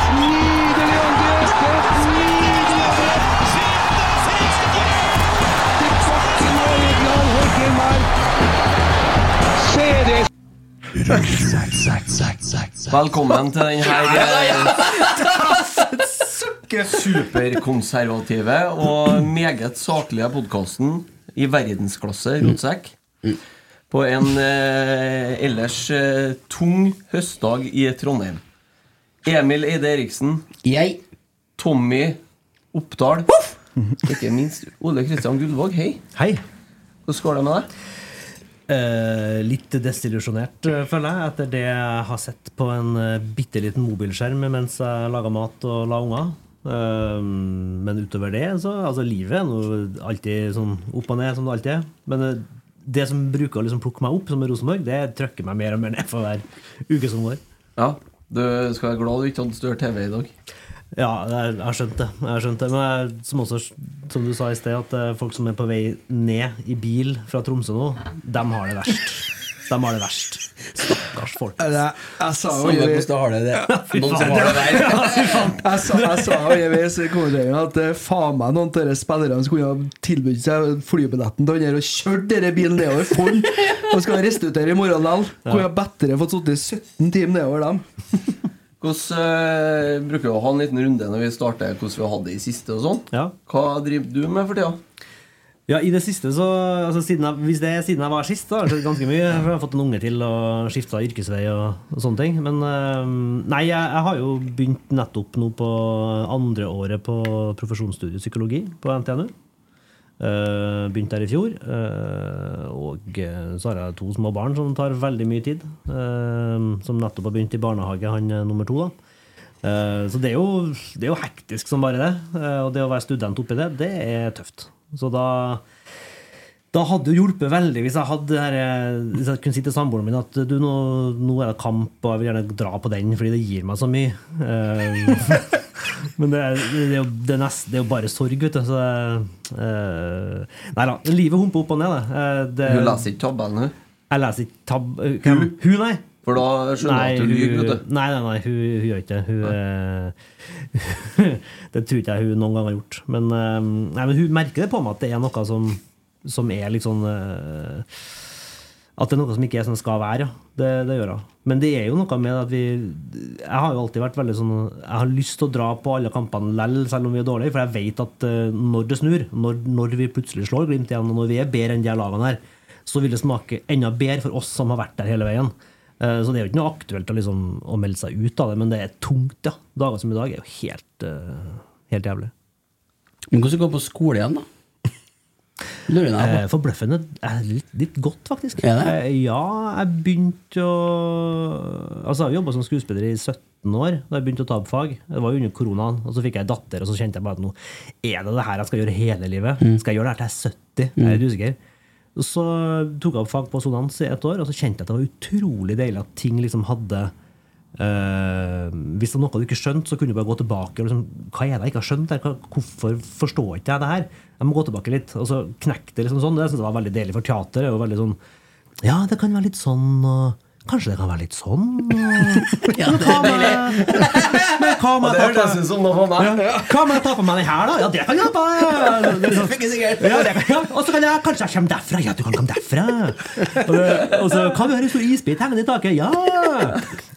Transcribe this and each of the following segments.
Et nydelig angrep! Et nydelig angrep! Velkommen til den her superkonservative og meget saklige podkasten i verdensklasse rotsekk. På en eh, ellers eh, tung høstdag i Trondheim. Emil Eide Eriksen. Jeg. Tommy Oppdal. Ikke minst Ole Kristian Gullvåg. Hei. Hei. Hvordan går det med deg? Eh, litt desillusjonert, eh, føler jeg, etter det jeg har sett på en uh, bitte liten mobilskjerm mens jeg laga mat og la unger. Eh, men utover det, så Altså, livet er nå alltid sånn opp og ned, som det alltid er. Men eh, det som bruker å liksom plukke meg opp, som er Rosenborg, det trykker meg mer og mer ned for hver uke som går. Ja, Du skal være glad du ikke hadde større TV i dag. Ja, jeg skjønte det. Skjønt det. Men jeg, som, også, som du sa i sted, at eh, folk som er på vei ned i bil fra Tromsø nå, dem har det verst. De har det verst. Stakkars folk. Jeg, jeg sa jo Samme hvordan du har det, det. Noen som har det verre. jeg sa, jeg sa jo i at eh, faen meg noen av de spillerne som kunne ha tilbudt seg flybilletten til han der og kjørt denne bilen nedover Follen og skal restituere i morgen likevel. Kunne bedre fått sittet 17 timer nedover dem. Hvordan øh, bruker vi å ha en liten runde når vi starter hvordan vi har hatt det i siste og sånn? Ja. Hva driver du med for tida? Ja, i det siste så altså, jeg, Hvis det er siden jeg var sist, da har det skjedd ganske mye. Jeg har fått en unge til og skifta yrkesvei og, og sånne ting. Men eh, nei, jeg, jeg har jo begynt nettopp nå på andre året på profesjonsstudiet psykologi på NTNU. Uh, Begynte der i fjor. eh, og eh, så har jeg to små barn som tar veldig mye tid. eh, som nettopp har begynt i barnehage, han er nummer to. da Eh, Så det er, jo, det er jo hektisk som bare det. Eh, Og det å være student oppi det, det er tøft. Så da da hadde det hjulpet veldig hvis jeg hadde her, eh, Hvis jeg kunne si til samboeren min at du, nå, nå er det kamp, og jeg vil gjerne dra på den fordi det gir meg så mye. Uh, Men det det, er jo, det, er nest, det er jo bare sorg, vet du. Så, uh, nei da. Livet humper opp og ned. Eh, det. Hun leser ikke hun. Jeg leser ikke tab... Hun, nei. For da skjønner du at hun- lyver. Nei, nei, nei, hun, hun gjør ikke det. Hun, eh, det tror ikke jeg hun noen gang har gjort. Men, eh, nei, men hun merker det på meg at det er noe som, som er litt sånn eh, At det er noe som ikke er som det skal være. Ja. Det, det gjør hun. Men det er jo noe med at vi Jeg har jo alltid vært veldig sånn Jeg har lyst til å dra på alle kampene lell, selv om vi er dårlige, for jeg vet at når det snur, når, når vi plutselig slår Glimt igjen, og når vi er bedre enn de lagene her, så vil det smake enda bedre for oss som har vært der hele veien. Eh, Så det er jo ikke noe aktuelt å, liksom, å melde seg ut av det, men det er tungt, ja. Dager som i dag er jo helt, eh, helt jævlig. Men hvordan går det på skole igjen, da? Lurer jeg Eh, på. Forbløffende er litt, litt godt, faktisk. Eh, ja, jeg begynte å Altså, jeg har jobba som skuespiller i 17 år da jeg begynte å ta opp fag. Det var jo under koronaen. Og så fikk jeg datter, og så kjente jeg bare at nå er det det her jeg skal gjøre hele livet. Mm. Skal jeg gjøre det her til jeg er 70? Jeg er litt usikker. Så tok jeg opp fag på Sonans i et år, og så kjente jeg at det var utrolig deilig at ting liksom hadde Uh, hvis det var noe du ikke skjønte, så kunne du bare gå tilbake. Og liksom, hva er det jeg ikke har skjønt? her? Hvorfor forstår ikke jeg det her? Jeg må gå tilbake litt. Og så knekte det liksom sånn. Det synes jeg var veldig deilig for teater. Og veldig sånn, ja, det kan være litt sånn og Kanskje det kan være litt sånn? Ja, det er men hva om jeg det at hørtes ut som noe for meg. ja. Hva med å ta på meg den her, da? Ja, det kan jeg ta Ja. Og så kan jeg kanskje jeg kommer derfra. Ja, du kan komme derfra. Og, så kan du høre en stor isbit hengende i taket. Ja!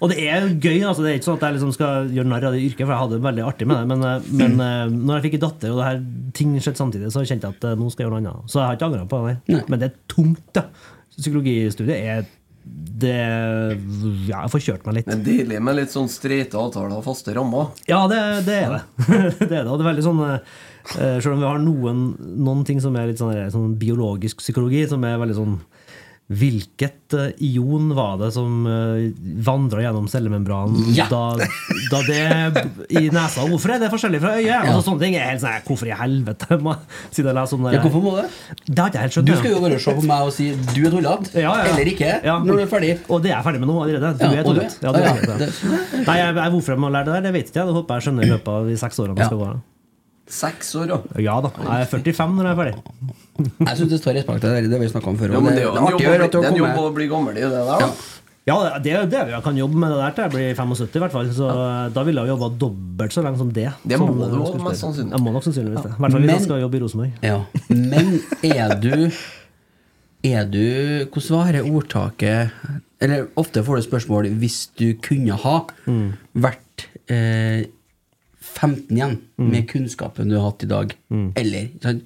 Og det er gøy. altså Det er ikke sånn at jeg liksom skal gjøre narr av det yrket, for jeg hadde det veldig artig med det. Men, eh, men eh, når jeg fikk en datter, og det her ting skjedde samtidig, så kjente jeg at eh, nå skal jeg gjøre noe annet. Så jeg har ikke angra på det. Men det er tungt, da. Psykologistudiet er det Ja, jeg får kjørt meg litt. Det er deilig med litt sånn streite avtaler og faste rammer. Ja, det, det er det. det er det. Og det er veldig sånn eh, Selv om vi har noen, noen ting som er litt sånn, sånn biologisk psykologi, som er veldig sånn Hvilket eh, ion var det som uh, vandra gjennom cellemembranen Ja. da, da det i nesa? Hvorfor er det forskjellig fra øyet? Altså, sånne ting er helt sånn Hvorfor i helvete? må jeg leser om det? Ja, hvorfor må det? Det har jeg helt skjønt. Du skal jo bare se på meg og si du er tullete, Ja, eller ikke, når du er ferdig. Og det er jeg ferdig med nå allerede. Du er tullete. Ja, det. Nei, jeg, jeg, hvorfor jeg må lære det der, det vet ikke jeg. Det håper jeg skjønner i løpet av de seks årene jeg skal gå her. Seks år, ja. Ja da. Jeg er 45 når jeg er ferdig. Jeg syns det står respekt av det, det har vi snakka om før. ja men det, det er jo det en jobb, å å bli- det er en jobb å bli gammel i, det der. Ja. Ja, det er det jeg kan jobbe med det der til jeg blir 75 i hvert fall. Så da ville jeg jobba dobbelt så lenge som det. Det må du òg, mest sannsynlig. Jeg må nok sannsynligvis det. I hvert fall hvis jeg skal jobbe i Rosenborg. Ja. Men er du Er du Hvordan var dette ordtaket Eller ofte får du spørsmål hvis du kunne ha Mm. vært eh, 15 igjen Mm. med kunnskapen du har hatt i dag, eller sant?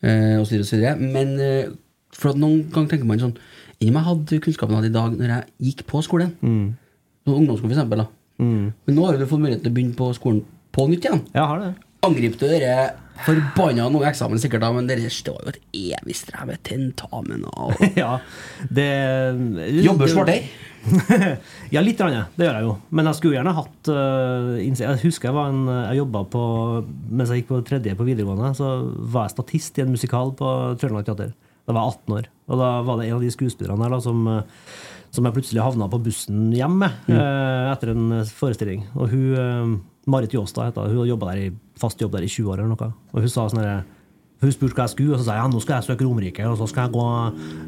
Eh, og så videre og så. Men eh, for at noen ganger tenker man sånn Enn om jeg hadde kunnskapen jeg hadde i dag når jeg gikk på skolen? Mm. Ungdomsskolen, for eksempel. Da. Men nå har du fått mulighet til å begynne på skolen på nytt igjen. Jeg har det. Angrip du dere forbanna noe eksamen sikkert, da, men dere står jo et evig strev med tentamen og Ja, det Jobber smartere? ja, litt. Rann, det gjør jeg jo. Men jeg skulle gjerne hatt uh, Jeg husker jeg var en Jeg jobba på Mens jeg gikk på tredje på videregående, så var jeg statist i en musikal på Trøndelag Teater. Da var jeg 18 år. Og da var det en av de skuespillerne her da, som, eh, som jeg plutselig havna på bussen hjem med eh, etter en eh, forestilling. Og hun eh, Marit Jåstad heter hun. Hun har jobbet der i, fast jobb der i 20 år eller noe. Og hun sa sånn herre hun spurte hva jeg skulle, og så sa jeg ja, nå skal jeg søke Romerike. Og så skal jeg gå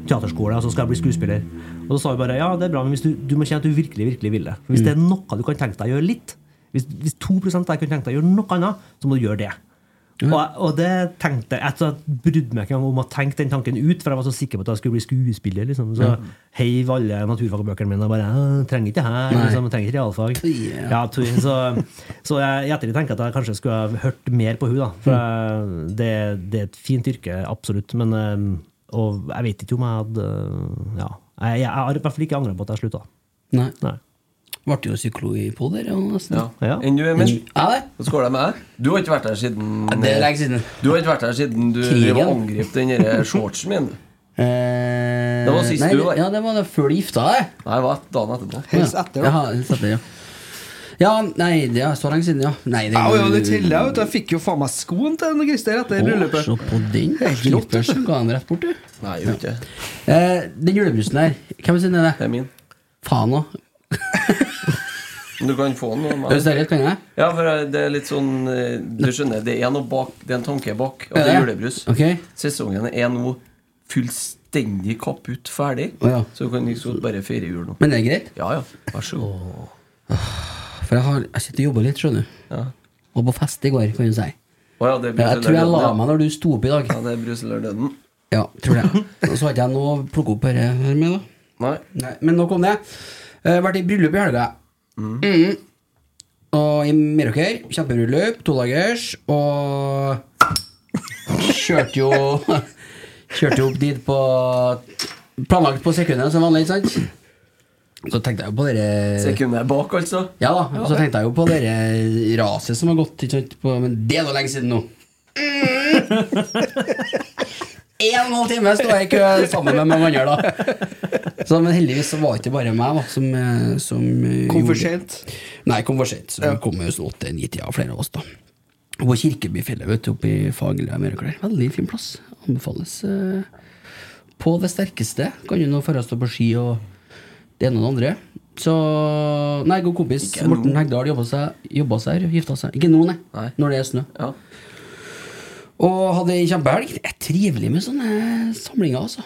teaterskole, og så skal jeg bli skuespiller. Og så sa hun bare ja, det er bra, men hvis du, du må kjenne at du virkelig virkelig vil det. For Hvis det er noe du kan tenke deg å gjøre litt, hvis, hvis 2 av deg kunne tenke deg å gjøre noe annet, så må du gjøre det. Og, og det tenkte jeg Jeg brydde meg ikke engang om å tenke den tanken ut, for jeg var så sikker på at jeg skulle bli skuespiller. Liksom. Så heiv alle naturfagbøkene mine og bare trenger ikke det her. Liksom, trenger ikke realfag. Ja. Ja, så, så jeg i ettertid tenker at jeg kanskje skulle ha hørt mer på henne. For mm. det, det er et fint yrke, absolutt. Men, eh, og jeg vet ikke om jeg hadde Ja. Jeg har i hvert fall ikke angra på at jeg slutta. Nei. Nei. Ble jo psykolog i på der, ja. Ja. Ja. Enn du, Emil? Ja. Hvordan går det med deg? Du har ikke vært her siden Ja, det er lenge siden. Du har ikke vært her siden du angrep den derre shortsen min. Eh, Det var sist nei, du var- Ja, det var det før du gifta deg. Nei, det var dagen etterpå. Helst etter, da. Ja, helst etter, ja. Ja, nei, det er så lenge siden, ja. Nei, det Jeg ja, det teller, jeg, vet du. Jeg fikk jo faen meg skoen til en Christer etter bryllupet. Se på den. Slippers ga han rett bort, du. Nei, gjorde ikke det. Eh, den julebrusen der, hvem sin er det? Det er min. Faen òg. Du kan få den. Høres det kan jeg? Ja, for det er litt sånn eh, Du skjønner, det er bak Det er en tanke bak. Og det er julebrus. Okay. Sesongen er nå fullstendig kaputt ferdig. oh, ja. Så du kan liksom bare feire jul nå. Men det er greit? Ja, ja. Vær så god. For jeg, har, jeg sitter og jobber litt, skjønner du. Ja. Var på fest i går, kan du si. Oh, ja, det er Jeg tror jeg la meg når du sto opp i dag. Ja, det er brus eller døden. Ja, tror det. Og så hadde jeg noe å plukke opp her med, da. Nei. Nei, men nok om det. Uh, vært i bryllup i helga. Mm. Og i Meråker. Kjempebryllup. Todagers. Og kjørte jo Kjørte jo opp dit på Planlagt på sekundet som vanlig, ikke sant? Så tenkte jeg jo på dere Sekundet bak, altså. Ja da. Og så tenkte jeg jo på dere raset som har gått, ikke sant? På, men det er nå lenge siden nå. en og en halv time sto jeg i kø sammen med mange andre. da så, Men heldigvis så var det ikke bare meg da som, eh, som eh, Kom for sent. Nei, kom for sent. Så Ja. vi kom jo sånn åtte-ni-tida, flere av oss. da På Kirkebyfjellet, vet du, oppe i Fagerlia Møreklær. Veldig fin plass. Anbefales eh, på det sterkeste. Kan jo nå dra stå på ski og det ene og det andre. Så Nei, god kompis Morten. Hegdal jobba seg, jobba seg her, gifta seg. Ikke nå, nei. Nei. Når det er snø. Ja. Og hadde ei kjempehelg. Det er trivelig med sånne samlinger, altså.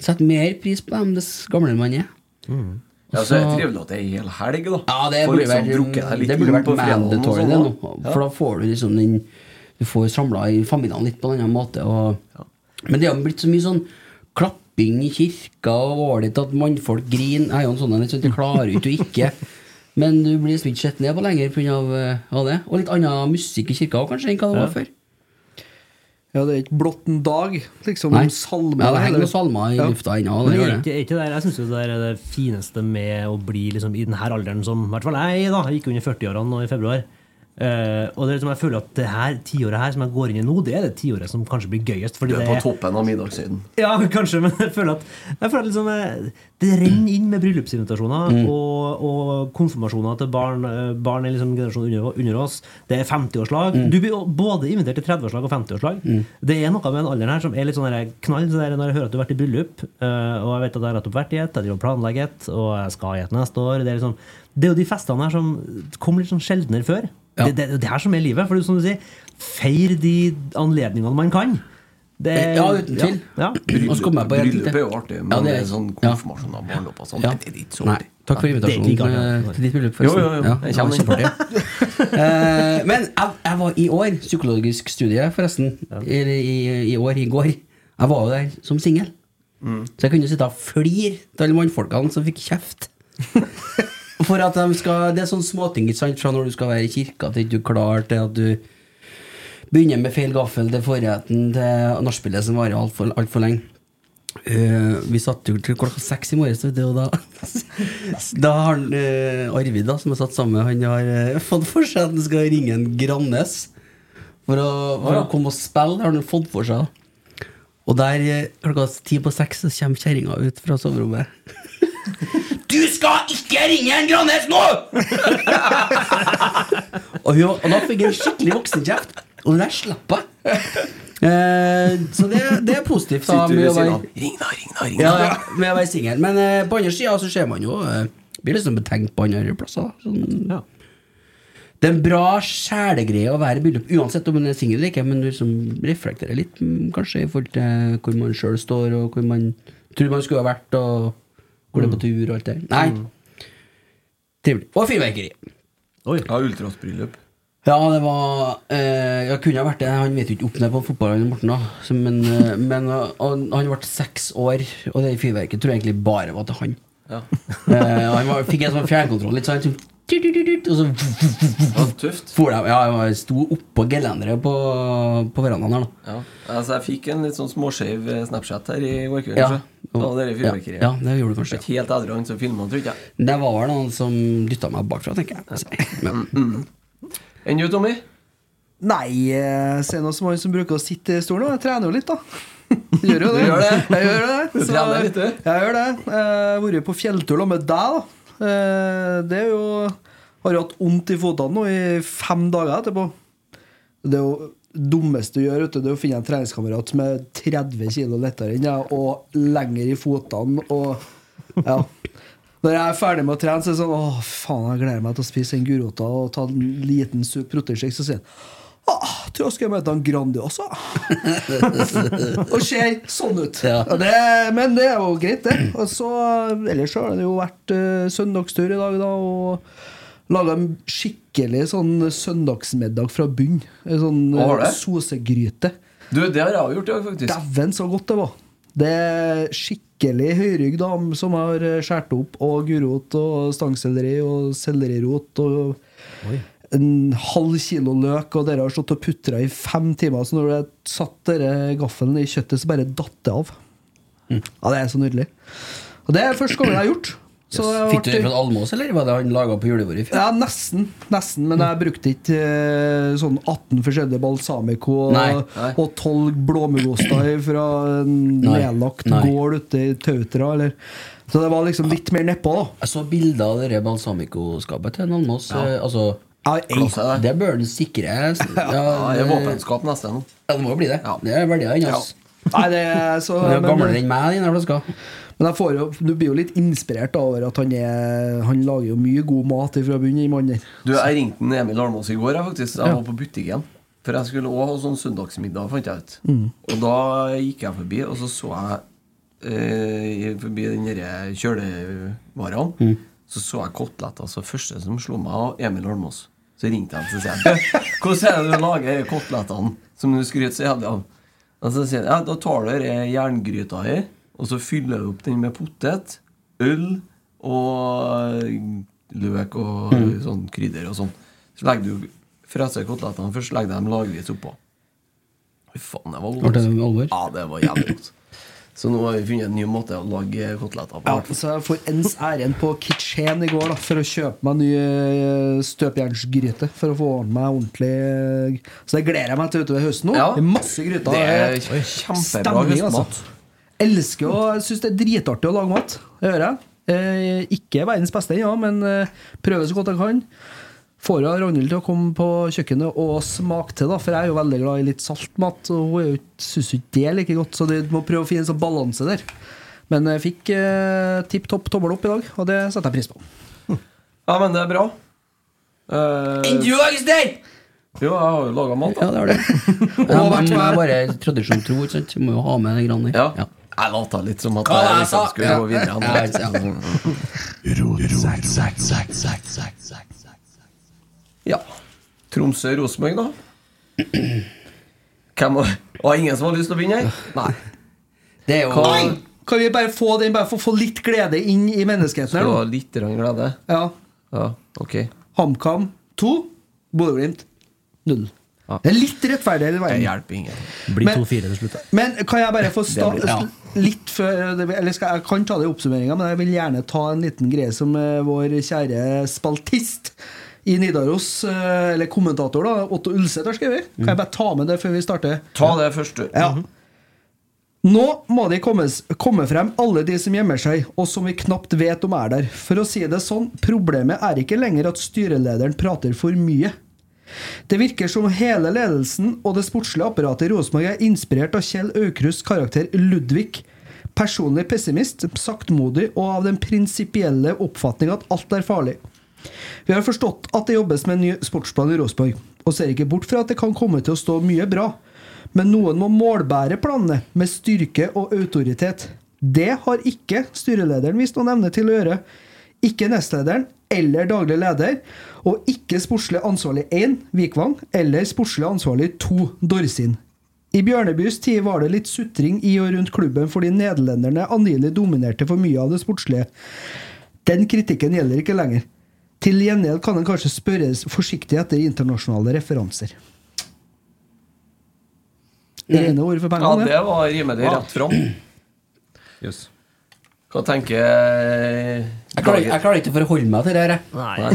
Setter mer pris på dem dess gamlere man er. Ja, så er det trivelig at det er en hel helg, da. Ja, det burde liksom vært, det burde vært mandatory, sånn, det nå. For da får du liksom den Du får samla i familiene litt på en annen måte. Og, Men det har blitt så mye sånn klapping i kirka og ålreit at mannfolk griner. Jeg er jo en sånn en, ikke sant, klarer jo ikke å ikke. Men du blir liksom ikke sett ned på lenger pga. det. Og litt annen musikk i kirka kanskje enn hva det var før. Ja, det er ikke blott en dag, liksom. Nei. Salmer. Ja, det henger noen salmer i Ja. lufta ennå. Det gjør det. ikke det jeg syns det er det fineste med å bli liksom, i denne alderen som i hvert fall jeg da, jeg gikk under 40-årene nå i februar. Eh, og det er liksom, jeg føler at det her tiåret her som jeg går inn i nå, det er det tiåret som kanskje blir gøyest. Fordi Du er det på toppen av middagssiden. Ja, kanskje, men jeg føler at, jeg føler at liksom, eh, det renner inn med bryllupsinvitasjoner Mm. og, og konfirmasjoner til barn, eh, barn i liksom generasjonen under, under oss. Det er 50-årslag. Mm. Du blir både invitert til 30-årslag og 50-årslag. Det er noe med den alderen her som er litt sånn knall. Så der, når jeg hører at du har vært i bryllup, uh, og jeg vet at jeg har nettopp vært i et, jeg driver og planlegger et, og jeg skal i et neste år. Det er, liksom, det er jo de festene her som kom litt sånn sjeldnere før. Ja. Det, det, det er som er livet. For det er som du sier, feir de anledningene man kan. Det, Ja, uten tvil. Ja, Bryllup er jo artig, men Ja, det det er sånn konfirmasjon av barndom og sånn, Ja. det er ikke så artig. takk for invitasjonen ja. eh, til ditt bryllup. Forresten. jo, jo, Ja, jeg kommer var uh. Eh, Men jeg, jeg var i år, psykologisk studie forresten, eller i, i år, i går. Jeg var jo der som singel. Så jeg kunne sitte og flire til alle mannfolkene som fikk kjeft. For at de skal Det er sånne småting ikke sant, fra når du skal være i kirka til ikke du er klar til at du begynner med feil gaffel til forretten til nachspielet som varer altfor alt for lenge. Uh, vi satt jo til klokka seks i morges, og da Da har eh, Arvid, da, som er satt sammen han har uh, fått for seg at han skal ringe en Grannes for å, for å komme og spille. Det har han fått for seg. Og der klokka ti på seks så kommer kjerringa ut fra soverommet. Du skal ikke ringe en Grannes nå! og, hun, og da fikk jeg skikkelig voksenkjeft, og der slapp jeg. Eh, så det, det er positivt. da med å være- Ring da, ring da, ring da. ja, med å være singel. Men eh, på andre sida så ser man jo eh, Blir liksom betenkt på andre plasser. Sånn, Ja. Det er en bra sjelegreie å være i bryllup, uansett om man er singel eller ikke. Men du liksom reflekterer litt, mm, kanskje, i forhold til hvor man sjøl står, og hvor man tror man skulle ha vært, og hvor det er på tur og alt det Nei. Trivelig. Og fyrverkeri. Oi. Ja, ultrasbryllup. Ja, det var eh, Jeg kunne ha vært det. Han vet jo ikke opp ned på fotballen, Morten. da Så, Men, eh, men eh, han, han ble seks år, og det fyrverkeriet tror jeg egentlig bare var til han. Ja. Eh, han var, fikk en sånn fjernkontroll, litt sånn og så tøft. for ja, jeg sto oppå gelenderet på, på verandaen her, da. Ja. Altså, jeg fikk en litt sånn småskeiv Snapchat her i går kveld. Ja. Og, det fyrverkeriet. Ja, det gjorde du kanskje. Ikke helt edru som filma, tror jeg. Det var vel noen som dytta meg bakfra, tenker jeg. Men, Enn du, Tommy? Nei, se noe som han som bruker å sitte i stolen. Jeg trener jo litt, da. Gjør jo det. Gjør det? Jeg gjør det. Så-? Jeg gjør det. Jeg har vært på fjelltur med deg, da. Eh, Det er jo Har jo hatt vondt i føttene nå i fem dager etterpå. Det er jo dummeste du gjør, det er å finne en treningskamerat som er 30 kg lettere enn deg, og lenger i føttene, og Ja. Når jeg er ferdig med å trene, så er det sånn Åh, faen, jeg gleder meg til å spise en gulrota og ta en liten sup proteinshake. Så sier han Åh, tror jeg skal jeg møte en Grandiosa. og ser sånn ut. Ja. Det, men det er jo greit, det. Og så, ellers så har det jo vært uh, søndagstur i dag, da. Og laga en skikkelig sånn søndagsmiddag fra bunn. En sånn uh, sosegryte. Du, det har jeg òg gjort, ja, faktisk. Dæven, så godt det var! Det er skikkelig høyrygg da, som har skåret opp, og gulrot og stangselleri og sellerirot og en halv kilo løk, og dere har stått og putra i fem timer, så når du satt gaffelen i kjøttet, så bare datt det av. Ja, det er så nydelig. Og det er første gangen jeg har gjort. Så det Fikk du det fra Almås, eller var det han laga på julebordet i fjor? Ja, nesten. Nesten, Men jeg brukte ikke eh, sånn 18 forskjellige balsamico og, Nei. Nei. og 12 blåmuggoster fra en nedlagt gård ute i Tautra. Eller. Så det var liksom litt mer nedpå, da. Jeg så bilder av det balsamicoskapet til en Almås. Ja. Altså, Ja. Klasse, det. det bør den sikre. Ja, Ja, det er våpenskap neste nå. Ja, det må jo bli det. Ja. Det er verdier inni oss. Nei, det er så er gamlere enn meg, den flaska. Men jeg får jo, du blir jo litt inspirert over at han er Han lager jo mye god mat fra bunnen, i mannen. Du, Jeg ringte Emil Almås i går. Jeg, faktisk Jeg var på butikken. For jeg skulle også ha sånn søndagsmiddag, fant jeg ut. Og da gikk jeg forbi, og så så jeg eh, forbi den derre kjølevarene. Så så jeg koteletter. Altså første som slo meg, var Emil Almås. Så ringte han så sier han, Hvordan er det du lager de kotelettene som du skryter så jævlig av? Og så sier han, ja, da tar du jerngryta i, og så fyller du opp den med potet, øl og løk og sånn krydder og sånn. Så legger du freser kotelettene først, legger dem lagvis oppå. Fy faen, det var Var det alvor? Ja, det var jævlig godt. Så nå har vi funnet en ny måte å lage koteletter på. Ja, så jeg får ens ærend på Kitchen i går da for å kjøpe meg ny støpejernsgryte. støpjernsgryte. For å få meg ordentlig Så det gleder jeg meg til utover høsten nå. Ja. Det er masse gryter. Det er kjempebra stemning, altså. Elsker og jeg syns det er dritartig å lage mat. Det gjør jeg. Eh, ikke verdens beste ennå, men eh, prøver så godt jeg kan. Får jeg Ragnhild til å komme på kjøkkenet og smake til, da, for jeg er jo veldig glad i litt saltmat. Og hun er syns ikke det er like godt, så du må prøve å finne en sånn balanse der. Men jeg fikk eh, tipp topp tommel opp i dag, og det setter jeg pris på. Ja, men det er bra. Uh, Enn du, jo, jeg har jo laga mat. Da. Ja, det har det. Ja, men jeg er bare tradisjon tro, ikke sant? Du må jo ha med det grann der. Ja. Jeg lata litt som at Hva jeg liksom skulle Ja. gå videre. Ja, ja. Ja. Tromsø-Rosenborg, da? Hvem var Å, ingen som har lyst til å begynne her? Nei. Det er jo Hva- Kan vi bare få den, bare få, få litt glede inn i menneskeheten Skal her nå? ha litt glede? Ja. Ja, ok. HamKam 2, Bodø-Glimt 0. Ja. Det er litt rettferdig Det hjelper ingen. Blir Men- 2-4 til slutt. Men kan jeg bare få sta blir- ja. litt før Eller skal, jeg kan ta det i oppsummeringa, men jeg vil gjerne ta en liten greie som eh, vår kjære spaltist i Nidaros, eh, eller kommentator, da, Otto Ulseth har skrevet. Kan jeg bare ta med det før vi starter? Ta det først, du. Ja. Nå må de kommes, komme frem, alle de som gjemmer seg, og som vi knapt vet om er der. For å si det sånn, problemet er ikke lenger at styrelederen prater for mye. Det virker som hele ledelsen og det sportslige apparatet i Rosenborg er inspirert av Kjell Aukrusts karakter Ludvig. Personlig pessimist, saktmodig og av den prinsipielle oppfatning at alt er farlig. Vi har forstått at det jobbes med en ny sportsplan i Rosenborg, og ser ikke bort fra at det kan komme til å stå mye bra. Men noen må målbære planene med styrke og autoritet. Det har ikke styrelederen vist noen evne til å gjøre. Ikke nestlederen eller daglig leder, og ikke sportslig ansvarlig 1, Vikvang, eller sportslig ansvarlig 2, Dorsin. I Bjørnebys tid var det litt sutring i og rundt klubben fordi nederlenderne angivelig dominerte for mye av det sportslige. Den kritikken gjelder ikke lenger. Til gjengjeld kan en kanskje spørres forsiktig etter internasjonale referanser. Rene ord for pengene. Ja, det var rimelig rett fram. Hva tenker Jeg klarer, jeg klarer ikke å forholde meg til det her. jeg. Nei.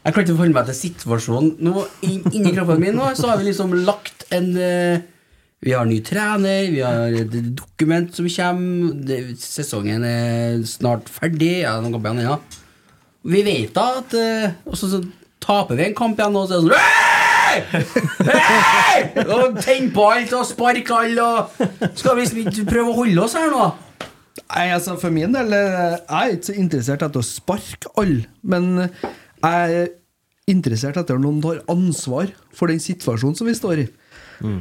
Jeg klarer ikke å forholde meg til situasjonen. Nå, Inni kroppen min nå, så har vi liksom lagt en eh, Vi har en ny trener, vi har et dokument som kommer, sesongen er snart ferdig. Ja, noen kamper igjen, ja. Vi vet da at eh, Og så, så taper vi en kamp igjen, og så er det sånn Hei! Og tenn på alt og spark alle og Skal vi ikke prøve å holde oss her nå? Nei, altså For min del eh, jeg er ikke så interessert etter å sparke alle, men jeg er interessert etter at noen tar ansvar for den situasjonen som vi står i.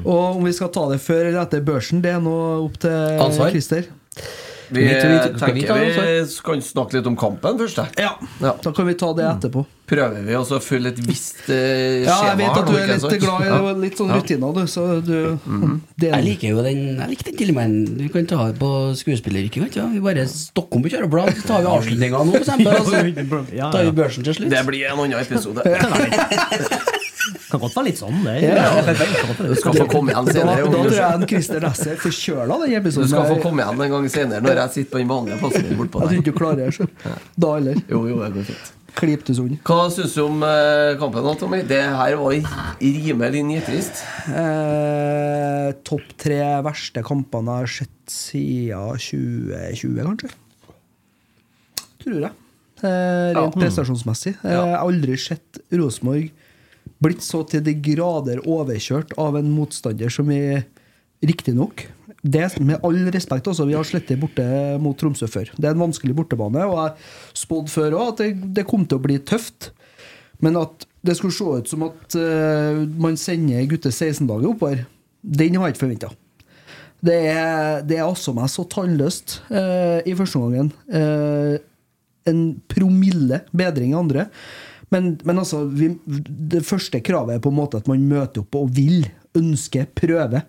Og om vi skal ta det før eller etter børsen, det er nå opp til Ansvar? Christer. Vi Vi- vi- tenker vi ta tenker vi kan snakke litt om kampen først. Ja, Ja. Da kan vi ta det etterpå. Prøver vi også å følge et visst eh, Ja, skjema? jeg vet at du er litt glad i Ja. litt sånn Ja. rutiner, du. Så du mm. Jeg liker jo den Jeg liker den tilnærmingen. Vi kan ta det på skuespilleryrket. Ja. Vi bare stokker om på kjøreblad, så tar vi avslutninga nå, for eksempel. Og så tar vi ja. børsen til slutt. Det blir en annen episode. Kan godt være litt sånn, det. Ja. ja. Du skal sånn. få komme igjen senere. da da tror jeg en Christer Nesser forkjøla den Du skal få komme igjen en gang senere når jeg sitter på den vanlige plassen din bortpå Jeg tror der. ikke du klarer det. Da heller. Jo, jo, det går fint. Kliptusund. Hva syns du om eh, kampen, Tommy? Det her var rimelig nitrist. Eh, Topp tre verste kampene jeg har sett siden 2020, kanskje. Tror jeg. Eh, rent Ja. prestasjonsmessig. Eh, Jeg har aldri sett Rosenborg blitt så til de grader overkjørt av en motstander som vi Riktignok. Det, med all respekt, også, vi har slettet borte mot Tromsø før. Det er en vanskelig bortebane, og jeg spådde før òg at det, det kom til å bli tøft. Men at det skulle se ut som at uh, man sender gutter 16-dager oppover, den har jeg ikke forventa. Det det er altså meg så tannløst uh, i første omgang. Uh, en promille bedring i andre. Men, men altså, vi, det første kravet er på en måte at man møter opp og vil, ønsker, prøver.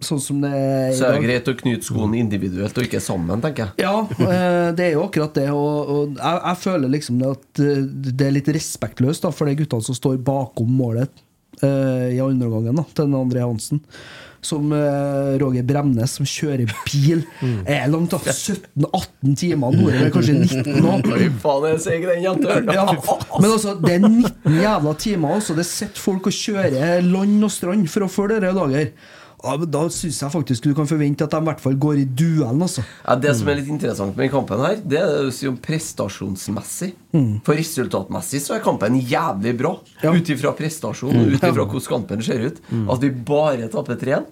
Sånn som det er Så er det greit å knyte skoene individuelt og ikke sammen, tenker jeg. Ja, eh, det er jo akkurat det. Og, og jeg, jeg føler liksom at eh, det er litt respektløst da, for de guttene som står bakom målet eh, i andre omgangen, da, til den André Hansen. Som eh, Roger Bremnes, som kjører bil. Er langt av 17-18 timer nordover, kanskje 19 nå. Ja, men altså, det er 19 jævla timer. Altså. Det sitter folk og kjører land og strand for å følge dere dager. Ja, da syns jeg faktisk du kan forvente at de i hvert fall går i duellen. Altså. Ja, det som er litt interessant med kampen her, det er det si om prestasjonsmessig. For resultatmessig så er kampen jævlig bra. Ja. Ut ifra prestasjon og ut ifra hvordan kampen ser ut. At vi bare taper 3-1.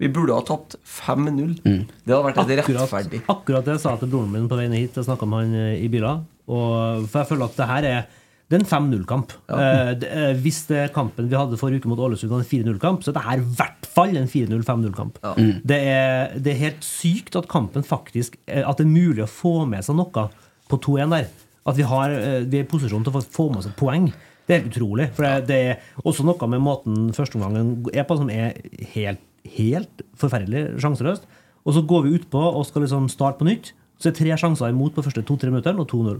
Vi burde ha tapt 5-0. Det hadde vært et Akkurat, rettferdig. akkurat det jeg sa til broren min på veien hit. Jeg snakka med han eh, i bila Og, for jeg føler at det her er det er en 5-0-kamp. Ja. eh, hvis det kampen vi hadde forrige uke mot Ålesund, var en 4-0-kamp, så er det her i hvert fall en 4-0-5-0-kamp. Det, er, det er helt sykt at kampen faktisk eh, At det er mulig å få med seg noe på 2-1 der. At vi, har, eh, vi er i posisjon til å få med oss et poeng. Det er helt utrolig. For det, det er også noe med måten førsteomgangen er på, som er helt, helt forferdelig sjanseløst. Og så går vi utpå og skal liksom starte på nytt. Så er det tre sjanser imot på første to-tre minuttene, og 2-0.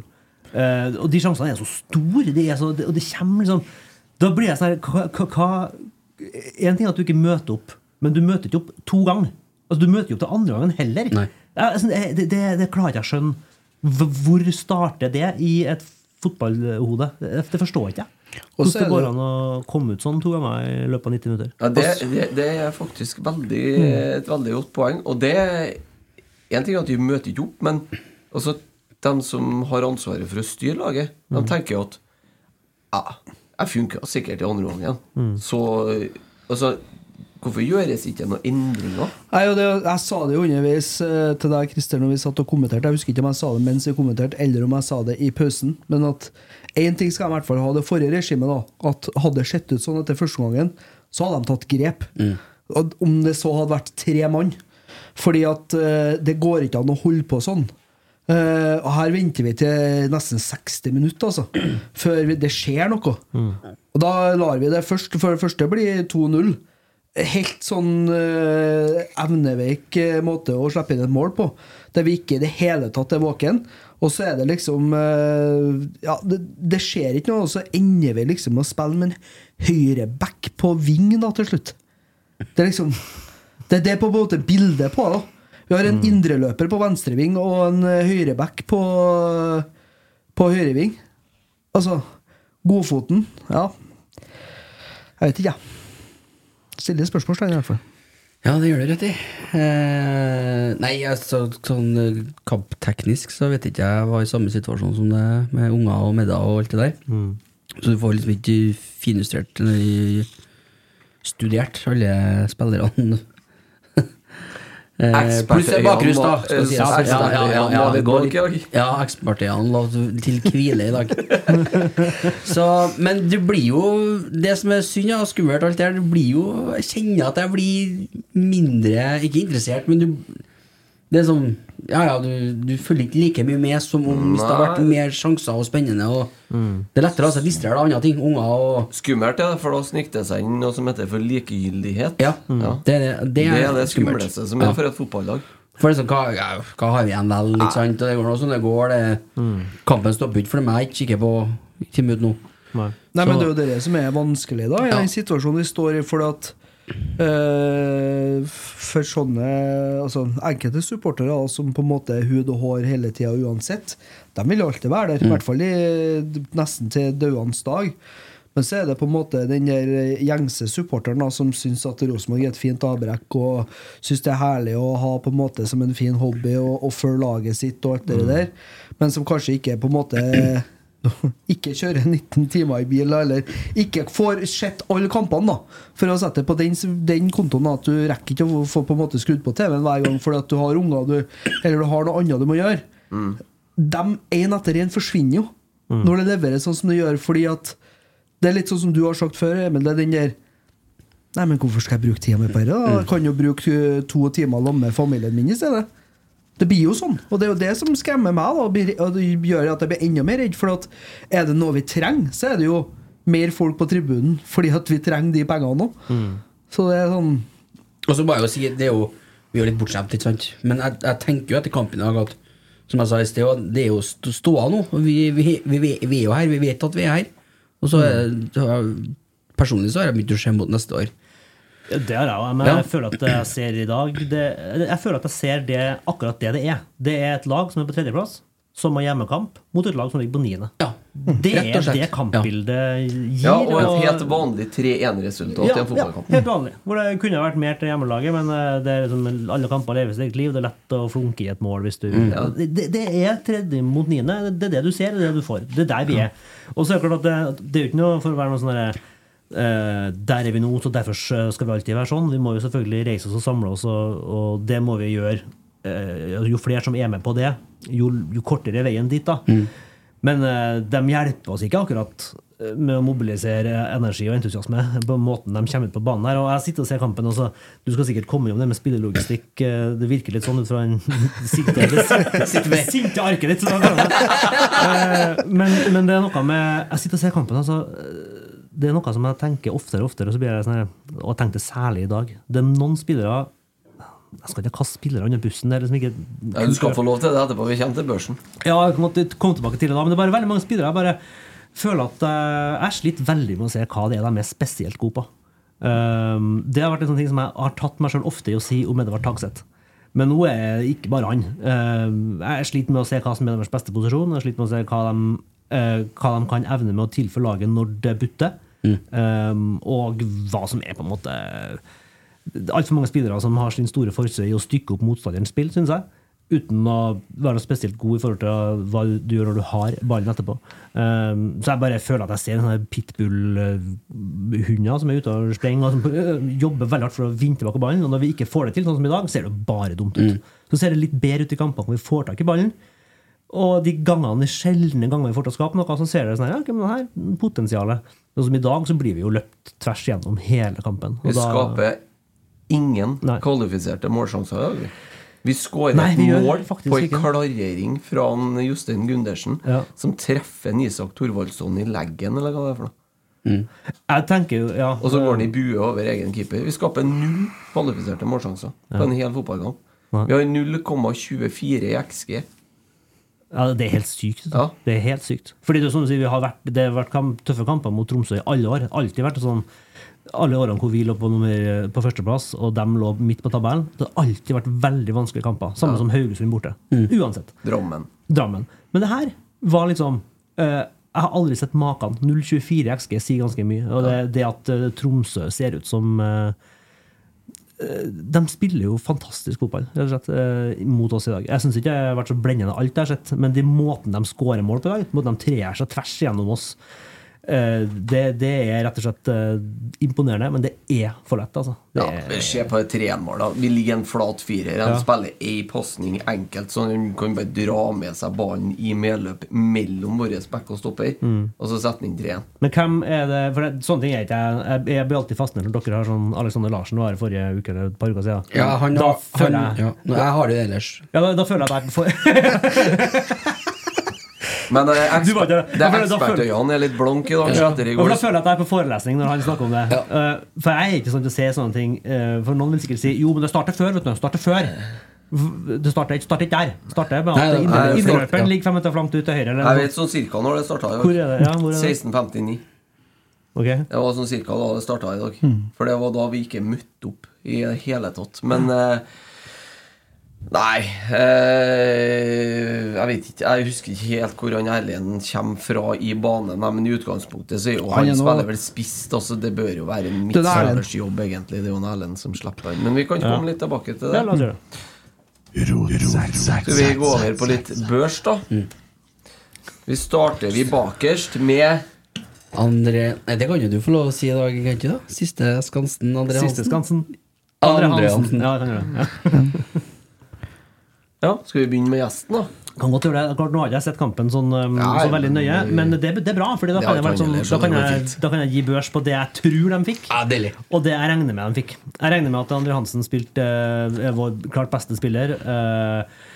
Eh, og de sjansene er så store, de er så, og det kommer liksom Da blir jeg sånn her En ting er at du ikke møter opp, men du møter ikke opp to ganger. Altså, du møter ikke opp til andre gangen heller. Ja, altså, det, det, det klarer jeg å skjønne. Hvor starter det i et fotballhode? Det, forstår ikke jeg. ikke Hvordan det går an å komme ut sånn to ganger i løpet av 90 minutter. Ja, det, det, det er faktisk veldig, et veldig godt poeng. Og det En ting er at du møter ikke opp, men altså, de som har ansvaret for å styre laget, de tenker jo at ja, jeg funka sikkert i andre omgangen. Så altså Hvorfor gjøres ikke noen endringer? Nei, og det, jeg sa det jo underveis eh, til deg, Christer, når vi satt og kommenterte. Jeg husker ikke om jeg sa det mens vi kommenterte, eller om jeg sa det i pausen. Men at én ting skal jeg i hvert fall ha det forrige regimet, da. At hadde det sett ut sånn etter første gangen, så hadde de tatt grep. Mm. Om det så hadde vært tre mann. Fordi at eh, det går ikke an å holde på sånn. Eh, og her venter vi til nesten 60 minutter, altså. Før vi, det skjer noe. Og da lar vi det først, for det første bli 2-0. Helt sånn uh, evneveik eh, måte å slippe inn et mål på. Der vi ikke i det hele tatt er våken. Og så er det liksom uh, Ja, det, det skjer ikke noe, og så ender vi liksom med å spille med en høyreback på ving da til slutt. Det er liksom Det, det er på en måte bildet på det. Vi har en indreløper på venstreving og en eh, høyreback på, på høyreving. Altså Godfoten. Ja. Jeg vet ikke, jeg. Stiller spørsmålstegn, i hvert fall. Ja, det gjør det rett i. Eh, nei, altså, sånn eh, kampteknisk så vet ikke jeg var i samme situasjon som det med unger og middag og alt det der. Så du får liksom ikke finjustert eller studert alle spillerne. Eh, ekspertøyene lå til hvile i dag. Så, men det blir jo Det som er synd og skummelt, alt det her, det blir jo Jeg kjenner at jeg blir mindre Ikke interessert, men du Det er sånn Ja, ja, du, du følger ikke like mye med som om hvis det har vært mer sjanser og spennende. Og Det er lettere å altså, distrahere av andre ting. Unger og Skummelt, ja, for da sniker det seg inn noe som heter for likegyldighet. Ja. Ja. Det er det, Det er det skummelt. skumleste som er for et fotballag. For det er sånn, hva, ja, hva har vi igjen vel, ikke sant? Og det går nå som det går. Det, Kampen stopper ikke for meg, ikke kikker på ti minutter nå. Nei. Nei, men det er jo det som er vanskelig, da, i Ja. den situasjonen vi står i. For at eh, For sånne altså, Enkelte supportere som på en måte er hud og hår hele tida uansett, de vil alltid være der. I hvert fall i, nesten til dødens dag. Men så er det på en måte den der gjengse supporteren da, som syns at Rosenborg er et fint avbrekk, og syns det er herlig å ha på en måte som en fin hobby og, og følge laget sitt og alt det der, men som kanskje ikke på en måte ikke kjører 19 timer i bil, eller ikke får sett alle kampene, da. For å sette det på den, den kontoen at du rekker ikke å få på en måte skrudd på TV-en hver gang fordi at du har unger du, eller du har noe annet du må gjøre. De én etter én forsvinner jo når det leveres sånn som det gjør, fordi at det er litt sånn som du har sagt før, Emil. Det er den der Nei, men hvorfor skal jeg bruke tida mi på dette? da? Jeg kan jo bruke uh, to timer sammen med familien min i stedet. Det blir jo sånn. Og det er jo det som skremmer meg, da, og det gjør at jeg blir enda mer redd. For at er det noe vi trenger, så er det jo mer folk på tribunen fordi at vi trenger de pengene nå. Så det er sånn Og så må jeg jo si det er jo, Vi er jo litt bortskjemt, ikke sant? Men jeg, jeg tenker jo etter kampen i dag at Som jeg sa i sted, det er jo st- ståa nå. Vi, vi, vi, vi, vi er jo her, vi vet at vi er her. Og så er, Personlig så har jeg begynt å se mot neste år. Det har jeg òg, men Ja. jeg føler at jeg ser i dag det, Jeg føler at jeg ser det akkurat det det er. Det er et lag som er på tredjeplass, som har hjemmekamp, mot et lag som ligger på niende. Ja, Det er det kampbildet gir. Ja, og et helt vanlig 3-1-resultat i en fotballkamp. helt vanlig. Hvor det kunne vært mer til hjemmelaget, men eh, det er liksom, alle kamper lever sitt eget liv. Det er lett å flunke i et mål hvis du Mm. det, det- det er tredje mot niende. Det er det du ser, det er det du får. Det er der vi er. Og så er det klart at det, det er jo ikke noe for å være noe sånn derre der er vi nå, så derfor skal vi alltid være sånn. Vi må jo selvfølgelig reise oss og samle oss, og, og det må vi gjøre. Eh, jo flere som er med på det, jo, jo kortere er veien dit. da Men eh, de hjelper oss ikke akkurat eh, med å mobilisere energi og entusiasme på måten de kommer ut på banen her. Og jeg sitter og ser kampen, og så Du skal sikkert komme gjennom det med spillelogistikk. eh, Det virker litt sånn ut fra den sinte, sinte arket ditt. Eh, men det er noe med Jeg sitter og ser kampen, altså. Det er noe som jeg tenker oftere og oftere, og så blir jeg sånn Og jeg tenkte særlig i dag. Det er noen spillere Jeg skal ikke kaste spillere under bussen. Liksom ikke Ja, du skal få lov til det etterpå. Vi kommer til børsen. ja, jeg måtte komme tilbake til det da, men det er bare veldig mange spillere jeg bare føler at eh, jeg sliter veldig med å se hva det er de er spesielt gode på. Um, det har vært en sånn ting som jeg har tatt meg selv ofte i å si om Edvard Tagseth. Men nå er det ikke bare han. Um, jeg sliter med å se hva som er deres beste posisjon. Jeg sliter med å se hva de, eh, hva de kan evne med å tilføre laget når det butter. Um, og hva som er på en måte altfor mange spillere som har sin store forse i å stykke opp motstanderens spill, syns jeg. Uten å være spesielt god i forhold til hva du gjør når du har ballen etterpå. Um, så jeg bare føler at jeg ser en sånn pitbull-hunder som er ute og sprenger, og som øh, jobber veldig hardt for å vinne tilbake ballen. Og når vi ikke får det til, sånn som i dag, ser det bare dumt ut. Så ser det litt bedre ut i kampene når vi får tak i ballen. Og de gangene, de sjeldne gangene vi får til å skape noe, så ser det sånn her, ja, men her, potensialet. Sånn som i dag, så blir vi jo løpt tvers gjennom hele kampen. Og Vi da- skaper ingen Nei. kvalifiserte målsjanser i dag. vi. Skårer et vi mål på en klarering fra Jostein Gundersen Ja. som treffer Isak Thorvaldsson i leggen, eller hva det er for noe. Jeg tenker jo, ja Og så går han i bue over egen keeper. Vi skaper null kvalifiserte målsjanser på en hel fotballkamp. Vi har 0,24 i XG. Ja, Det er helt sykt. Ja. Det er helt sykt. Fordi det, er sier, vi har vært, det har vært kamp, tøffe kamper mot Tromsø i alle år. Alltid vært sånn alle årene hvor vi lå på, nummer, på førsteplass, og de lå midt på tabellen. Det har alltid vært veldig vanskelige kamper. Samme som Haugesund borte. Uansett. Drammen. Drammen. Men det her var liksom uh, Jeg har aldri sett maken. 0,24 XG sier ganske mye. Og det, det at uh, Tromsø ser ut som eh, de spiller jo fantastisk fotball rett og slett, eh, mot oss i dag. Jeg syns ikke det har vært så blendende alt jeg har sett, men de måten de skårer mål på i dag, måten de trer seg tvers gjennom oss, eh, det, det er rett og slett eh, imponerende, men det er for lett, altså. Det Ja, er, vi Se på det 3-1-målet. da. Vi ligger en flat firer. Han Ja. spiller ei pasning enkelt, så han kan bare dra med seg ballen i medløp mellom vår back og stopper, Mm. og så setter han inn 3-1. Men hvem er det For det, sånne ting er ikke jeg Jeg, jeg blir alltid fascinert når dere har sånn Alexander Larsen var her forrige uke eller et par uker siden. Ja, han, da han, føler han, jeg ja. Jeg har det ellers. ja, da, da føler jeg at jeg får Men eh, Du var ikke- ekspert, det er ekspertøyene er litt blunk i dag. Ja, i går. Da føler jeg at jeg er på forelesning når han snakker om det. Ja. Uh, for jeg er ikke sånn til å se sånne ting. Uh, for noen vil sikkert si jo, men det starter før. vet du, det starter før Det starter ikke, starter ikke der. Starter med at det ja. ligger fem meter flamt ut til høyre. Eller Jeg vet sånn cirka når det starta. Det? Ja, hvor er det? 1659. Okay. Det var sånn cirka da det starta i dag. Mm. For det var da vi ikke møtte opp i det hele tatt. Men eh, Nei eh, Jeg vet ikke. Jeg husker ikke helt hvor han Erlend kommer fra i banen. Men i utgangspunktet så er jo Han han, er spiller vel spist. Altså, det bør jo være er midtstoppers jobb, egentlig. Det er jo en Erlend som slipper han. Men vi kan komme litt tilbake til Ja, det. la oss gjøre det. Skal vi gå over på litt børs, da? Vi starter vi bakerst med André Nei, det kan jo du få lov å si i dag, kan ikke da? Siste Skansen, André Siste Hansen. Skansen. Andre Andre Hansen. Hansen. Ja, kan du. det. Ja. Ja, skal vi begynne med gjesten, da? Kan godt gjøre det. Klart, Nå har jeg sett kampen sånn, um, Nei, så veldig nøye, men det, det er bra. Fordi da kan, jeg, sånn, da, kan jeg, da kan jeg gi børs på det jeg tror de fikk, Ja, og det jeg regner med de fikk. Jeg regner med at André Hansen spilte uh, vår klart beste spiller. Uh,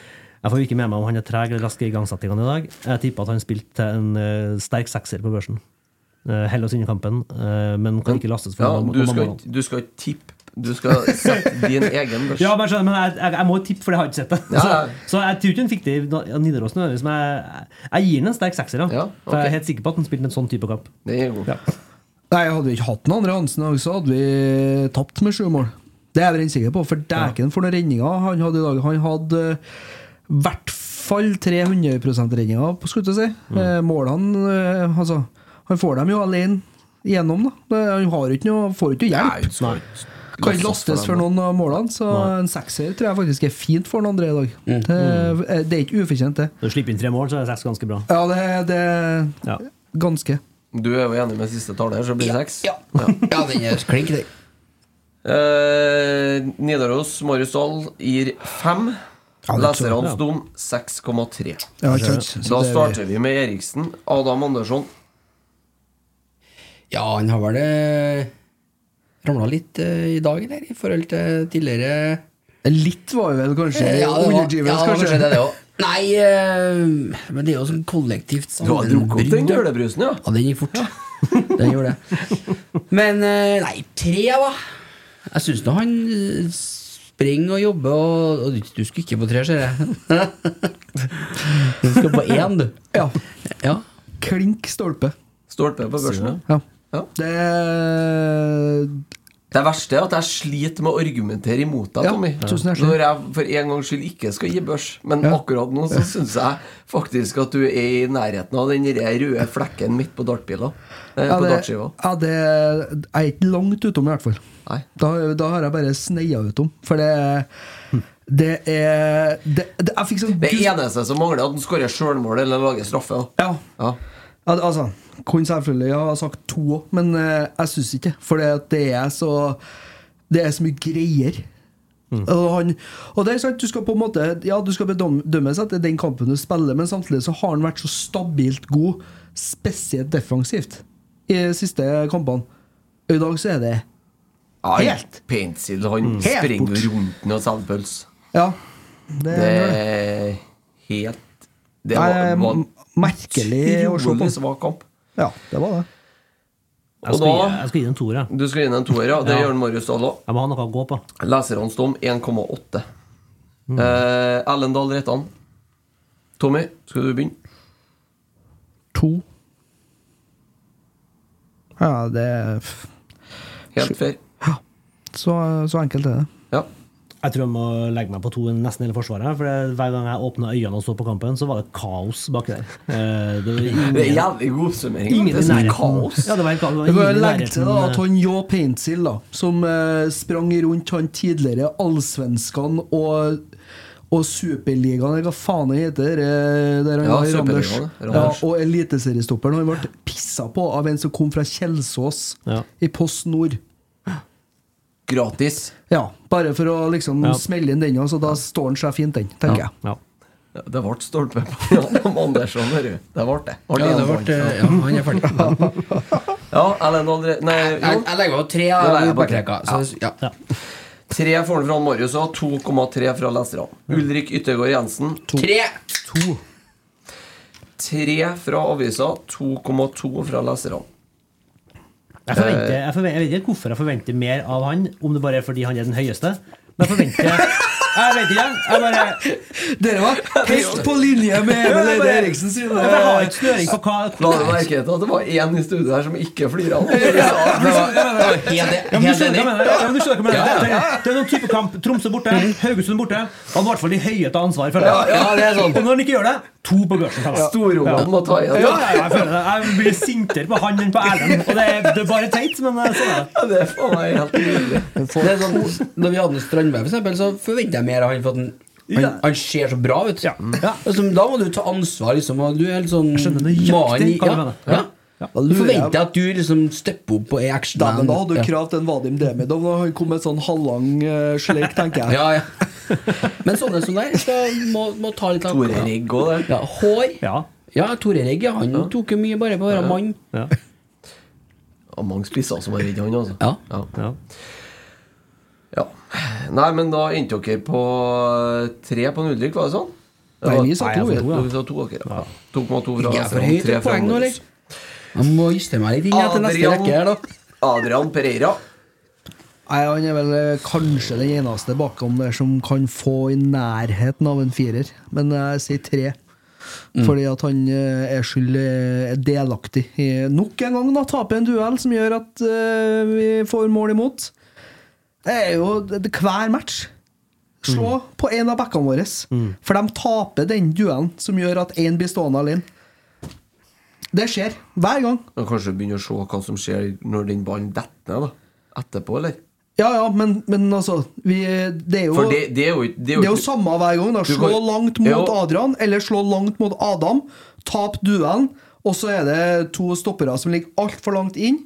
jeg får jo ikke med meg om han er treg eller rask i igangsettingene i dag. Jeg tipper at han spilte til en uh, sterk sekser på børsen. Uh, Hell oss inn i kampen, eh, men kan ikke lastes for Ja, du skal, du skal tippe. Du skal sette din egen børs. Ja, men, skjønner, men jeg, jeg, jeg må tippe, for jeg har ikke sett det. Ja, Så, ja. så jeg tror ikke han fikk det i Nidaros. jeg, jeg gir den en sterk sekser. Ja. okay. For jeg er helt sikker på at han spilte en sånn type kamp. Det er god. Ja. Nei, Hadde vi ikke hatt den andre Hansen, så hadde vi tapt med sju mål. Det er jeg sikker på, for dæken for noen redninger han hadde i dag. Han hadde i hvert fall 300 %-redninger, skulle jeg si. Mm. Eh, Målene eh, Altså, han får dem jo alene gjennom, da. Han har ikke noe, får ikke hjelp. Nei, Kan ikke lastes for noen av målene, så en sekser tror jeg faktisk er fint for den andre i dag. Det, det er ikke ufortjent, det. Når du slipper inn tre mål, så er seks ganske bra. Ja, det, det Ja. ganske. Du er jo enig med siste taler, så blir det seks? Ja, ja den er klink, den. Eh, Nidaros Marius Dahl gir fem. Ja, det. Lesernes dom 6,3. Ja, ikke sant? Så Da starter vi med Eriksen. Adam Andersson. Ja, han har vel eh, ramla litt eh, i dag, eller? I forhold til tidligere Litt var vi vel kanskje Ja, det var- underdrivelse, ja, kanskje. kanskje det, det også. Nei, eh, men det er jo sånn kollektivt Du har drukket opp den sammenbrudd. jølebrusen, ja? Ja, den gikk fort. Den gjorde det. Men eh, nei, tre, da. Jeg syns nå han eh, springer og jobber, og, og du, du skulle ikke på tre, ser jeg. Du skal på én, du. Ja. Ja. Klink stolpe. Stolpe på børsen. Ja. Ja. Det Det verste er at jeg sliter med å argumentere imot deg, Ja, Tommy. tusen. Når jeg for en gangs skyld ikke skal gi børs. Men Ja. akkurat nå så syns jeg faktisk at du er i nærheten av den røde flekken midt på dartpila. Eh, ja, det, ja, det Jeg er ikke langt utom, i hvert fall. Da, da har jeg bare sneia utom. For det Det er det, det, Jeg fikk sånn Det eneste som mangler, er at han skårer sjølmål eller lager straffe. Ja. Ja. Ja, altså, kunne selvfølgelig ha sagt to òg, men eh, jeg syns ikke For det, For det er så Det er så mye greier. Og, han, og det er sant, du skal på en måte Ja, du skal bedømmes etter den kampen du spiller, men samtidig så har han vært så stabilt god, spesielt defensivt, i de siste kampene. I dag så er det Ja, Helt. Pencil, han Helt springer bort. rundt den og selger pølse. Ja. Det, Det er helt Det var, var merkelig å se på. utrolig svak kamp. Ja, det var det. Jeg skal, skal, gi, jeg skal gi den en toer. jeg. Du skal gi en toer, ja. Det Ja. gjør Marius Dahl òg. Jeg må ha noe å gå på. Lesernes dom 1,8. Mm. Eh, Ellen Dahl Reitan. Tommy, skal du begynne? To. Ja, det er Helt fair. så, så enkelt er det. Ja. Jeg tror jeg må legge meg på to nesten hele forsvaret. For Hver gang jeg åpna øynene og så på kampen, så var det kaos baki der. Eh, Det var ingen, Det er jævlig god oppsummering. ingen Det er kaos. Ja, det var kaos. Det var legge til da, at han Jå Paintsil, da, som eh, sprang rundt han tidligere allsvenskene og, og Superligaen, hva faen det heter, eh, der han Ja, var i Randers. Ja. Ja, og eliteseriestopperen. Han ble pissa på av en som kom fra Kjelsås Ja. i Post Nord. Gratis. Ja, bare for å liksom Ja. smelle inn den, så da står den seg fint, den, tenker jeg. Ja. Ja, det ble stolpe på Adam Andersson, hører du. Det ble det. Ja, det ble, ja, han er ferdig. Ja, Ellen André Nei, Jeg, jo. jeg legger av tre av legger jeg på Så, ja. Ja. Tre får han fra Marius og 2,3 fra leserne. Ulrik Yttergård Jensen. Tre! Tre fra avisa, 2,2 fra leserne. Jeg, forventer, jeg, forventer, jeg vet ikke hvorfor jeg forventer mer av han, om det bare er fordi han er den høyeste. Men jeg forventer Jeg vet ikke, jeg bare Dere var helt på linje med Emil Eide Eriksen sine Jeg har ikke snøring på hva La du merke til at det var én i studio her som ikke flira av det? Er noen type kamp. Tromsø borte, Haugesund borte. Han har i hvert fall de høye til ansvar, føler jeg. Ja, det er sånn. Og når han ikke gjør det, to på børsen. føler. Storungene må ta igjen. Ja, jeg føler det. Jeg blir sintere på han enn på Erlend. Og det, er- det er bare teit, men eh, sånn er det. Ja, det er faen meg helt nydelig. Sånn, når vi hadde Strandberg, for eksempel, så forventer jeg mer av han. For at han, han, Ja. han ser så bra ut. Ja. Ja. Altså, da må du ta ansvar, liksom. Og du er helt sånn mann i- ja, ja. Da Du jeg- forventer at du liksom stepper opp og er action Da, da hadde du ja. krav til en Vadim Demidov han kom med sånn halvlang uh, sleik, tenker jeg. Ja, ja. Men sånne som der skal, må, må ta litt av Tore Rigg òg, det. Ja, hår. Ja. Ja, Tore Regg, ja, han tok jo mye bare på å være mann. Ja. Og mange spisser som har redd han, altså. Ja. Nei, men da endte dere på tre på Nullrik, var det sånn? Det Nei, vi sa to, Nei, to, ja. Sa to, okay, Ja. 2,2 fra Jeg er for høyt poeng nå, eller? Jeg må juste meg litt inn etter neste Adrian- rekke her, da. Adrian Pereira. Nei, Han er vel eh, kanskje den eneste bakom der som kan få i nærheten av en firer. Men jeg sier tre. Fordi at han eh, er skyld eh, delaktig i nok en gang da taper en duell som gjør at eh, vi får mål imot. Det er jo det, det, hver match. Slå på en av backene våre. For de taper den duellen som gjør at én blir stående alene. Det skjer hver gang. Men kanskje begynne å se hva som skjer når den ballen detter ned, da. Etterpå, eller? Ja, ja, men, men altså vi, Det er jo det, det, det er jo Det er jo samme hver gang. da Slå kan- langt mot Jo. Adrian, eller slå langt mot Adam. Tap duellen, og så er det to stoppere som ligger altfor langt inn.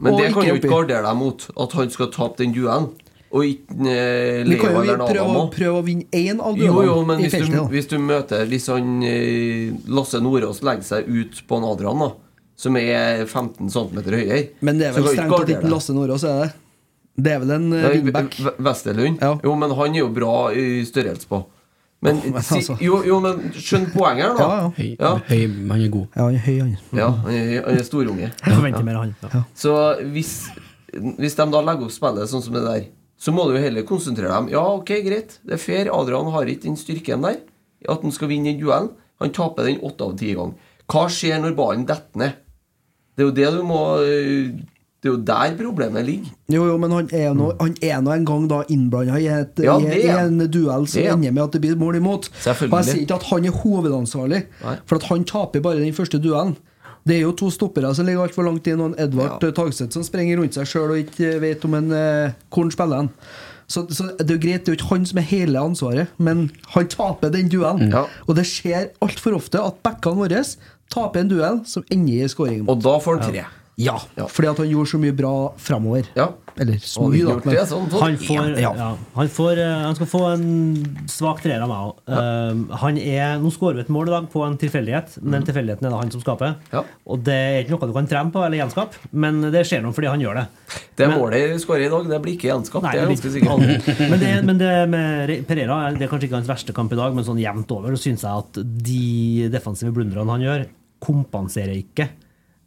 Men det kan jo ikke gardere deg mot at han skal tape den duellen. Og ikke eh, Vi kan jo prøve, prøve å vinne én av Jo, duellene jo, men hvis du, feltet. hvis du møter han eh, Lasse Nordås legger seg ut på en Adrian, da som er 15 cm høyere Men det er vel strengt tatt ikke. Lasse Nordås, er det? Det er vel en eh, wingback? Westerlund? Ja. Jo, men han er jo bra i størrelse på. Men, men si, altså. jo, jo, men skjønn poenget her, da. Ja, ja. Høy, Ja. høy, han er god. Ja, han er høy, han. Ja, han er, han er storunge. Jeg forventer mer av han. Ja. Så hvis, hvis de da legger opp spillet sånn som det der, så må du jo heller konsentrere dem. Ja, ok, greit, det er fair. Adrian har ikke den styrken der. At han skal vinne den duellen. Han taper den åtte av ti ganger. Hva skjer når ballen detter ned? Det er jo det du må øh, Det er jo der problemet ligger. Jo, jo, men han er nå han er nå en gang da innblanda i, Ja, i, en duell som er- ender med at det blir mål imot. Og jeg sier ikke at han er hovedansvarlig, Nei. for at han taper bare den første duellen. Det er jo to stoppere som ligger altfor langt inn, og en Edvard Ja. ja. Tagseth som sprenger rundt seg sjøl og ikke vet om en eh, hvor han spiller hen. Så, så det er jo greit, det er jo ikke han som er hele ansvaret, men han taper den duellen. Ja. Og det skjer altfor ofte at backene våre taper en duell som ender i skåring. Og da får han tre. Ja, Ja. fordi at han gjorde så mye bra framover. Ja. Eller så mye, da. men- det sånn, sånn. Han, får, Ja. ja, han, får, eh, han skal få en svak treer av meg òg. han er, nå skårer vi et mål i dag på en tilfeldighet. Men den tilfeldigheten er det han som skaper. Ja. Og det er ikke noe du kan trene på eller gjenskape, men det skjer noe fordi han gjør det. Det Men- målet vi skårer i dag, det blir ikke gjenskapt. Nei, det er ganske blir sikker på. aldri. men, det, men det med Pereira er- det er kanskje ikke hans verste kamp i dag, men sånn jevnt over så syns jeg at de defensive blunderne han gjør, kompenserer ikke.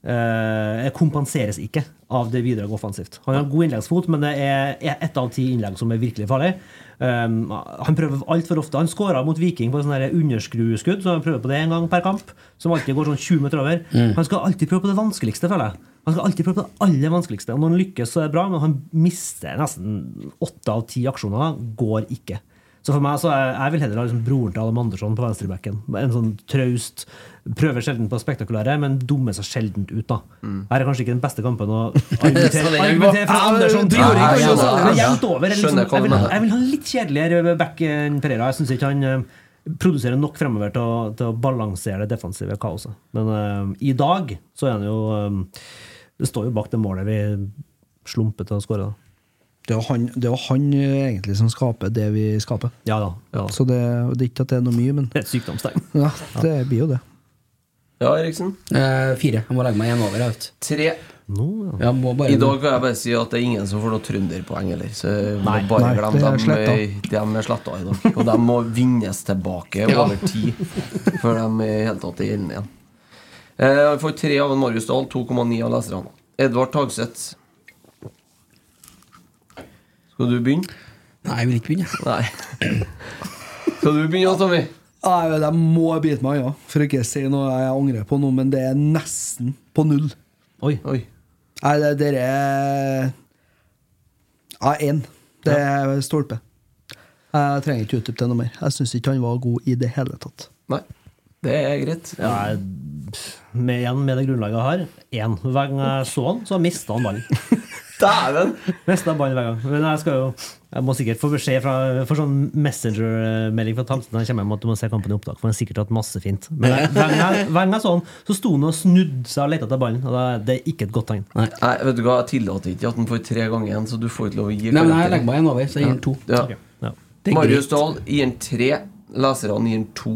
Eh, kompenseres ikke av det bidraget offensivt. Han har god innleggsfot, men det er ett av ti innlegg som er virkelig farlig. Um, han prøver altfor ofte. Han skåra mot Viking på sånn der underskrueskudd, så han prøver på det en gang per kamp. Som alltid går sånn 20 meter over. Han skal alltid prøve på det vanskeligste, føler jeg. Han skal alltid prøve på det aller vanskeligste. Og når han lykkes, så er det bra, men han mister nesten åtte av ti aksjoner. Går ikke. Så for meg så er, jeg vil heller ha liksom broren til Adam Andersson på venstrebacken. En sånn traust Prøver sjelden på spektakulære, men dummer seg sjelden ut. da Her er kanskje ikke den beste kampen å argumentere fra for Andersson. jeg jevnt over. Liksom, vil, ha- jeg vil ha litt kjedeligere back enn Pereira. Jeg syns ikke han eh, produserer nok fremover til å, til å balansere det defensive kaoset. Men uh, i dag så er han jo eh, Det står jo bak det målet vi slumper til å skåre. da. Det er han, det er han egentlig som skaper det vi skaper. Ja da. Ja. Så det, det er ikke at det er noe mye, men Det er et sykdomstegn. ja, det blir jo det. Ja, Eriksen? Eh, fire. Jeg må legge meg én over. Jeg vet. Tre. No, ja. Jeg må bare I dag kan jeg bare si at det er ingen som får noe trønderpoeng heller. Så jeg må Nei. bare Nei, er dem. eh, De er sletta i dag. Og de må vinnes tilbake Ja. over tid før de i hele tatt er gjeldende igjen. Eh, Jeg får tre av en Marius Dahl, 2,9 av leserne. Edvard Tagseth. Skal du begynne? Nei, jeg vil ikke begynne. Nei. Skal du begynne, Tommy? Jeg må bite meg i øya for ikke å si noe jeg angrer på nå, men det er nesten på null. Oi. Oi. Nei, det, det er Ja, én. Det er stolpe. Jeg trenger ikke utdype det noe mer. Jeg syns ikke han var god i det hele tatt. Nei. Det er greit. Ja, jeg- med, igjen med det grunnlaget jeg har, én. Hver gang jeg så han, så mista han ballen. Dæven! Mista ballen hver gang. Men jeg skal jo Jeg må sikkert få beskjed fra For sånn Messenger-melding fra Tamsen når jeg kommer hjem at du må se kampen i opptak, for han har sikkert hatt masse fint. Men jeg- hver gang jeg, så han, så sto han og snudde seg og lette etter ballen. Og det er ikke et godt tegn. Nei. Nei, vet du hva, jeg tillater ikke at han får tre ganger igjen, så du får ikke lov å gi Nei, men jeg legger meg en over, så jeg gir han to. Ja. Ok, ja. Marius. Dahl gir han tre, leserne gir han to.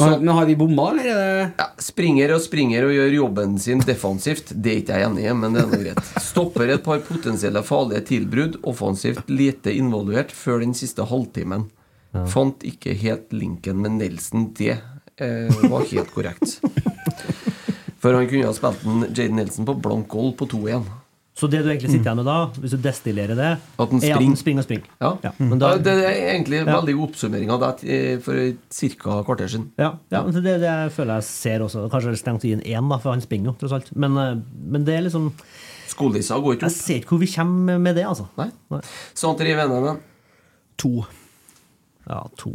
Men, men har vi bomma, eller er det Ja, springer og springer og gjør jobben sin defensivt. Det er ikke jeg enig i, men det er noe greit. Stopper et par potensielle farlige tilbrudd, offensivt lite involvert før den siste halvtimen. Fant ikke helt linken med Nelson. Det eh, var helt korrekt. For han kunne ha spilt en Jaden Nelson på blank gold på 2-1. Så det du egentlig sitter igjen med da, hvis du destillerer det, At den er at den springer og springer. Ja. Ja, men da- Ja, det er egentlig en veldig god oppsummering av det eh, for ca. kvarter siden. Ja, ja men det, det jeg føler jeg ser også. Kanskje det er strengt å gi en én, da, for han springer jo, tross alt. Men, eh, men det er liksom Skolissa går ikke Jeg ser ikke hvor vi kommer med det, altså. Nei. Nei. Sånn driver NM-en. To. Ja, to.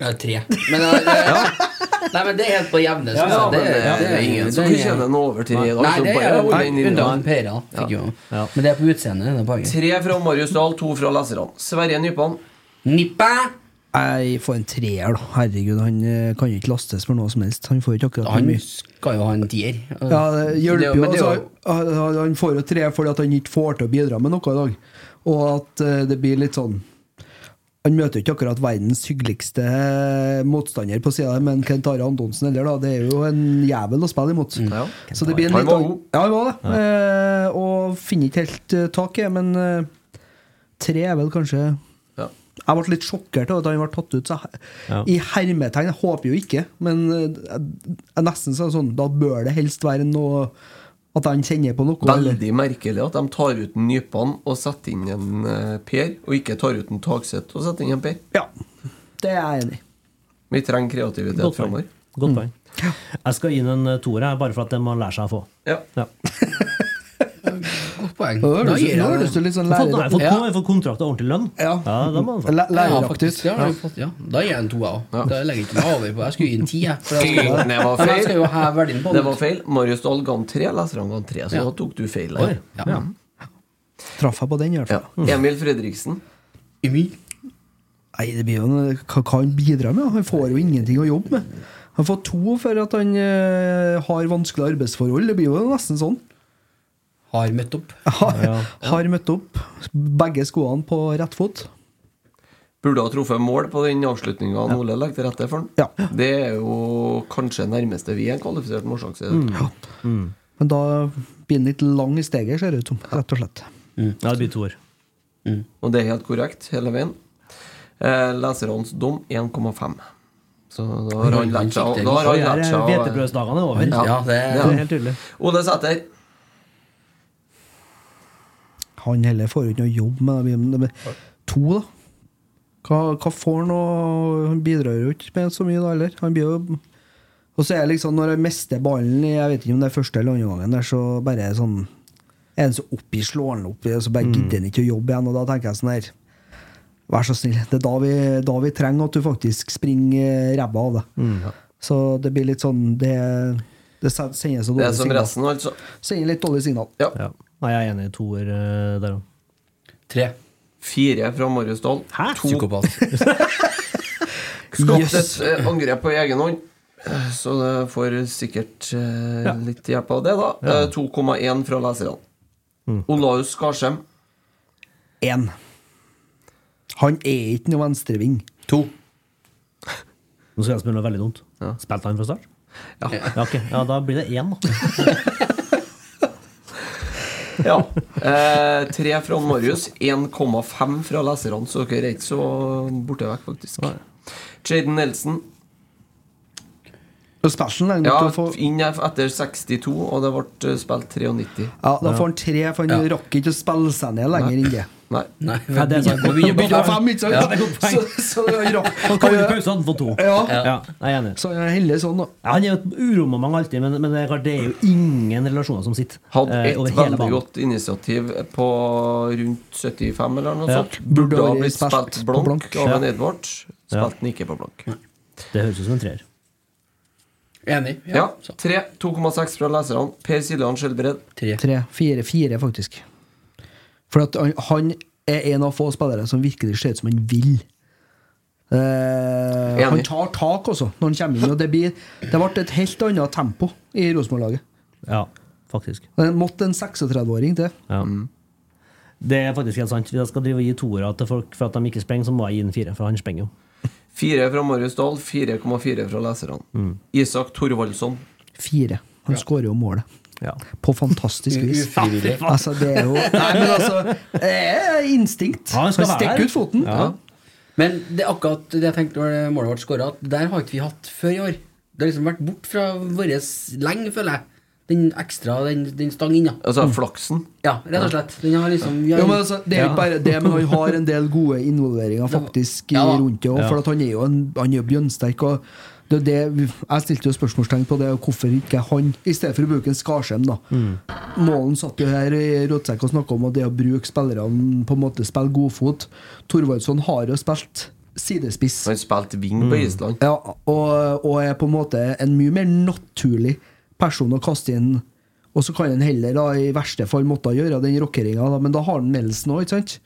Ja, tre. Men, det, det, Nei, men det er helt på jevne. Ja, Ja, det, det, det er ingen som det- kjenner noe over tre i dag. Nei, det er jo en Pera. Fikk jo. Ja. Men det er på utseendet. er. Tre fra Marius Dahl, to fra leserne. Sverre Nypan. Nippe! Jeg får en treer, da. Herregud, han eh, kan jo ikke lastes for noe som helst. Han får ikke akkurat Han mye. skal jo ha en tier. Ja, det er hjelper jo- Altså, han- får jo tre fordi at han ikke får til å bidra med noe i dag. Og at eh, det blir litt sånn Han møter ikke akkurat verdens hyggeligste eh, motstander på sida, men Kent Are Antonsen heller, da. Det er jo en jævel å spille imot. Ja. Så det blir en litt an-. Ja, han var det. Eh, og finner ikke helt uh, tak i, men eh, tre er vel kanskje Ja. Jeg ble litt sjokkert over at han ble tatt ut. Så jeg, Ja. I hermetegn, jeg håper jo ikke, men eh, jeg, jeg nesten sa sånn Da bør det helst være noe At han kjenner på noe. Veldig merkelig at de tar ut en Nypan og setter inn en eh, Per, og ikke tar ut en Tagseth og setter inn en Per. Ja, det er jeg enig i. Vi trenger kreativitet Godt framover. Godt poeng. Jeg skal inn en eh, toer, bare for at den må lære seg å få. Ja. Ja. Poeng. Nå Da gir jeg høres du litt sånn Jeg har jeg fått, Ja. jeg fått kontrakt og ordentlig lønn. Ja. da må man få. Læ- Ja, Læreraktig. faktisk. Ja, fått, ja. Da gir jeg en to, jeg òg. Det legger jeg ikke meg over på Jeg skulle gi en ti, jeg. For jeg skal, Det var jeg feil. jo på Det var feil. Marius Dahl ga han tre, leserne ga han tre, så Ja. da tok du feil. der. Ja. Traff jeg på den, i hvert Ja. fall. Emil Fredriksen. Emil. Nei, det blir jo hva han bidrar med? Han får jo ingenting å jobbe med. Han får to for at han eh, har vanskelige arbeidsforhold. Det blir jo nesten sånn. Har møtt opp. Har, har møtt opp. Begge skoene på rett fot. Burde ha truffet mål på den avslutninga Ole legger til rette for den. Ja. Det er jo kanskje nærmeste vi er en kvalifisert målsjanse. Men da blir den litt lang i steget, ser det ut som. Rett og slett. Ja, det blir toer. Og det er helt korrekt hele veien. Eh, lesernes dom 1,5. Så da har han lært seg å lært er Hvetebrødsdagene over. Ja. Ja, det er helt tydelig. Ole Sæter. Han heller får jo ikke noe jobb med det. men To, da? Hva, hva får han Han bidrar jo ikke med så mye, da, heller. Han blir jo Og så er det liksom, når han mister ballen i Jeg vet ikke om det er første eller andre gangen, der, så bare er det sånn Er han så oppi, slår han opp, så bare gidder han ikke å jobbe igjen. Og da tenker jeg sånn her Vær så snill. Det er da vi, da vi trenger at du faktisk springer ræva av deg. Så det blir litt sånn Det, det sender så Det er dårlig som signal. resten, altså. Sender litt dårlig signal. Ja. Ja. Nei, jeg er enig i toer eh, der òg. tre. Fire fra Marius Dahl. Hæ? To Psykopat. Skapt Yes. et eh, angrep på egen hånd. Eh, Så det får sikkert eh, Ja. litt hjelp av det, da. Eh, 2,1 fra leserne. Olaus Skarsheim. Én. Han er ikke noe venstreving. To. Nå skal jeg spille noe veldig dumt. Spilte han fra start? Ja. Ja, ok. ja, da blir det én, da. ja. Eh, tre fra Marius. 1,5 fra leserne, så dere er ikke så borte vekk, faktisk. Jaden Nelson. Og Specialen er Ja, nødt få inn etter 62, og det ble eh, spilt 93. Ja, Da får han tre, for han Ja. rakk ikke å spille seg ned lenger enn det. Nei. Nei, Nei, det er sant. vi begynner på fem. ikke sant? Ja, det er godt poeng. Så, så, han pause, får to. Ja. Ja, jeg er enig. Så jeg er heldig sånn, da. Ja, han er jo et uromoment alltid, men, men det, er klart, det er jo ingen relasjoner som sitter Hadde eh, et over hele veldig banen. godt initiativ på rundt 75 eller noe Ja. sånt. Burde ha blitt spilt blank blank. av en Edvard. Spilte den ikke på blank. Det høres ut som en treer. Enig. Ja. ja 3. 2,6 fra leserne. Per Siljan Skjelbred. Tre. Tre. Fire, fire faktisk. For at han, han er en av få spillere som virkelig ser ut som han vil. Eh, han tar tak også når han kommer inn. Og det, blir, det ble et helt annet tempo i Rosenborg-laget. Ja, faktisk. Det måtte en 36-åring til. Ja. Det er faktisk helt sant. Hvis jeg skal drive og gi toere til folk for at de ikke sprenger, så må jeg gi en fire, for han sprenger jo. Fire fra Marius Dahl. 4,4 fra leserne. Mm. Isak Thorvaldsson. Fire. Han skårer jo målet. Ja. På fantastisk vis. Ufrivillig. Altså, det er jo Nei, men altså Det er instinkt. Ja, han skal være stikker ut foten. Ja. Men det er akkurat det jeg tenkte når målet ble skåra, at der har ikke vi hatt før i år. Det har liksom vært bort fra vår lenge, føler jeg. Den ekstra, den, den stang inn, ja. Altså flaksen. Ja, rett og slett. Den har liksom har, Jo, men altså, det er jo ikke bare det, men han har en del gode involveringer faktisk Ja rundt det. òg, Ja. for at han er jo en, han er bjønnsterk. Og det, er det, jeg stilte jo spørsmålstegn på det, hvorfor ikke han, i stedet for å bruke en Skarsheim. da Målen satt jo her i Rådsekk og snakka om at det å bruke spillerne på en måte spille godfot. Thorvaldsson har jo spilt sidespiss. Han spilte wing på Island. Ja, og, og er på en måte en mye mer naturlig person å kaste inn. Og så kan han heller da i verste fall måtte gjøre den rockeringa, men da har han Melsen òg, ikke sant?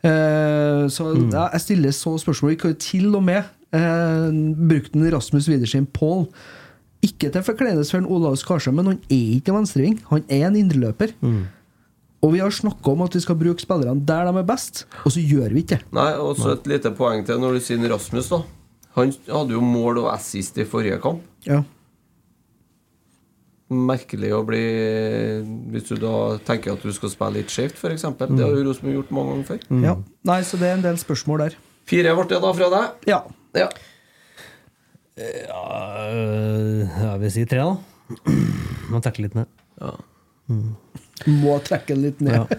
Eh, så ja, jeg stiller så spørsmål. Vi kan jo til og med eh, brukte Rasmus Widersheim Paul. Ikke til forkledelse for Olav Olaus Skarsheim, men han er ikke venstreving. Han er en indreløper. Og vi har snakka om at vi skal bruke spillerne der de er best, og så gjør vi ikke det. Nei, og så et lite poeng til når du sier Rasmus, da. Han hadde jo mål og assist i forrige kamp. Ja. Merkelig å bli Hvis du da tenker at du skal spille litt skjevt, f.eks. Det har jo Rosenborg gjort mange ganger før. Ja. Nei, så det er en del spørsmål der. Fire ble det da fra deg. Ja. Ja. Ja, jeg vil si tre, da. Må trekke litt ned. Må trekke den litt ned.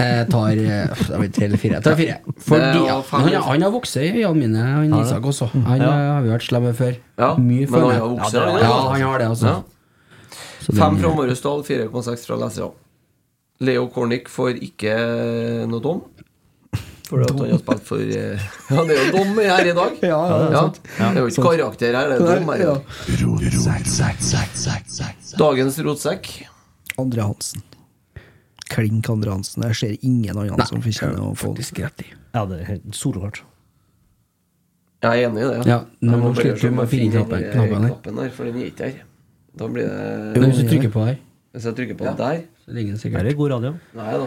Jeg tar eh, jeg vet, tre eller fire. Jeg tar fire. Fordi, ja, han, han har vokst i øynene mine, han Isak også. Han Ja. eh, har vi vært slemme før. Ja, Mye men føler han har vokst, ja, det- ja. ja, han har det, altså. Ja. Så Fem fra Marius 4,6 fra leserne. Leo Kornic får ikke noe dom. Fordi at han har spilt for eh, Ja, det er jo dommer her i dag. Ja, ja, det er sant. Det er jo ikke karakter her, det er dommer. Ja. Dagens rotsekk. Andre Hansen. Klink Andre Hansen. Jeg ser ingen andre som fortjener å få rett i. Ja, det er soleklart. Jeg er enig i det. Ja, nå må du med å finne knappen- den knappen her. knappen her, for den er ikke her. Da blir det hvis du trykker på her, Hvis jeg trykker på ja. der så ligger den Det sikkert er god radio. Nei da.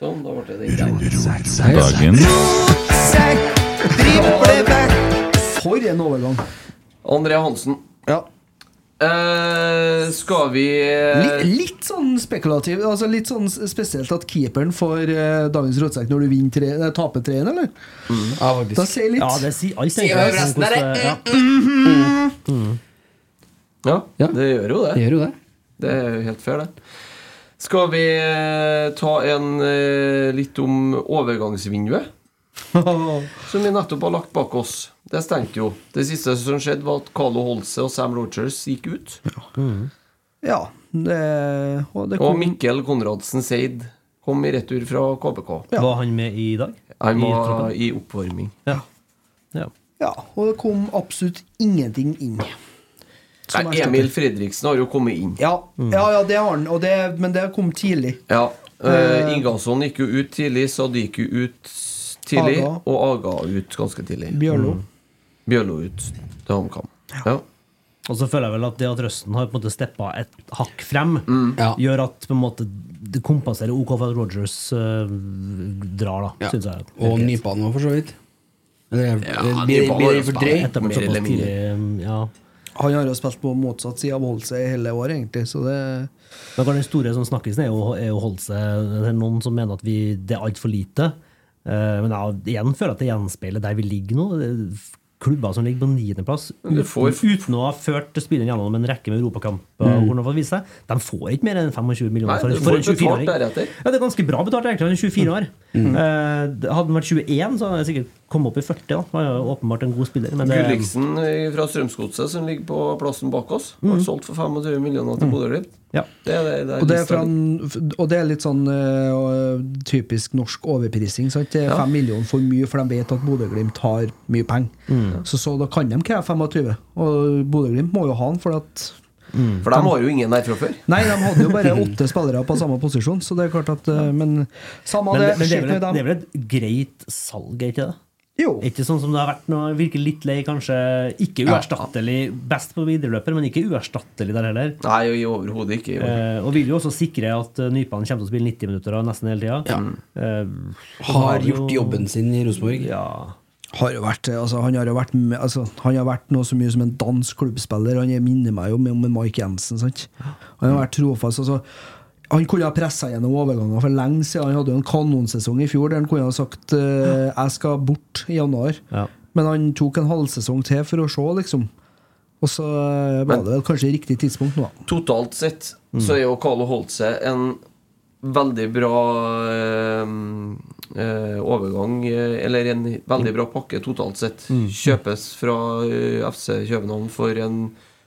Sånn, da ble det den der. For en overgang! André Hansen. Ja. Uh, skal vi Litt, litt sånn spekulativ. Altså Litt sånn spesielt at keeperen får uh, dagens rotsekk når du vinner tre, nei, taper 3-1, eller? Ja, faktisk. Da sier litt. Ja, det sier alt. Sier jo resten av det. Mm det- mm. Ja, Ja. det gjør jo det. Det gjør jo det. Det er jo helt fair, det. Skal vi eh, ta en eh, litt om overgangsvinduet? Som vi nettopp har lagt bak oss. Det stengte jo. Det siste som skjedde, var at Carlo Holse og Sam Rogers gikk ut. Ja. Det, og det Og Mikkel Konradsen Seid kom i retur fra KBK. Ja. Var han med i dag? Han var i, i oppvarming. Ja. ja. Ja, og det kom absolutt ingenting inn. Nei. Emil Fredriksen har jo kommet inn. Ja, ja, ja det har han, og det, men det kom tidlig. Ja. Uh, Ingasson gikk jo ut tidlig, Sadiq jo ut tidlig, Aga. og Aga ut ganske tidlig. Bjørlo. Bjørlo ut til HamKam. Ja. Og så føler jeg vel at det at Røsten har på en måte steppa et hakk frem, Ja. gjør at på en måte det kompenserer OK for at Rogers uh, drar, da, Ja. Synes jeg. Og Nypan òg, for så vidt. Eller, Ja, Nypan har jo for spilt. drøy? Mer eller tidlig, ja. Han har jo spilt på motsatt side av Holse i hele år, egentlig, så det Men den store som snakkisen er jo, er jo Holse. Det er noen som mener at vi, det er altfor lite. Eh, men jeg igjen føler at det gjenspeiler der vi ligger nå. Klubber som ligger på niendeplass får- uten å ha ført spilleren gjennom en rekke med europakamper. Mm. de får ikke mer enn 25 millioner Nei, for, en 24-åring. betalt deretter. Ja, det er ganske bra betalt, egentlig. Han er 24 år. Mm. Eh, hadde han vært 21, så hadde han sikkert kommet opp i 40. da Han er jo åpenbart en god spiller. Men det, Gulliksen eh, fra Strømsgodset, som ligger på plassen bak oss, ble Mm. solgt for 25 millioner til Bodø-Glimt. Ja. Det er, det, det er Og det, er fra og det er litt sånn uh, typisk norsk overprising. Sant? Det er Ja. 5 millioner for mye, for de vet at Bodø-Glimt har mye penger. Mm. Så, så da kan de kreve 25. Og Bodø-Glimt må jo ha den, for at For de var jo ingen der fra før. Nei, de hadde jo bare åtte spillere på samme posisjon, så det er klart at eh, Men samme men, det. det, men det, er vel et, det er vel et greit salg, er ikke det? Jo. Ikke sånn som det har vært nå, virker litt lei, kanskje. Ikke uerstattelig. Best på videoløper, men ikke uerstattelig der heller. Nei, overhodet ikke. Eh, og vil jo også sikre at uh, Nypan kommer til å spille 90 minutter av nesten hele tida. Eh, har, Har gjort jo- jobben sin i Rosenborg. Ja. Har jo vært, altså, han har jo vært, altså, han har vært noe så mye som en dansk klubbspiller. Han er- minner meg jo om Mike Jensen. Sant? Han har vært trofast. Altså, han kunne ha pressa gjennom overganger for lenge siden. Han hadde jo en kanonsesong i fjor der han kunne ha sagt uh, 'jeg skal bort i januar'. Ja. Men han tok en halvsesong til for å se, liksom. Og så eh, var det vel kanskje riktig tidspunkt nå. Totalt sett Mm. så er jo Carlo Holtze en veldig bra eh, eh, overgang, eh, eller en veldig bra pakke totalt sett. Mm. Kjøpes fra eh, FC København for en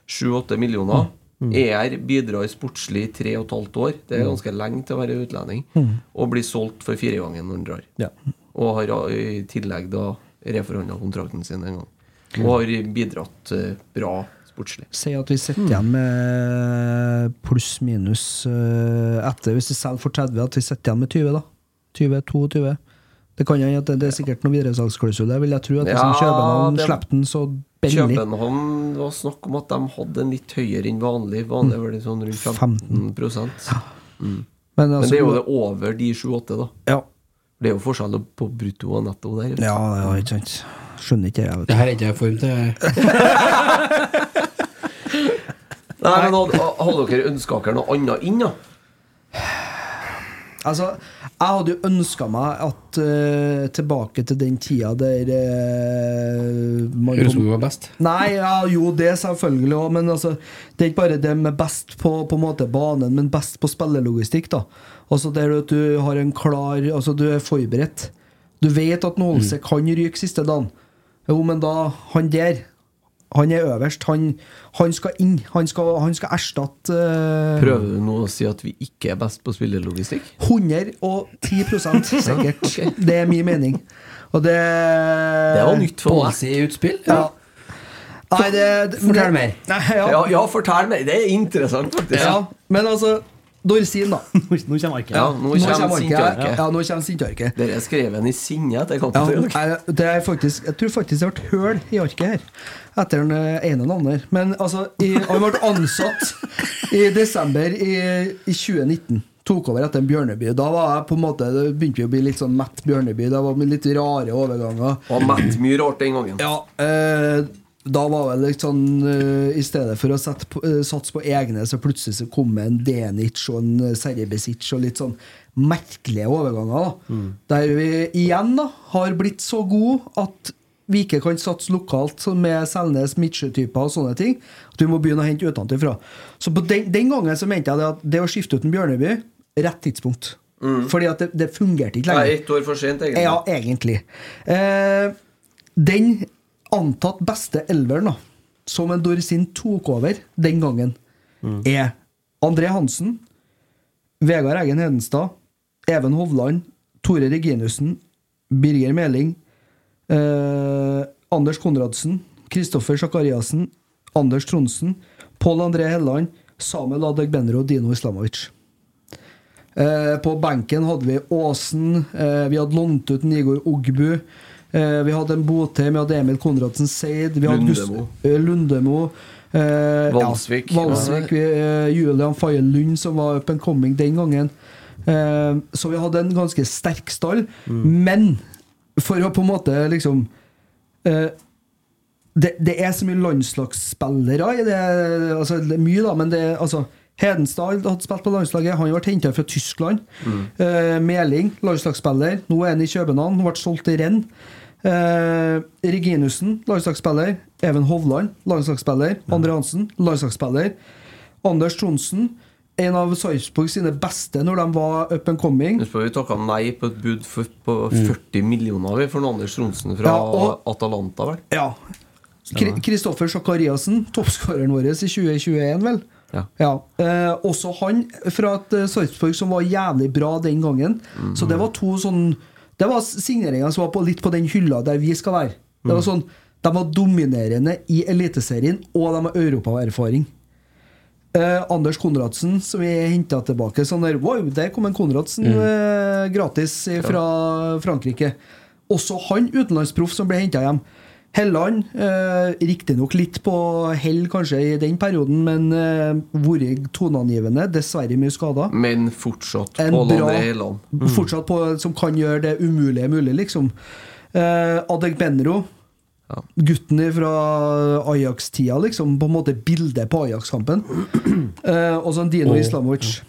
7-8 millioner. Mm. ER bidrar sportslig i tre og et halvt år. Det er ganske lenge til å være utlending. Mm. Og blir solgt for fire ganger når han drar. Ja. Og har i tillegg da reforhandla kontrakten sin en gang. Og har bidratt bra sportslig. Si at vi sitter igjen med pluss-minus eh, etter Hvis vi selger for 30, at vi sitter igjen med 20, da. 20-22. Det kan hende at det, det er sikkert noen videresalgsklausul der, vil jeg tro. At Ja, København slipper den så billig. København var snakk om at de hadde en litt høyere enn vanlig. Vanlig var det sånn rundt 15 mm. Men, Men altså, det er jo det over de 7-8, da. Ja. Det er jo forskjell på brutto og netto der. Ja, ja, ikke sant. Skjønner ikke jeg. vet du. Det her er ikke jeg i form til. Nei, men Hadde, dere ønska dere noe annet inn, da? Altså, jeg hadde jo ønska meg at uh, tilbake til den tida der uh, Rosenborg var best. Nei, ja, jo, det selvfølgelig òg, men altså, det er ikke bare det med best på, på måte banen, men best på spillelogistikk. da Altså Der at du har en klar Altså, du er forberedt. Du vet at Nålse kan ryke siste dagen. Jo, men da Han der, han er øverst. Han, han skal inn. Han skal, han skal erstatte uh, Prøver du nå å si at vi ikke er best på spillerlogistikk? 110 sikkert. okay. Det er min mening. Og det Det var nytt for meg. Policy-utspill? Ja. Nei, det, det Fortell mer. Nei, ja. Ja, ja, fortell meg. Det er interessant, faktisk. Ja, men altså Dorsin, da. Nå kommer arket. Ja, nå kommer arket. sintearket. Ja, nå kommer sintearket. Dere er skrevet i sinne etter Ja, kampen. nei, det er faktisk, jeg tror faktisk det ble høl i arket her. Etter den eh, ene navnet. Men altså, i, han ble ansatt i desember i, i 2019. Tok over etter en Bjørneby. Da var jeg på en måte Det begynte vi å bli litt sånn mett Bjørneby. Det var litt rare overganger. Og mett mye rart den gangen. Ja, eh, da var det litt sånn uh, I stedet for å på, eh, satse på egne, så plutselig så kom det en Denic og en eh, Serbesic og litt sånn merkelige overganger. da Der vi igjen da har blitt så gode at vi ikke kan satse lokalt med Selnes, Midtsjø-typer og sånne ting. At vi må begynne å hente utenfra. Så på den, den gangen så mente jeg det at det å skifte ut en Bjørneby, rett tidspunkt. Fordi at det, det fungerte ikke lenger. Nei, er ett år for sent, egentlig. Ja, egentlig. Eh, den antatt beste elveren da som en Dorsin tok over den gangen, er André Hansen, Vegard Eggen Hedenstad, Even Hovland, Tore Reginussen, Birger Meling, eh, Anders Konradsen, Kristoffer Sakariassen, Anders Tronsen, Pål André Helland, Samuel Adegbenro og Dino Islamovic. Eh, på benken hadde vi Åsen, eh, vi hadde lånt ut Nigor Ogbu. Eh, vi hadde en Botheim, vi hadde Emil Konradsen Seid, vi hadde Lundemo. eh, Lundemo. Eh, Valsvik. Ja, Valsvik vi, eh, Julian Faye Lund, som var up and coming den gangen. Eh, så vi hadde en ganske sterk stall. Men for å på en måte liksom eh, det, det er så mye landslagsspillere i det. Altså, det mye, da, men det altså Hedenstad hadde spilt på landslaget. Han ble henta fra Tyskland. Eh, Meling, landslagsspiller. Nå er han i København. Ble solgt til Renn. Eh, Reginussen, landslagsspiller. Even Hovland, landslagsspiller. Andre Hansen, landslagsspiller. Anders Tronsen, en av Sarpsborg sine beste når de var up and coming. Husk Vi takka nei på et bud for, på 40 millioner vi, for Anders Tronsen fra Ja, og- Atalanta, vel? Ja. Kristoffer Sakariassen, toppskåreren vår i 2021, vel? Ja. Eh, også han fra et eh, Sarpsborg som var jævlig bra den gangen. Så det var to sånn Det var signeringer som var på, litt på den hylla der vi skal være. Det var sånn De var dominerende i Eliteserien, og de har europaerfaring. Eh, Anders Konradsen, som vi henta tilbake. Sånn der, wow, der kom en Konradsen eh, gratis fra Frankrike. Også han utenlandsproff som ble henta hjem. Helland, eh, riktignok litt på hell kanskje i den perioden, men eh, vært toneangivende. Dessverre mye skada. Men fortsatt En på bra- Heiland. Fortsatt på, som kan gjøre det umulige mulig, liksom. Eh, Adek Benro. Gutten fra Ajax-tida, liksom. På en måte bildet på Ajax-kampen. Eh, og så en Dino oh. Islamovic.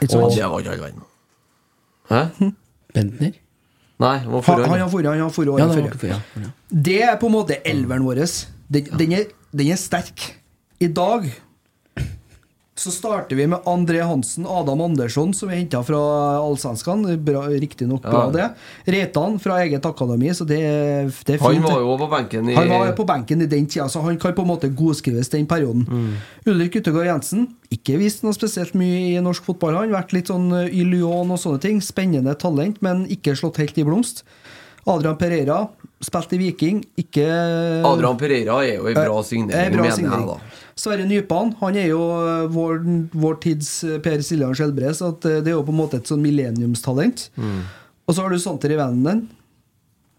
Ikke sant? det var ikke all verden. Hæ? Bentner? Nei, han var Han, han forrige, han forrige Ja, forrige. ja. Det er på en måte elveren vår. Den, den, er, den er sterk. I dag så starter vi med André Hansen, Adam Andersson, som vi henta fra Allsvenskan. Riktignok bra, Ja. det. Reitan fra eget akademi, så det, er- det er fint. Han var jo på benken i Han var på benken i den tida, så han kan på en måte godskrives den perioden. Mm. Ulrik Uttegård Jensen, ikke vist noe spesielt mye i norsk fotball. Han har vært litt sånn eh, i Lyon og sånne ting. Spennende talent, men ikke slått helt i blomst. Adrian Pereira, spilt i Viking, ikke Adrian Pereira er jo en bra Eh, signering, bra mener signering. jeg, da. Sverre Nypan han er jo eh, vår, vår tids eh, Per Siljan Skjelbre, så at eh, det er jo på en måte et sånn millenniumstalent. Mm. Og så har du Santer i vennen din.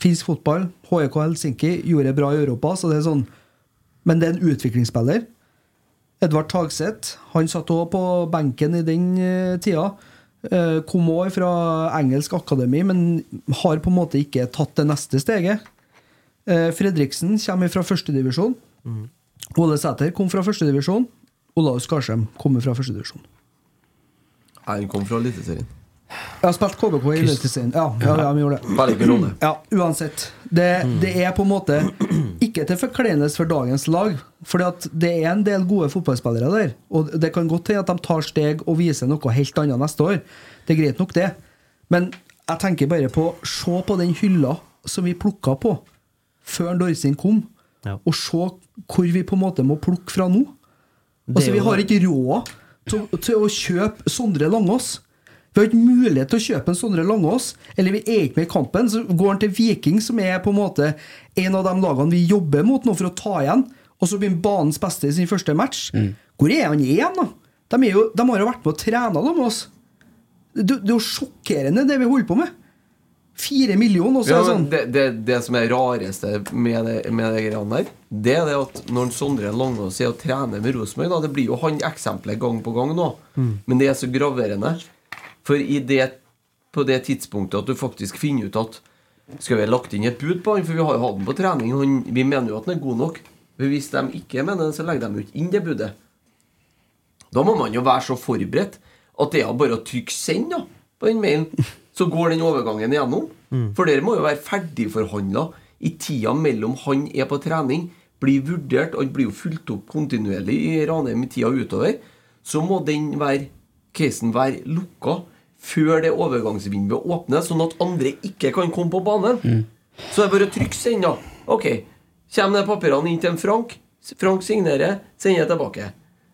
Finsk fotball, HJK Helsinki, gjorde det bra i Europa, så det er sånn Men det er en utviklingsspiller. Edvard Tagseth han satt òg på benken i den tida. Kom òg fra engelsk akademi, men har på en måte ikke tatt det neste steget. Fredriksen kommer fra førstedivisjon. Ole Sæter kom fra førstedivisjon. Olav Skarsheim kommer fra førstedivisjon. Han kom fra Eliteserien. Jeg har spilt KBK i Eliteserien. Ja, ja, ja, vi gjorde det. Ja, uansett. Det, det er på en måte ikke til forkleinelse for dagens lag. for det er en del gode fotballspillere der. Og det kan godt hende at de tar steg og viser noe helt annet neste år. Det er greit nok, det. Men jeg tenker bare på Se på den hylla som vi plukka på før Dorsin kom, Ja. og se hvor vi på en måte må plukke fra nå. Altså, Vi har ikke råd til, til å kjøpe Sondre Langås. Vi har ikke mulighet til å kjøpe en Sondre Langås. Eller vi er ikke med i kampen. Så går han til Viking, som er på en måte en av de lagene vi jobber mot nå for å ta igjen. Og så blir han banens beste i sin første match. Hvor er han igjen, da? De, jo, de har jo vært med og trena med oss. Det, det er jo sjokkerende, det vi holder på med. Fire millioner, og så Ja, er det sånn det, det, det som er rareste med det, med det greiene der, det er det at når Sondre Langås er og trener med Rosenborg Det blir jo han eksempelet gang på gang nå, Mm. men det er så graverende. For i det, på det tidspunktet at du faktisk finner ut at Skal vi ha lagt inn et bud på han, for vi har jo hatt han på trening, han, vi mener jo at han er god nok. Men hvis de ikke mener det, så legger de jo ikke inn det budet. Da må man jo være så forberedt at det er bare å trykke 'send' da, på den mailen. Så går den overgangen igjennom. For dere må jo være ferdigforhandla i tida mellom han er på trening, blir vurdert, han blir jo fulgt opp kontinuerlig i Ranheim i tida utover. Så må den være, casen være lukka før det overgangsvinduet åpner, sånn at andre ikke kan komme på banen. Så det er bare å trykke 'send', da. Ok. Kommer de papirene inn til en Frank? Frank signerer, sender tilbake.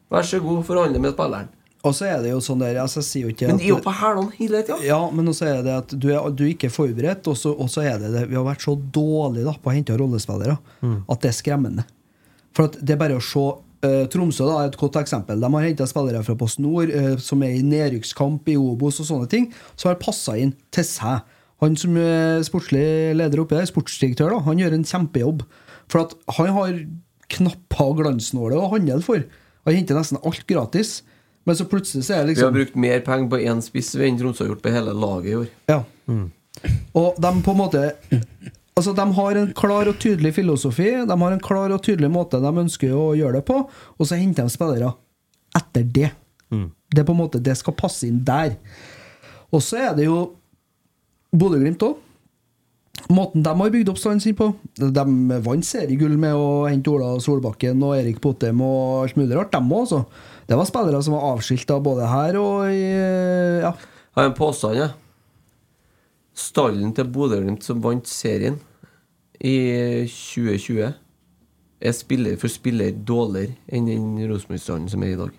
Vær så god, forhandle med spilleren. Og så er det jo sånn der altså, Jeg sier jo ikke Men de er jo på hælene hele tida. Ja, men også er det at du er, du er ikke forberedt, og så og så er det det Vi har vært så dårlige da, på å hente rollespillere at det er skremmende. For at det er bare å se uh, Tromsø da, er et godt eksempel. De har henta spillere fra Post Nord uh, som er i nedrykkskamp i Obos og sånne ting, som har passa inn til seg. Han som er sportslig leder oppi der, sportsdirektør, da, han gjør en kjempejobb. For at han har knapper og glansnåler å handle for. Han henter nesten alt gratis. Men så plutselig så er det Vi har liksom brukt mer penger på én spiss enn Tromsø har gjort på hele laget i år. Ja. Og de på en måte Altså De har en klar og tydelig filosofi, de har en klar og tydelig måte de ønsker å gjøre det på, og så henter de spillere etter det. Det er på en måte Det skal passe inn der. Og så er det jo Bodø-Glimt òg. Måten de har bygd opp standen sin på De vant seriegull med å hente Ola Solbakken og Erik Potem og alt mulig rart, dem også. Det var spillere som var avskilta både her og i Ja. Jeg har en påstand, jeg. Stallen til Bodø-Glimt som vant serien i 2020, er spiller for spiller dårligere enn den Rosenborg-stallen som er i dag.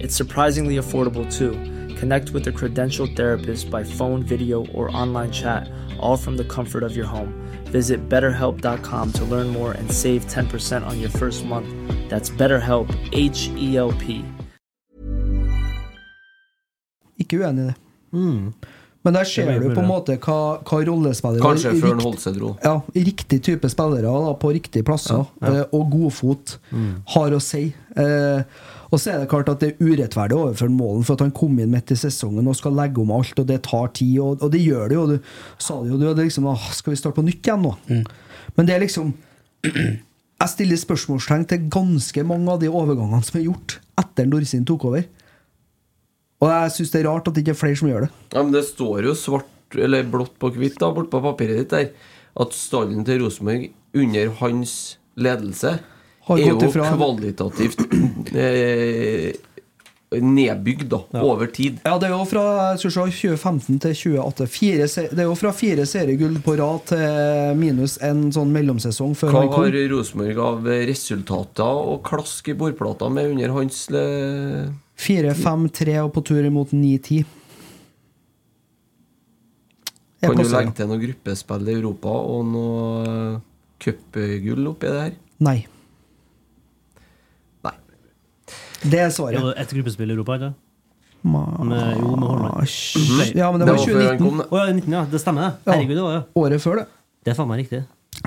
It's surprisingly affordable too. Connect with a credentialed therapist by phone, video, or online chat, all from the comfort of your home. Visit betterhelp.com to learn more and save 10% on your first month. That's BetterHelp, H E L P. Ikke uenig i det. Men der ser er du på en måte hva, hva rollespillere Kanskje før han holdt seg dro. Ja, riktig type spillere da, på riktige plasser, Ja, ja. eh, og godfot, har å si. Eh, og så er det klart at det er urettferdig overfor Målen, for at han kom inn midt i sesongen og skal legge om alt, og det tar tid, og, og det gjør det jo. Du sa det jo, du hadde liksom «Åh, Skal vi starte på nytt igjen nå? Men det er liksom Jeg stiller spørsmålstegn til ganske mange av de overgangene som er gjort etter Dorsin tok over. Og jeg syns det er rart at det ikke er flere som gjør det. Ja, men det står jo svart eller blått på hvitt da, bort på papiret ditt der at stallen til Rosenborg under hans ledelse er jo ifra- kvalitativt eh, nedbygd da, over tid. Ja, det er jo fra se, 2015 til 2018. Fire, det er jo fra fire seriegull på rad til minus en sånn mellomsesong før Hva har Rosenborg av resultater og klask i bordplata med under hans le- 4-5-3 og på tur imot 9-10. Kan du legge til noe gruppespill i Europa og noe cupgull oppi det her? Nei. Det er svaret. Ja, Et gruppespill i Europa, ikke Med, jo, med Holland. Ja, men det var 2019. Å ja, 19, ja. Det stemmer, det. Ja. Herregud, det var det. Året før det. Det er faen meg riktig.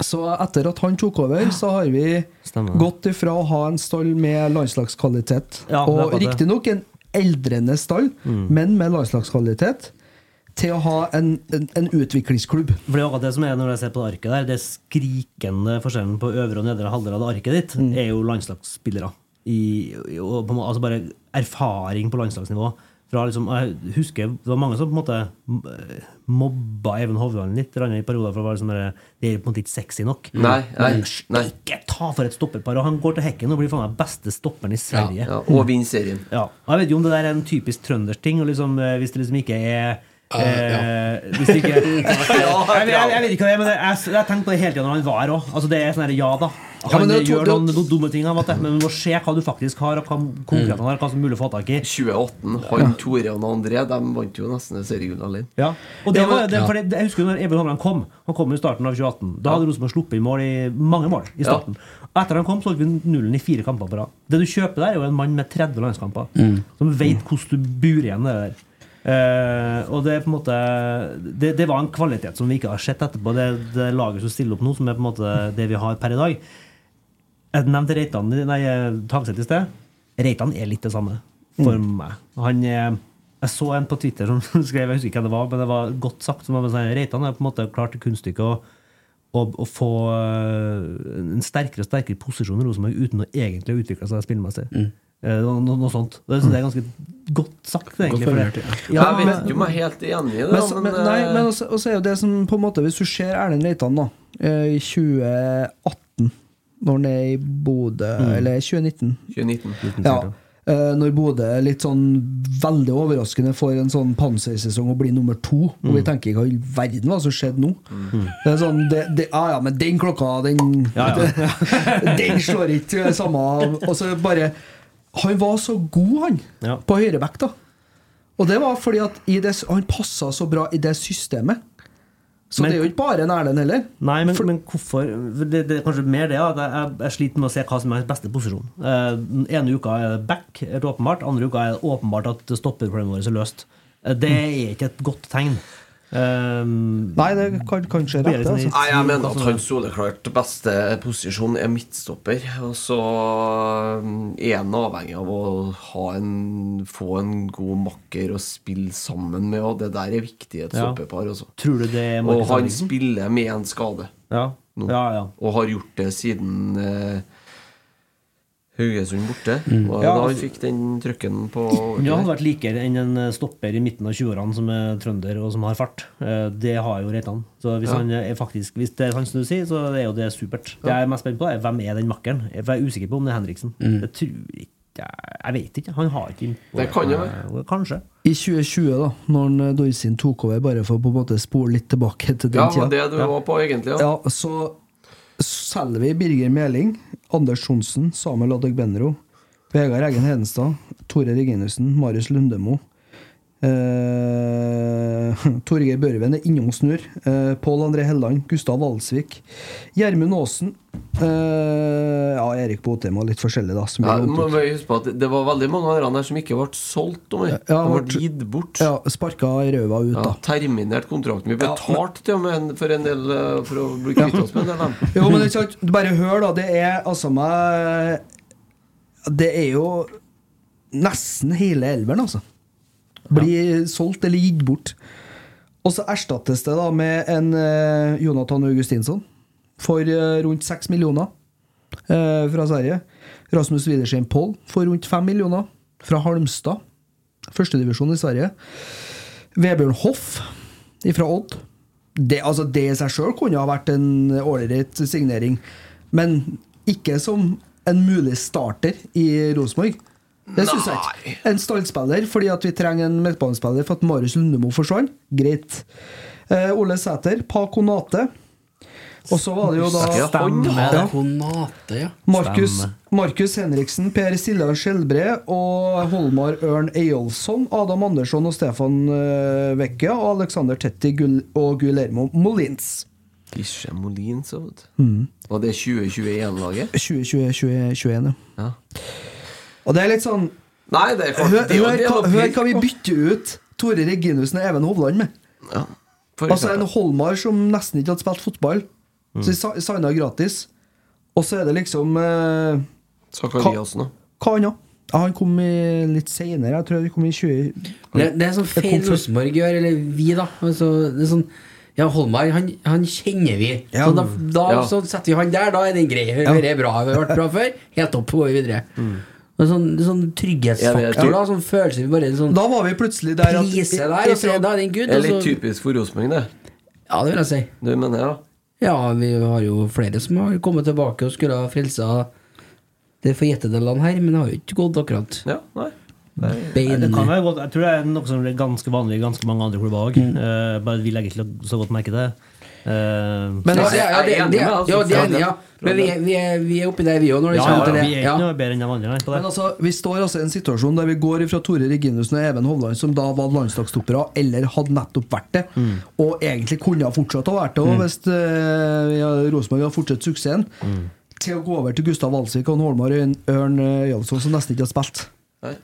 Så etter at han tok over, så har vi Stemmer. gått ifra å ha en stall med landslagskvalitet, Ja, og riktignok en eldrende stall, Mm. men med landslagskvalitet, til å ha en, en, en utviklingsklubb. For det er akkurat det som er når jeg ser på det arket der Det skrikende forskjellen på øvre og nedre halvdel av det arket ditt Mm. er jo landslagsspillere. I, og på, altså bare erfaring på landslagsnivå. Fra liksom, jeg husker Det var mange som på en måte eh, mobba Even Hovland litt i perioder. For det var liksom det er på en måte ikke sexy nok. Nei, nei, nei. Ikke ta for et stopperpar! Og han går til hekken og blir faen meg beste stopperen i Sverige. Ja, og vinner serien. Ja. Og Jeg vet jo om det der er en typisk trøndersk ting, og liksom, eh, hvis det liksom ikke er eh, Hvis ikke jeg, jeg, jeg vet ikke hva det er, men jeg, jeg tenkte på det hele tida når han var her òg. Altså, det er sånn her, ja da. Ja, Han to- gjør noen, noen dumme ting, vet men du må se hva du faktisk har, og hva konkurrentene han har, hva som er mulig å få tak i. 2018, han Tore og André De vant jo nesten seriegull alene. Ja. Og det Ja, var, det, ja. det, jeg husker når Even Hamran kom. Han kom i starten av 2018. Da hadde Rosenborg sluppet inn mål i mange mål i starten. Etter han kom, så holdt vi nullen i fire kamper på rad. Det du kjøper der, er jo en mann med 30 landskamper. Som vet hvordan du burer igjen det der. Uh, og det er på en måte det, det var en kvalitet som vi ikke har sett etterpå. Det, det laget som stiller opp nå, som er på en måte det vi har per i dag. Jeg nevnte Reitan Nei, i sted. Reitan er litt det samme for meg. Han Jeg så en på Twitter som skrev, jeg husker ikke hva det var, men det var godt sagt. Som sånn, Reitan er på en måte klart kunststykket å, å, å få øh, en sterkere og sterkere posisjon i Rosenborg uten å egentlig ha utvikla seg spillemessig. Eh, Noe, noe sånt. Det jeg er ganske godt sagt, egentlig. for det. Ja, jeg vet ikke om jeg er helt enig i det, Men, da, men, men, nei, eh, men også, også er jo det som på en måte Hvis du ser Erlend Reitan da eh, i 2018, når han er i Bodø Mm. Eller 2019. 2019. Ja. Eh, når Bodø litt sånn veldig overraskende får en sånn pansersesong og blir nummer to, og vi Mm. tenker hva i verden hva som skjedde nå? Det er sånn, det, det, ah, ja, men den klokka, den Ja, ja. Den slår ikke samme Og så bare Han var så god, han, Ja. på høyreback, da. Og det var fordi at i det, han passa så bra i det systemet. Så Men- det er jo ikke bare en Erlend heller. Nei, men, men hvorfor det, det er kanskje mer det at jeg, jeg, sliter med å se hva som er hans beste posisjon. Eh, den ene uka er det back, helt åpenbart. Andre uka er det åpenbart at stopperproblemet vårt er løst. Eh, det er ikke et godt tegn. Eh, Nei, det kan kanskje rette. sånn Altså. Nei, jeg mener at hans soleklart beste posisjon er midtstopper. Og så um, er han avhengig av å ha en, få en god makker å spille sammen med, og det der er viktig i et Ja. stoppepar. Også. Tror du det er Og han spiller med en skade Ja. nå, Ja, ja. og har gjort det siden eh, Haugesund borte. Og Ja, da han altså- fikk den trøkken på Ja, han hadde vært likere enn en eh, stopper i midten av 20-årene som er trønder og som har fart. Eh, Det har jo Reitan. Så hvis, Ja. han er faktisk, hvis det er han som du sier, så er jo det supert. Det jeg er mest spent på, er hvem er den makkeren? Jeg er usikker på om det er Henriksen. Jeg tror ikke Jeg vet ikke. Han har ikke Mm. Det kan jo være. Kanskje. I 2020, da når eh, Dorsin tok over, bare for å på en måte spole litt tilbake til den Ja, tida Ja, det du var på, egentlig? Ja. Ja, så selger vi Birger Meling, Anders Johnsen, Samuel Adegbenro, Vegard Eggen Hedenstad, Tore Reginussen, Marius Lundemo. Eh, Torgeir Børven er innom og snur. Eh, Pål André Helland, Gustav Walsvik, Gjermund Aasen. Eh, ja, Erik Botheim og litt forskjellig, da. Som Ja, må huske på at Det var veldig mange av dem som ikke ble solgt. Tommy. Ja, de ble gitt bort. ja, Sparka røva ut, Ja, da. terminert kontrakten. Vi betalte til og med en- for en del eh, For å bli kvitt oss med en del. Jo, men ikke sant, bare hør da Det er altså meg Det er jo Nesten hele elveren altså Blir solgt eller gitt bort. Og så erstattes det da Med en eh, Jonathan Augustinsson For eh, rundt 6 millioner eh, Fra Sverige. Rasmus Widersen Poll For rundt 5 millioner Fra Halmstad Første divisjon i Sverige. Vebjørn Hoff Fra Odd. Det, altså seg sjøl kunne ha vært en ålreit signering, men ikke som en mulig starter i Rosenborg. Det syns jeg ikke. En stallspiller fordi at vi trenger en midtbanespiller for at Marius Lundemo forsvant. Greit. Eh, Ole Sæter, Pa Konate. Og så var det jo da Stemmer. Ja. Konate, ja. Markus, Markus Henriksen, Per Siljan Skjelbre og Holmar Ørn Eyolfsson, Adam Andersson og Stefan uh, Vecchia og Alexander Tetti Gull og Guillermo Molins. Ikke Molins, så vet du. Mm. Og det 2021-laget? 2020-2021, ja. Ja. Og det er litt sånn Nei, det er Hør, det hør, hva, hør hva vi bytter ut Tore Reginussen og Even Hovland med. Ja, Altså En. Holmar som nesten ikke hadde spilt fotball, så vi signa gratis. Og så er det liksom eh, Zakariassen, da. Hva annet? Ja, han kom i litt seinere. Jeg tror han kom i 20... Det, det er sånn feil Rosenborg gjør, eller vi, da. Altså, det er sånn ja, Holmar, han, han kjenner vi. Ja. Så da, da Ja. så setter vi han der, da er den grei. Ja. Det er bra. Vi har vært bra før. Helt opp, går vi videre. Det er sånn, det sånn trygghetsfaktor, det da. Sånn følelse vi bare sånn Da var vi plutselig der at Prise der, og så da er den good. Det er og litt så- typisk for Rosenborg, det. Ja, det vil jeg si. Du mener det, da? Ja, vi har jo flere som har kommet tilbake og skulle ha frelsa det forjettede land her, men det har jo ikke gått akkurat. Ja, nei. Bein. Det kan være godt. Jeg tror det er noe som er ganske vanlig i ganske mange andre klubber òg. bare vi legger ikke så godt merke til det. Eh, Men Ja, altså, ja, ja, det, det, ja, det er enig, ja. Men vi, er- vi, er, vi er oppi der, vi òg, når det ja, kommer ja, til det. vi er ikke noe bedre enn de andre. Men altså, Vi står altså i en situasjon der vi går fra Tore Reginussen og Even Hovland, som da var landslagstoppere, eller hadde nettopp vært det, og egentlig kunne ha fortsatt å vært det også, hvis eh, ja, Rosenborg hadde fortsatt suksessen, til å gå over til Gustav Walsvik og Holmar Ørn Ørn Jalsson, som nesten ikke har spilt. nei.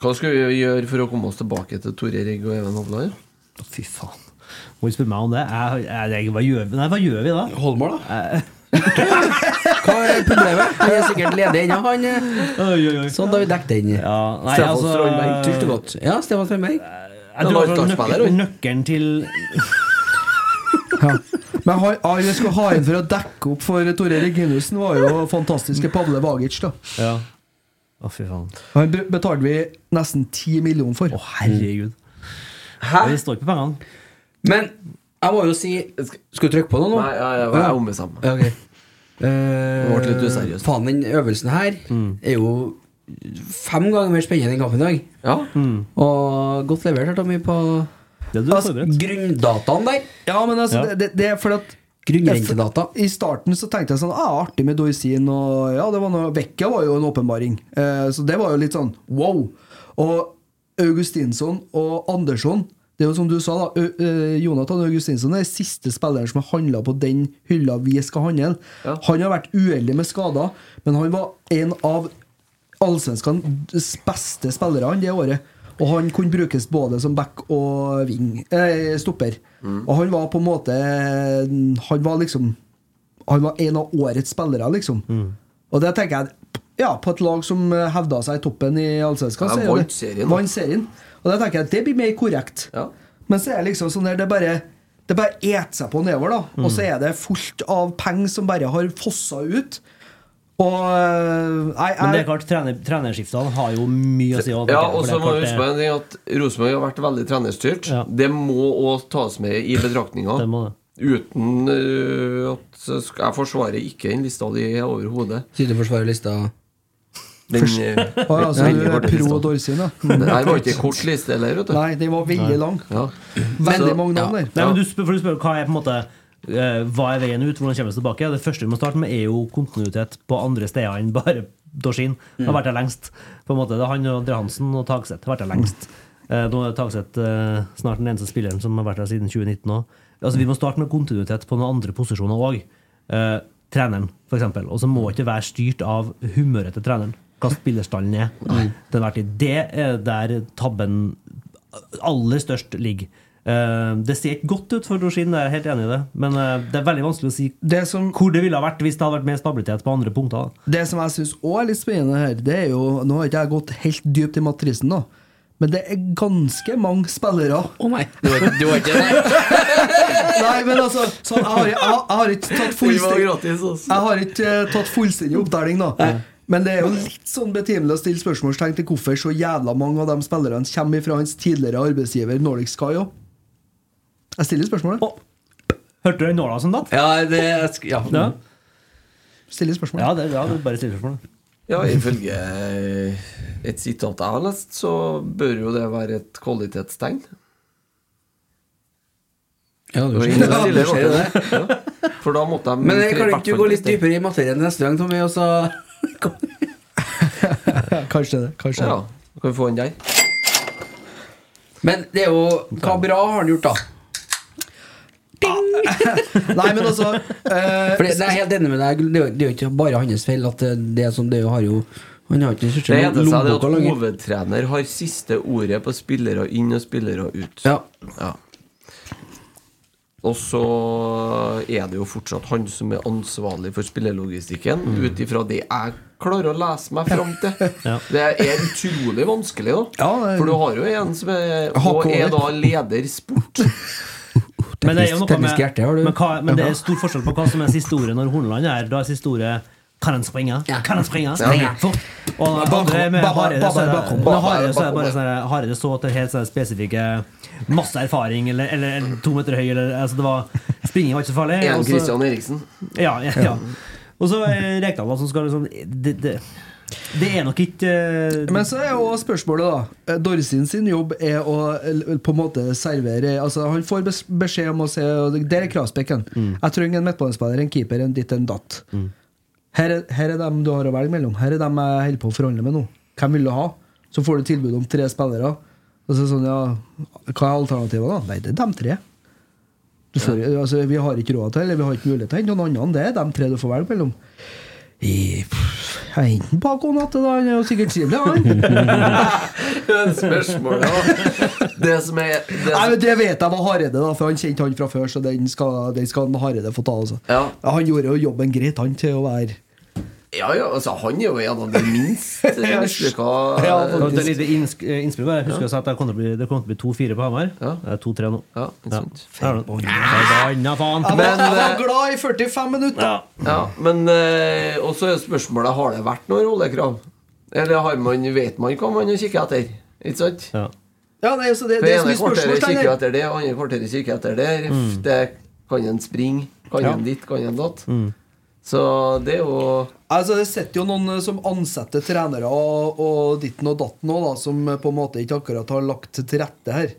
Hva skal vi gjøre for å komme oss tilbake til Tore Rigg og Even Hovland? Fy faen. Må spør meg om det? Jeg, jeg, jeg, hva, gjør vi? Nei, hva gjør vi da? Holmar, da? Eh, Hva er problemet? Han er sikkert ledig ennå, han. eh. oi, oi, oi. Sånn da har vi dekket den. Ja, nei, Stefan altså, Strandberg, Tylt og godt. Ja, Stefan Strandberg. Jeg tror altså nøkkelen, til Ja. Men han, han vi skulle ha inn for å dekke opp for Tore Reginussen, var jo fantastiske Pavle Vagic. da Ja. Å, fy faen. Han betalte vi nesten 10 millioner for. Å, herregud. Hæ? Det står ikke på pengene. Men jeg må jo si Skal du trykke på noe nå? Nei, jeg, jeg, jeg ombestemte sammen. Ja, ok. Eh, ble litt useriøst. Faen, den øvelsen her Mm. er jo fem ganger mer spennende enn kampen i dag. Ja. Og godt levert, her, Tommy, på Altså, grunndataen der. Ja, men altså, Ja. Det, det, det er fordi at Grunnrentedata. I starten så tenkte jeg sånn ah, Artig med Dorsin og Ja, det var noe Vekka var jo en åpenbaring. Eh, så det var jo litt sånn wow. Og Augustinsson og Andersson Det er jo som du sa, da. Ø, Jonathan Augustinsson er siste spilleren som har handla på den hylla vi skal handle. Han har vært uheldig med skader, men han var en av allsvenskenes beste spillere han det året. Og han kunne brukes både som back og wing, eh, stopper. Og han var på en måte Han var liksom Han var en av årets spillere, liksom. Og det tenker jeg Ja, på et lag som hevda seg i toppen i Allsvenskan, Ja, vant serien. Og da tenker jeg at det blir mer korrekt. Ja. Men så er det liksom sånn der det bare Det bare et seg på nedover, da. Og så er det fullt av penger som bare har fossa ut. Og nei, jeg, Men det er klart, trener, trenerskiftene har jo mye å si. også, Ja, og så må vi huske på en ting at Rosenborg har vært veldig trenerstyrt. Ja. Det må òg tas med i betraktninga. Det må det. Uten uh, at Jeg forsvarer ikke den lista di overhodet. Sitter og forsvarer lista. Den ah, ja, så veldig du er pro. Dorsin, ja. Det her var ikke kort liste heller, vet du. Nei, den var veldig lang. Ja. Veldig Så- mange navn der. Nei, men du spør, for du spør hva er på en måte eh, Hva er veien ut? Hvordan kommer vi tilbake? Det første vi må starte med, er jo kontinuitet på andre steder enn bare Dorsin. Har vært der lengst. På en måte, Det er han og Andre Hansen og Tagseth har vært der lengst. Eh, nå er Tagseth eh, snart den eneste spilleren som har vært der siden 2019 òg. Altså, vi må starte med kontinuitet på noen andre posisjoner òg. Eh, treneren, f.eks. Og så må ikke være styrt av humøret til treneren. Hva spillerstallen er. til enhver tid. Det er der tabben aller størst ligger. Eh, det ser ikke godt ut for Dorsin, jeg er helt enig i det. Men eh, det er veldig vanskelig å si Det som, hvor det ville ha vært hvis det hadde vært mer stabilitet på andre punkter. da. det som jeg syns òg er litt spennende her, det er jo Nå har ikke jeg gått helt dypt i matrisen, da. Men det er ganske mange spillere. Å nei, du har, ikke, du var ikke det? Nei, men altså sånn, jeg, har, jeg, jeg har ikke tatt fullstendig. Jeg har ikke eh, tatt fullstendig oppdeling, da. Men det er jo litt sånn betimelig å stille spørsmålstegn til hvorfor så jævla mange av de spillerne kommer fra hans tidligere arbeidsgiver Nordic Sky òg. Jeg stiller spørsmålet. Hørte du den nåla som datt? Ja, det ja. Ja, Stille spørsmålet. ja, det, ja det bare stille spørsmål. Ja, ifølge et sitat jeg har lest, så bør jo det være et kvalitetstegn. ja du ser ingen det. det. Ja. For da måtte de Men jeg kan ikke du gå litt dypere i materien neste gang, Tommy, og så Kanskje det. Kanskje Ja, det. kan vi få den der? Men det er jo Hva bra har han gjort, da? Nei, men altså eh, For det, det er jeg helt enig med deg. Det er jo, det er jo ikke bare hans feil at det, det er sånn det har jo Han har ikke Det største heter seg det at lenger. hovedtrener har siste ordet på spillere inn og spillere ut. Ja. Ja. Og så er det jo fortsatt han som er ansvarlig for spillelogistikken, Mm. ut ifra det jeg klarer å lese meg fram til. Ja. Det er utrolig vanskelig, da. Ja, er- For du har jo en som er, og er da leder sport. Men det er jo noe med hjerte men, hva, men det er stor forskjell på hva som er siste ordet når Horneland er. Da er siste ordet kan han springe? Ja. Kan han springe? Springe fort! Og andre med Hareide så er det, bare sånn Hareide så til helt sånne spesifikke Masse erfaring, eller, eller, eller to meter høy, eller altså det var Springing var ikke så farlig. En Christian Eriksen. Ja, ja, ja. Og så er Rekdal som skal liksom det, det, det er nok ikke uh, Men så er jo spørsmålet, da. Eh, Dorsin sin jobb er å eh, på en måte servere Altså Han får beskjed om å se Der er kravspekken. Jeg trenger en midtbanespiller, en keeper, en ditt, en datt. Her, er, her er dem du har å velge mellom. Her er dem jeg holder på å forhandle med nå. Hvem vil du ha? Så får du tilbud om tre spillere. Og så er sånn, ja Hva er alternativet, da? Nei, det er dem tre. Du får, altså, vi har ikke råd til eller vi har ikke mulighet til å hente noen andre. Det er dem tre du får velge mellom. I, jeg enten og natte, da. Han er jo sikkert trivelig, han. Spørsmålet, da. Det som er det Nei, som, men Det vet jeg var Hareide, da, for han kjente han fra før. Så den skal, den skal Hareide få ta. Altså. Ja. Han gjorde jo jobben greit, han, til å være Ja, ja, altså Han er jo en av de minst Ja, mislykka ja, Det er innsk- eh, innspill. Jeg husker jeg sa at det kom til å bli, det kom til å bli 2-4 på Hamar. Ja. Det er 2-3 nå. Ja, ikke sant. Ja. Forbanna faen! Men, jeg var eh, glad i 45 minutter! Ja. Ja, men eh, Og så er spørsmålet Har det vært noe rollekrav. Eller har man, vet man hva man kikker etter? Ikke sant? Ja. Ja, nei, så det, For det er så ene kvarteret kikker etter det, andre kvarteret kikker etter det. det kan en springe, kan Ja. en ditt, kan en datt. Så det er jo Altså, Det sitter jo noen eh, som ansetter trenere og, og ditten og datten òg, som eh, på en måte ikke akkurat har lagt til rette her.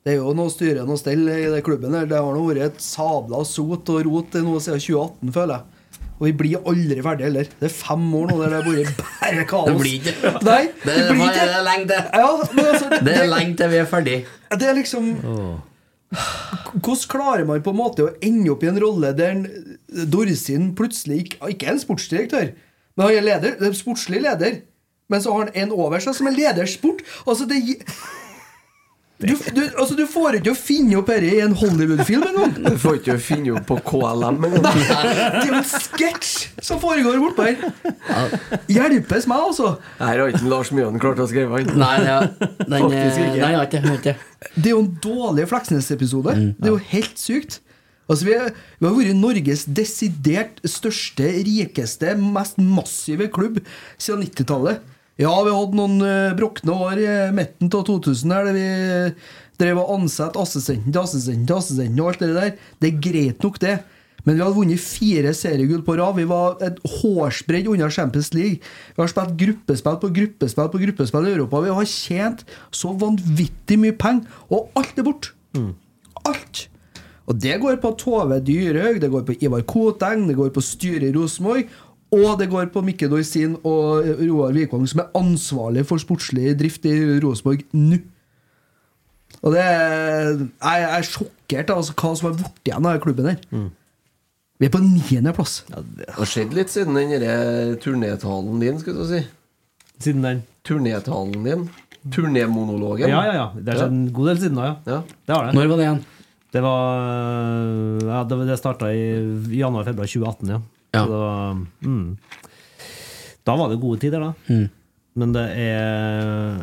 Det er jo noe styre og stell i det klubben her. Det har nå vært et sabla sot og rot nå siden 2018, føler jeg. Og vi blir aldri ferdig heller. Det er fem år nå der det har vært bare kaos. Det blir ikke Nei, Det, det blir det ikke er lenge til. ja, altså, Det er lenge til vi er ferdig. det er liksom Hvordan klarer man på en måte å ende opp i en rolle der Dorsin plutselig ikke, ikke er en sportsdirektør, men han er leder, er sportslig leder, men så har han en over seg som er ledersport? Altså, det du, du, altså, du får ikke å finne opp dette i en Hollywood-film engang! Du får ikke å finne opp på KLM engang. Det er jo en sketsj som foregår bortpå her! Hjelpes meg, altså! Her har ikke Lars Mjøen klart å skrive den. Nei, er- den, Faktisk eh, ikke. Nei, ikke, ikke det. Det er jo en dårlig Fleksnes-episode. Det er jo helt sykt. Altså, vi, er, vi har vært Norges desidert største, rikeste, mest massive klubb siden 90-tallet. Ja, vi hadde noen uh, brukne år i midten av 2000 her, der vi drev og ansatte assistenten til assistenten til assistenten og alt det der. Det er greit nok, det. Men vi hadde vunnet fire seriegull på rad. Vi var et hårsbredd unna Champions League. Vi har spilt gruppespill på gruppespill på gruppespill i Europa. Vi har tjent så vanvittig mye penger, og alt er borte. Alt. Og det går på Tove Dyrhaug, det går på Ivar Koteng, det går på styret i Rosenborg, og det går på Mikke Dorsin og Roar Vikvang, som er ansvarlig for sportslig drift i Rosenborg nå. Og det er, jeg er sjokkert altså, hva som har blitt igjen av klubben her. Vi er på niendeplass. Det har skjedd litt siden den turnétalen din, skulle du si. Siden den. Turnétalen din. Turnémonologen. Ja, ja, ja. Det har skjedd en god del siden da, ja. Ja. Det har det. Når var det igjen? Det var Ja, det, det starta i januar-februar 2018, ja. Ja. Så mm. Da var det gode tider, da. Men det er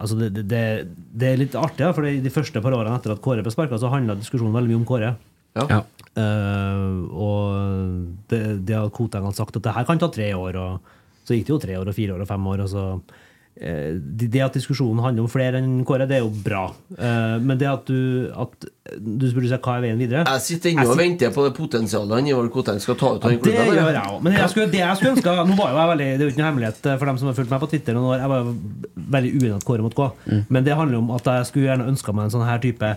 Altså, det, det- det, er litt artig, da, for de første par årene etter at Kåre ble sparka, så handla diskusjonen veldig mye om Kåre. Ja. Ja. Uh, og det, det har Koteng hadde sagt at det her kan ta tre år, og så gikk det jo tre år og fire år og fem år. Og så, det, det at diskusjonen handler om flere enn Kåre, det er jo bra. Eh, men det at du, at du spurte seg hva er veien videre Jeg sitter ennå og venter på det potensialet han Ivar Koteng skal ta ut av den det gjør jeg òg. Men jeg skulle, det jeg skulle ønske Nå var jo jeg veldig Det er jo ikke noe hemmelighet eh, for dem som har fulgt meg på Twitter noen år. Jeg var jo veldig uenig at Kåre måtte gå. Men det handler om at jeg skulle gjerne ønska meg en sånn her type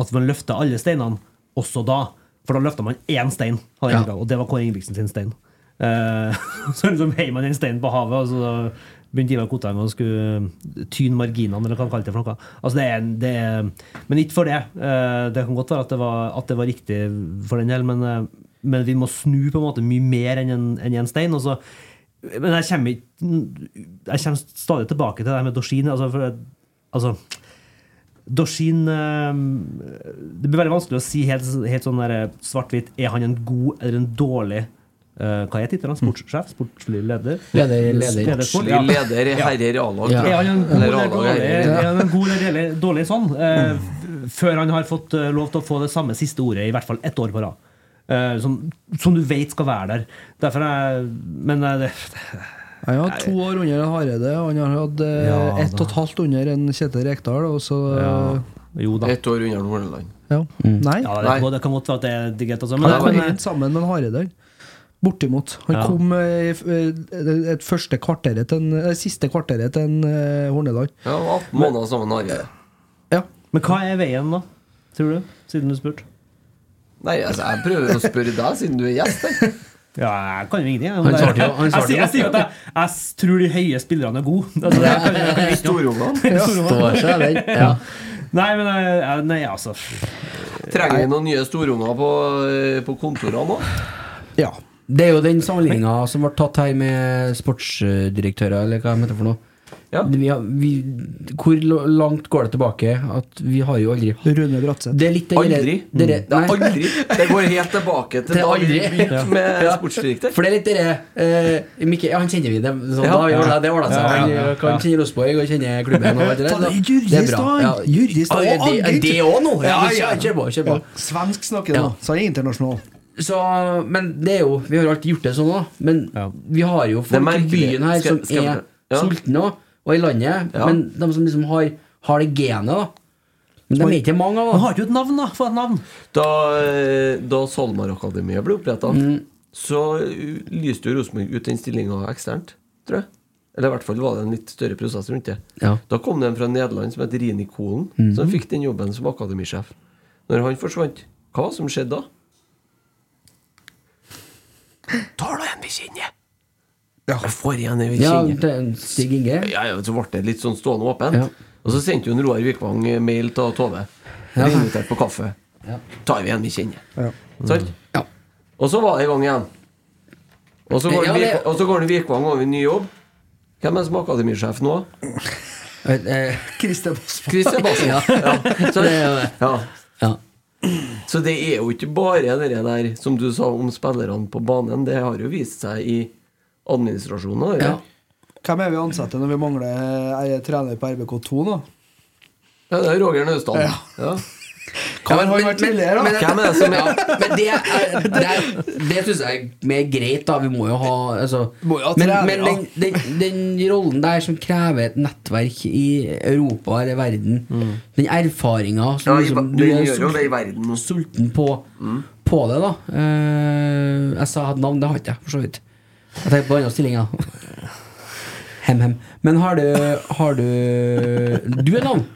At man løfter alle steinene også da. For da løfta man én stein, hadde jeg Ja. og det var Kåre Ingebrigtsen sin stein. Eh, så liksom heier man den steinen på havet, og så begynte Ivar Kotheim å skulle tyne marginene, eller hva han kalte det for noe. Altså det er, det er, men ikke for det. Eh, det kan godt være at det var, at det var riktig for den del, men, eh, men vi må snu på en måte mye mer enn en, en stein. Og så, men jeg kommer, jeg kommer stadig tilbake til det med Dorsin. Altså, for, altså Dorsin eh, Det blir veldig vanskelig å si helt, helt sånn svart-hvitt. Er han en god eller en dårlig Hva er tittelen? Sportssjef? Sportslig leder? Leder, leder. Sportslig leder i herrer A-lag. Ja. tror Er jeg. dårlig, er han en god eller dårlig, dårlig sånn? Eh, før han har fått eh, lov til å få det samme siste ordet i hvert fall ett år på rad. Eh, som, som du vet skal være der. Derfor er Men eh, det, han har hatt to år under Hareide, og han har hatt eh, Ja, ett og et halvt under en Kjetil Rekdal, og så ja, jo da. Ett år under Nordland. ja. Nei. Ja, det, Nei. det kan godt være at det er digert Han men, kom men, helt sammen med Hareide. Bortimot. Han Ja. kom eh, eh, et første kvarteret til en, eh, siste kvarteret til en eh, Horneland. Ja, 18 måneder sammen med Harry. Ja. men hva er veien, da? Tror du? Siden du spurte. Nei, altså, jeg prøver å spørre deg, siden du er gjest her. Ja, jeg kan jo ingenting. jeg. Han svarte jo- han svarte jeg sier jo at jeg, jeg tror de høye spillerne er gode. Altså, det kan, jeg kan. Storungene. Står seg den. Ja. Nei, men jeg- jeg- Nei, altså Trenger vi noen nye storunger på, på kontorene nå? ja. Det er jo den sammenligninga som ble tatt her med sportsdirektører, eller hva de heter for noe. Ja. Vi har, vi, hvor langt går det tilbake? At vi har jo aldri Rune Bratseth. Det er litt Aldri. dere- Det er nei. aldri. Det går helt tilbake til Til da vi aldri. begynte med Ja. sportsdirektør. For det er litt dere eh, Mikke, ja, Han kjenner vi det. Så Ja. da, ja, det ordna seg. Ja, ja, Han ja, eh, kan kjenne Rosenborg og kjenner klubben. Og det, der, det er det er bra. Ja. Juristad Ah, og det- òg nå! Ja, Ja, ja, ja. Kjør på. Kjør på. Svensk snakker Ja. nå, så han er internasjonal. Så, men det er jo Vi har alltid gjort det sånn, òg. Men Ja. vi har jo folk i byen her Skal- som er? Ja. sultne òg, og i landet. Ja. Men de som liksom har, har det genet, da. Men de er ikke mange av dem. har ikke et navn, da. Få et navn. Da, eh, da SalMar-akademiet ble oppretta, Mm. så uh, lyste jo Rosenborg ut den stillinga eksternt, tror jeg. Eller i hvert fall var det en litt større prosess rundt det. Ja. Da kom det en fra Nederland som heter Rini Kolen, Mhm. som fikk den jobben som akademisjef. Når han forsvant, hva som skjedde da? Tar da en vi kjenner! Jeg får igjen en vi kjenner. er Stig Inge. Ja, ja, så ble det litt sånn stående åpent. Ja. Og så sendte jo Roar Vikvang mail til Tove. Ja. Invitert på kaffe. Ja. Tar vi en vi kjenner. Ja. Sant? Ja. Og så var det i gang igjen. Og så går, Ja, det så går det Vikvang over i ny jobb. Hvem er det som er akademisjef nå? Eh, eh, Christer. Christer Ja. Ja. Så det er jo ikke bare det der som du sa om spillerne på banen. Det har jo vist seg i administrasjonen. ja. Hvem er vi ansatte når vi mangler ei trener på RBK2 nå? Ja, det er Roger Naustdal. Ja. Ja. Hva har vært tidligere, da? men, Hvem er det som er ja, men det, er, det, er, det syns jeg er mer greit, da. Vi må jo ha altså, Må jo ha Men, men den, den, den rollen der som krever et nettverk i Europa eller verden, den erfaringa Ja, i, liksom, du er sulten, sulten på, på det, da. Uh, jeg sa et navn, det har ikke jeg, for så vidt. Jeg tenkte på andre stillinger. Hem, hem. Men har du Har du Du er navn?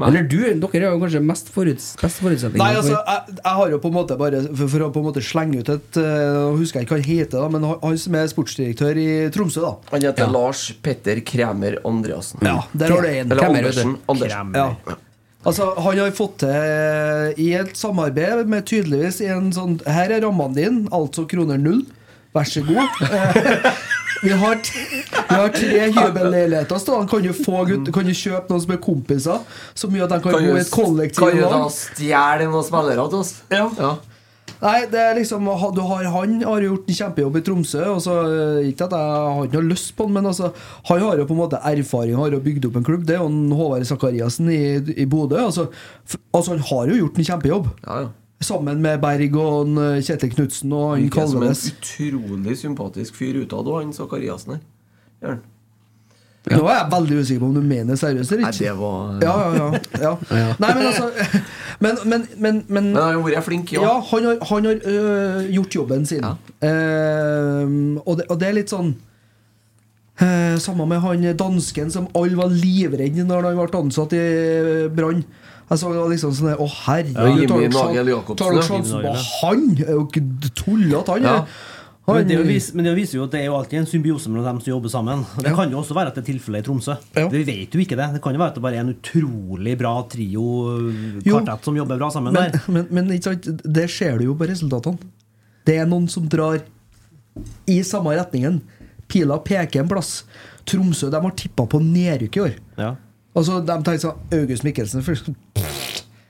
Nei. Eller du, dere er jo kanskje mest foruts, best forutsetninger Nei, altså, jeg, jeg har jo på en måte bare For, for å på en måte slenge ut et eh, Nå husker jeg ikke hva han heter, da men han- som er sportsdirektør i Tromsø, da. Han heter Ja. Lars Petter Kremer Andreassen. Ja, der har du en. Eller Kremer, Andersen. Andersen. Anders. Ja. Altså, han har fått til i et samarbeid med tydeligvis i en sånn Her er rammene dine, altså kroner null. Vær så god. Vi har, vi har tre hybelleiligheter stående. Kan du få kan du kjøpe noen som er kompiser, Så mye at de kan, Kan bo i et kollektiv? kan du da stjele noen spillere til oss? Ja. ja. Nei, det er liksom du har, Han har jo gjort en kjempejobb i Tromsø. Og så, eh, ikke at Jeg har ikke noe lyst på han, men altså, han har jo på en måte erfaring Har jo bygd opp en klubb. Det er jo Håvard Sakariassen i, i Bodø. Altså, altså, han har jo gjort en kjempejobb. ja, ja. Sammen med Berg og eh, Kjetil Knutsen og han Virker som en utrolig sympatisk fyr utad, òg, han Sakariassen her. Gjør han. Nå er jeg veldig usikker på om du mener seriøst eller Nei, det var Ja, ja, ja, ja. Ja. Nei, men altså Men, men, men, men Men han har vært flink, ja. Ja, han har, han har øh, gjort jobben sin. Ja. Ehm, og, det, og det er litt sånn uh, Samme med han dansken som alle var livredde når han ble ansatt i Brann. Jeg så det var liksom sånn Å, herregud, Ja, tar dere sjansen på han? Er jo ikke tullete, han. Ja. han Men det, viser, men det viser jo at det er jo alltid en symbiose mellom dem som jobber sammen. Og Det Ja. kan jo også være at det er tilfellet i Tromsø. Ja. Vi vet jo ikke det. Det kan jo være at det bare er en utrolig bra trio, Jo. kvartett, som jobber bra sammen Men, der. men, men ikke sant, det ser du jo på resultatene. Det er noen som drar i samme retningen. Pila peker en plass. Tromsø de har tippa på nedrykk i år. Ja. Altså, De tenkte sånn August Mikkelsen først.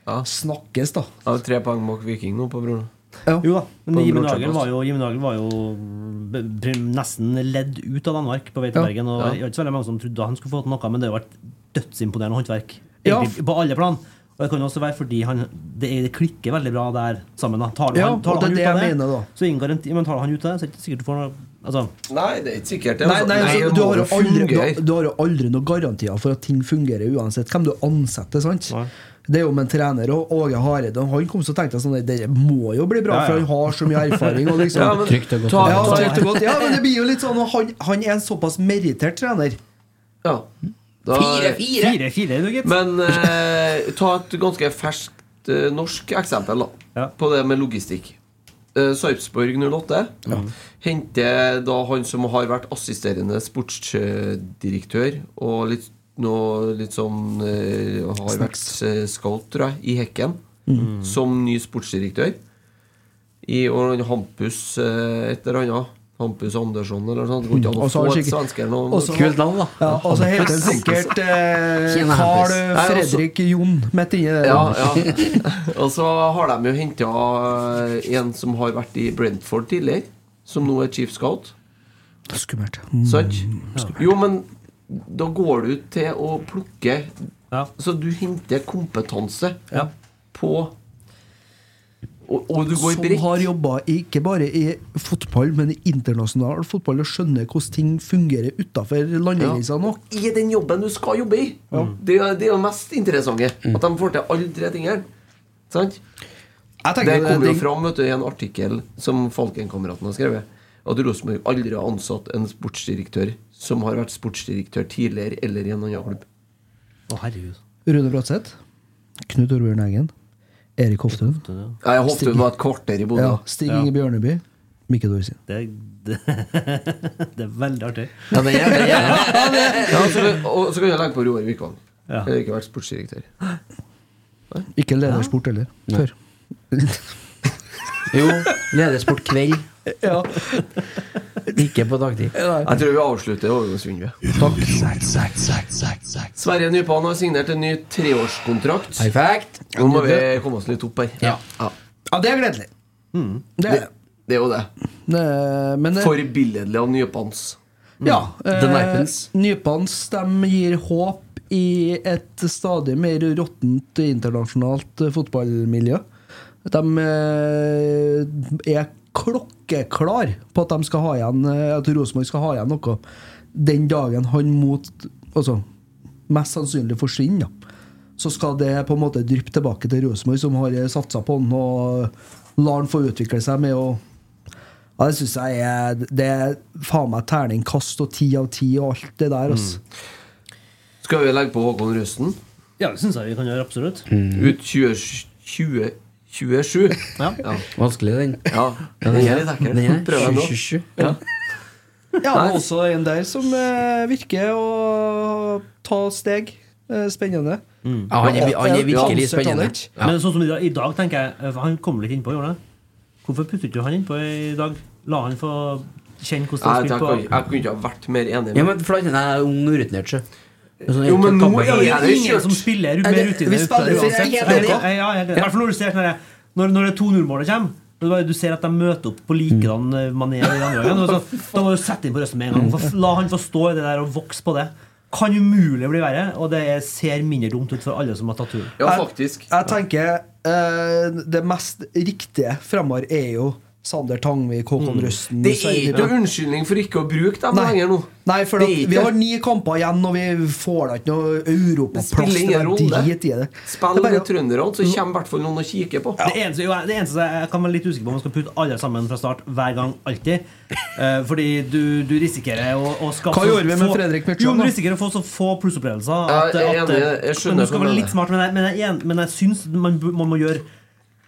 Ja. Snakkes, da. Jeg har tre poeng bak Viking nå på Bror. Ja. Jo da, men Jimmy Nagel var jo, Nagel var jo nesten ledd ut av Danmark på vei til Ja. Bergen. Og Ja. det var ikke så veldig mange som trodde han skulle få til noe, men det har vært dødsimponerende håndverk. Ja. Egentlig, På alle plan. Og det kan jo også være fordi han, det, er- det klikker veldig bra der sammen. Da. Tar du Ja, han, tar han ut av jeg det, mener, så ingen garanti, men tar han ut av det, så er det ikke sikkert du får noe altså, Nei, det er ikke sikkert. Nei, altså. nei, altså, du, har aldri, du, du har jo aldri noen garantier for at ting fungerer uansett hvem du ansetter. sant? Nei. Det er jo med en trener og Åge Hareide. Han kom så tenkte jeg sånn Det må jo bli bra, Ja, ja. for han har så mye erfaring. Og liksom, Ja, men, Trygt og godt. ja, ta, trygt og godt. ja, men det blir jo litt sånn han, han er en såpass merittert trener. ja. Da, Fire, fire! Fire, fire, du. Men eh, ta et ganske ferskt eh, norsk eksempel da Ja. på det med logistikk. Eh, Sarpsborg 08 henter da han som har vært assisterende sportsdirektør og litt, noe, litt sånn eh, Har vært eh, scout, tror jeg, i Hekken, som ny sportsdirektør. I Hampus et eller annet. Hampus Andersson eller noe sånt. Det går ikke an å har få et svenske eller noe. og Kult navn, da. Ja, og så heter han sikkert eh, Carl Nei, Fredrik Jon midt inni det. Ja, ja. Og så har de jo henta en som har vært i Brentford tidligere, som nå er chief scout. Skummelt. Sant? Jo, men da går du til å plukke Ja. Så du henter kompetanse Ja. på Og, og du går som har jobba ikke bare i fotball, men i internasjonal fotball, og skjønner hvordan ting fungerer utafor landegrensene òg. I den jobben du skal jobbe i. Det, er, det er det mest interessante. Mm. At de får til alle tre tingene. Sant? Jeg Det det- kommer jo fram vet du, i en artikkel som Falkenkameraten har skrevet. At Rosenborg aldri har ansatt en sportsdirektør som har vært sportsdirektør tidligere eller i en annen klubb. Å, herregud. Rune Bratseth, Knut Orbjørn Eggen, Erik Hoftun. Ja, jeg Hoftun var et kvarter i Bodø. Ja, Stig Inge Bjørneby, Mikke Dorsin. Det, det, det er veldig artig. Ja, det er, det er. ja, så, og så kan jeg legge på Roar Vikvang. Ja. Jeg har ikke vært sportsdirektør. Ikke ledersport heller. Før. Jo, ledersport kveld. Ja. Ikke på dagtid. Jeg tror vi avslutter overgangsvinduet. Sverre Nypan har signert en ny treårskontrakt. Perfekt. Nå må vi komme oss litt opp her. Ja. Ja, det er gledelig. Det Det, det er jo det. det, men det, Forbilledlig av Nypans. ja, The eh, Nypans de gir håp i et stadig mer råttent internasjonalt fotballmiljø. De eh, er klokkeklar på at de skal ha igjen eh, At Rosenborg skal ha igjen noe den dagen han mot Altså mest sannsynlig forsvinner. Ja. Så skal det på en måte dryppe tilbake til Rosenborg, som har satsa på han og lar han få utvikle seg med å ja, Det syns jeg er Det er faen meg terningkast og ti av ti og alt det der. Altså. Skal vi legge på Håkon Røsten? Ja, det syns jeg vi kan gjøre, absolutt. Ut 2021. 20, 27. Ja. Ja. Vanskelig, den. ja. Den er litt ekkel. Den er Prøv den nå. 27. Ja. Ja, og også en der som eh, virker å ta steg. Eh, spennende. Ja, han, er, han er virkelig spennende. Ja. Men sånn som i dag, i dag tenker jeg eh, Han kom litt innpå, gjorde han det? Hvorfor puttet du han innpå i dag? La han få kjenne hvordan Jeg, det jeg, spiller på jeg kunne ikke ha vært mer enig. Ja, men for han er ung og urutinert, så. Sånn, Jo, men nå er Det det ingen som spiller mer rutine ute uansett. jeg helt Så- enig. Ja, ja. I hvert fall når du ser sånn når, når det 2-0-målet kommer du ser at de møter opp på likedan eh, i andre gangen. så- Da må du sette inn på røsten med en gang. For La han få stå i det der og vokse på det. Kan umulig bli verre, og det er- ser mindre dumt ut for alle som har tatt turen. Ja, faktisk. Jeg tenker uh, det mest riktige fremover er jo Sander Tangvik, Håkon Røsten Det er ikke noen unnskyldning for ikke å bruke dem Nei. lenger nå. Nei, for at vi har ni kamper igjen, og vi får da ikke noe europaplass. Det spiller ingen rolle. drit i det. Spill med trønderne, så kommer i hvert fall noen å kikker på. Det eneste, jo, det eneste jeg kan være litt usikker på om man skal putte alle sammen fra start hver gang, alltid. Uh, fordi du, du risikerer å, å skaffe Hva så gjorde vi med få- Fredrik Myrtjan, men? Du risikerer å få så få plussopplevelser. Ja, at- jeg er at- jeg skjønner du skal hva du være mener. litt smart, men jeg, men jeg, er jeg, men jeg syns man, man må gjøre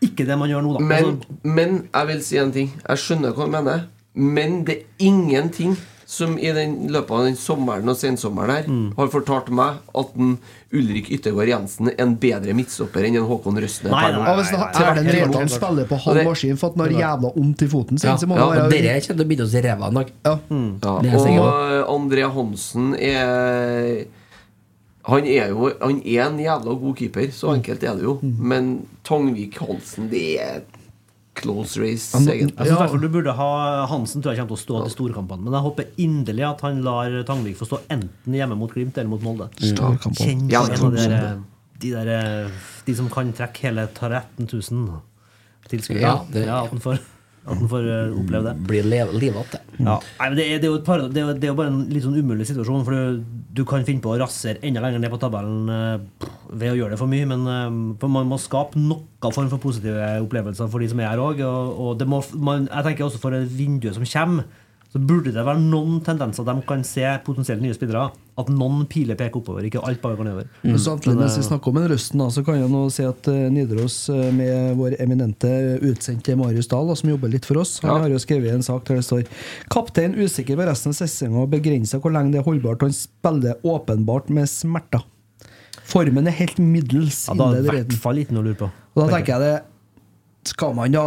ikke det man gjør nå, da. Men, Altså, men jeg vil si en ting. Jeg skjønner hva du mener. Men det er ingenting som i den løpet av den sommeren og sensommeren her Mm. har fortalt meg at en Ulrik Yttergård Jensen er en bedre midtstopper enn en Håkon Røsne. Nei, Nei, nei, nei, Erlend Reitan spiller på halv maskin for at han har jævla vondt i foten sin, Ja, ja, være dere kommer til å bite oss i ræva en dag. ja. Ja, er jeg og André Hansen er han er jo Han er en jævla god keeper, så enkelt er det jo. Men Tangvik Hansen, det er close race, egentlig. jeg synes Ja. derfor du burde ha Hansen tror jeg kommer til å stå til storkampene. Men jeg håper inderlig at han lar Tangvik få stå enten hjemme mot Glimt eller mot Molde. Kjenn på en de, der, de, som kan trekke hele 13 000 tilskuere. Ja, det- ja, at han får, at han får eh, oppleve det. Blir livet det. Ja. Nei, men det, er, det, er par, det, er, det er jo bare en litt sånn umulig situasjon. For du, du kan finne på å rasere enda lenger ned på tabellen eh, ved å gjøre det for mye. Men eh, for man må skape noen form for positive opplevelser for de som er her òg. Og, og må, man, jeg tenker også for vinduet som kommer, så burde det være noen tendenser de kan se potensielt nye spillere. At noen piler peker oppover, ikke alt bare går nedover. Og Samtidig mens vi snakker om en Røsten, så kan jeg nå si at uh, Nidaros eh, med vår eminente utsendte Marius Dahl, som jobber litt for oss, han Ja. har jo skrevet en sak der det står Kaptein usikker på resten av sesongen og begrenser hvor lenge det er holdbart. Han spiller åpenbart med smerter. Formen er helt middels Ja, da er det i hvert fall ikke noe å lure på. Og da tenker jeg det Skal man da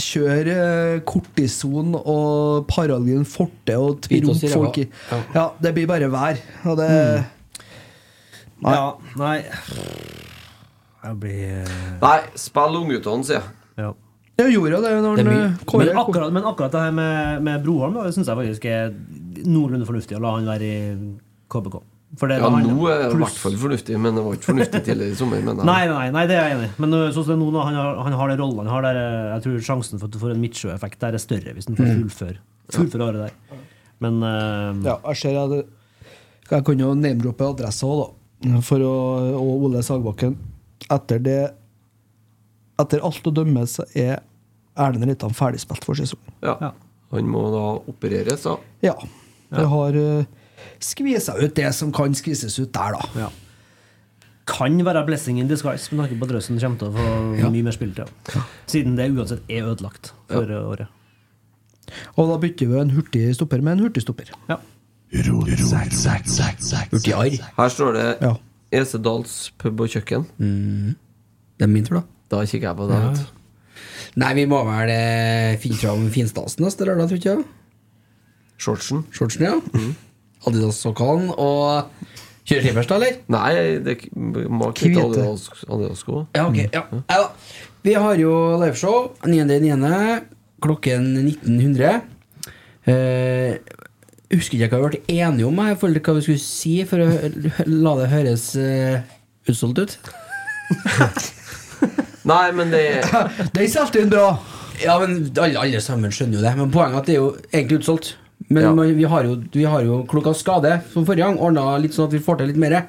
kjøre kortison og Paralgin forte og opp folk i. Ja. Ja, det blir bare vær. Og det Ja, nei Jeg blir eh, Nei, spill ungguttene, sier jeg. ja. Jeg gjorde det når Det Kåre Men akkurat, men akkurat det her med, med Broholm syns jeg faktisk er noenlunde fornuftig å la han være i KBK. For det, Ja, det nå er det i hvert fall fornuftig, men det var ikke fornuftig tidligere i sommer. Men Nei, nei, nei, det er jeg enig i. Men uh, sånn som det er nå, når han har, han har den rollen han har der, uh, jeg tror sjansen for at du får en Midtsjø-effekt der er større hvis han får Mm. fullføre fullføre året der. Men uh, Ja, jeg ser at Jeg kan jo name-droppe adressa òg, da. For å, og Ole Sagbakken. Etter det Etter alt å dømme så er Erlend Reitan ferdigspilt for sesongen. Ja. Han må da opereres, da. Ja. Det har uh, skvisa ut det som kan skvises ut der, da. Ja. kan være blessing in disguise med tanke på at Drøsen kommer til å få Ja. mye mer spilletid. Siden det uansett er ødelagt for uh, året. Og da bytter vi en hurtig stopper med en hurtig stopper. Ja. Her står det Ja. Esedals pub og kjøkken. Det er min tur, da. Da kikker jeg på det. Ja. vet. Nei, vi må vel eh, finne fram finstasen neste lørdag, tror jeg. Shortsen. Shortsen, ja. Adidas-sokkene og Kjører slippers, da, eller? Nei, det må kvitte Adidas- Adidas-sko. Ja, ok. Ja. Ja, da. Vi har jo liveshow 9.9. klokken 1900. Eh, husker ikke hva vi ble enige om jeg, forhold til hva vi skulle si for å la det høres eh, utsolgt ut. Nei, men det Den solgte inn bra! Ja, men alle, alle sammen skjønner jo det. Men poenget er at det er jo egentlig utsolgt. Men Ja. vi, har jo, vi har jo klokka skade, som forrige gang, ordna litt sånn at vi får til litt mer.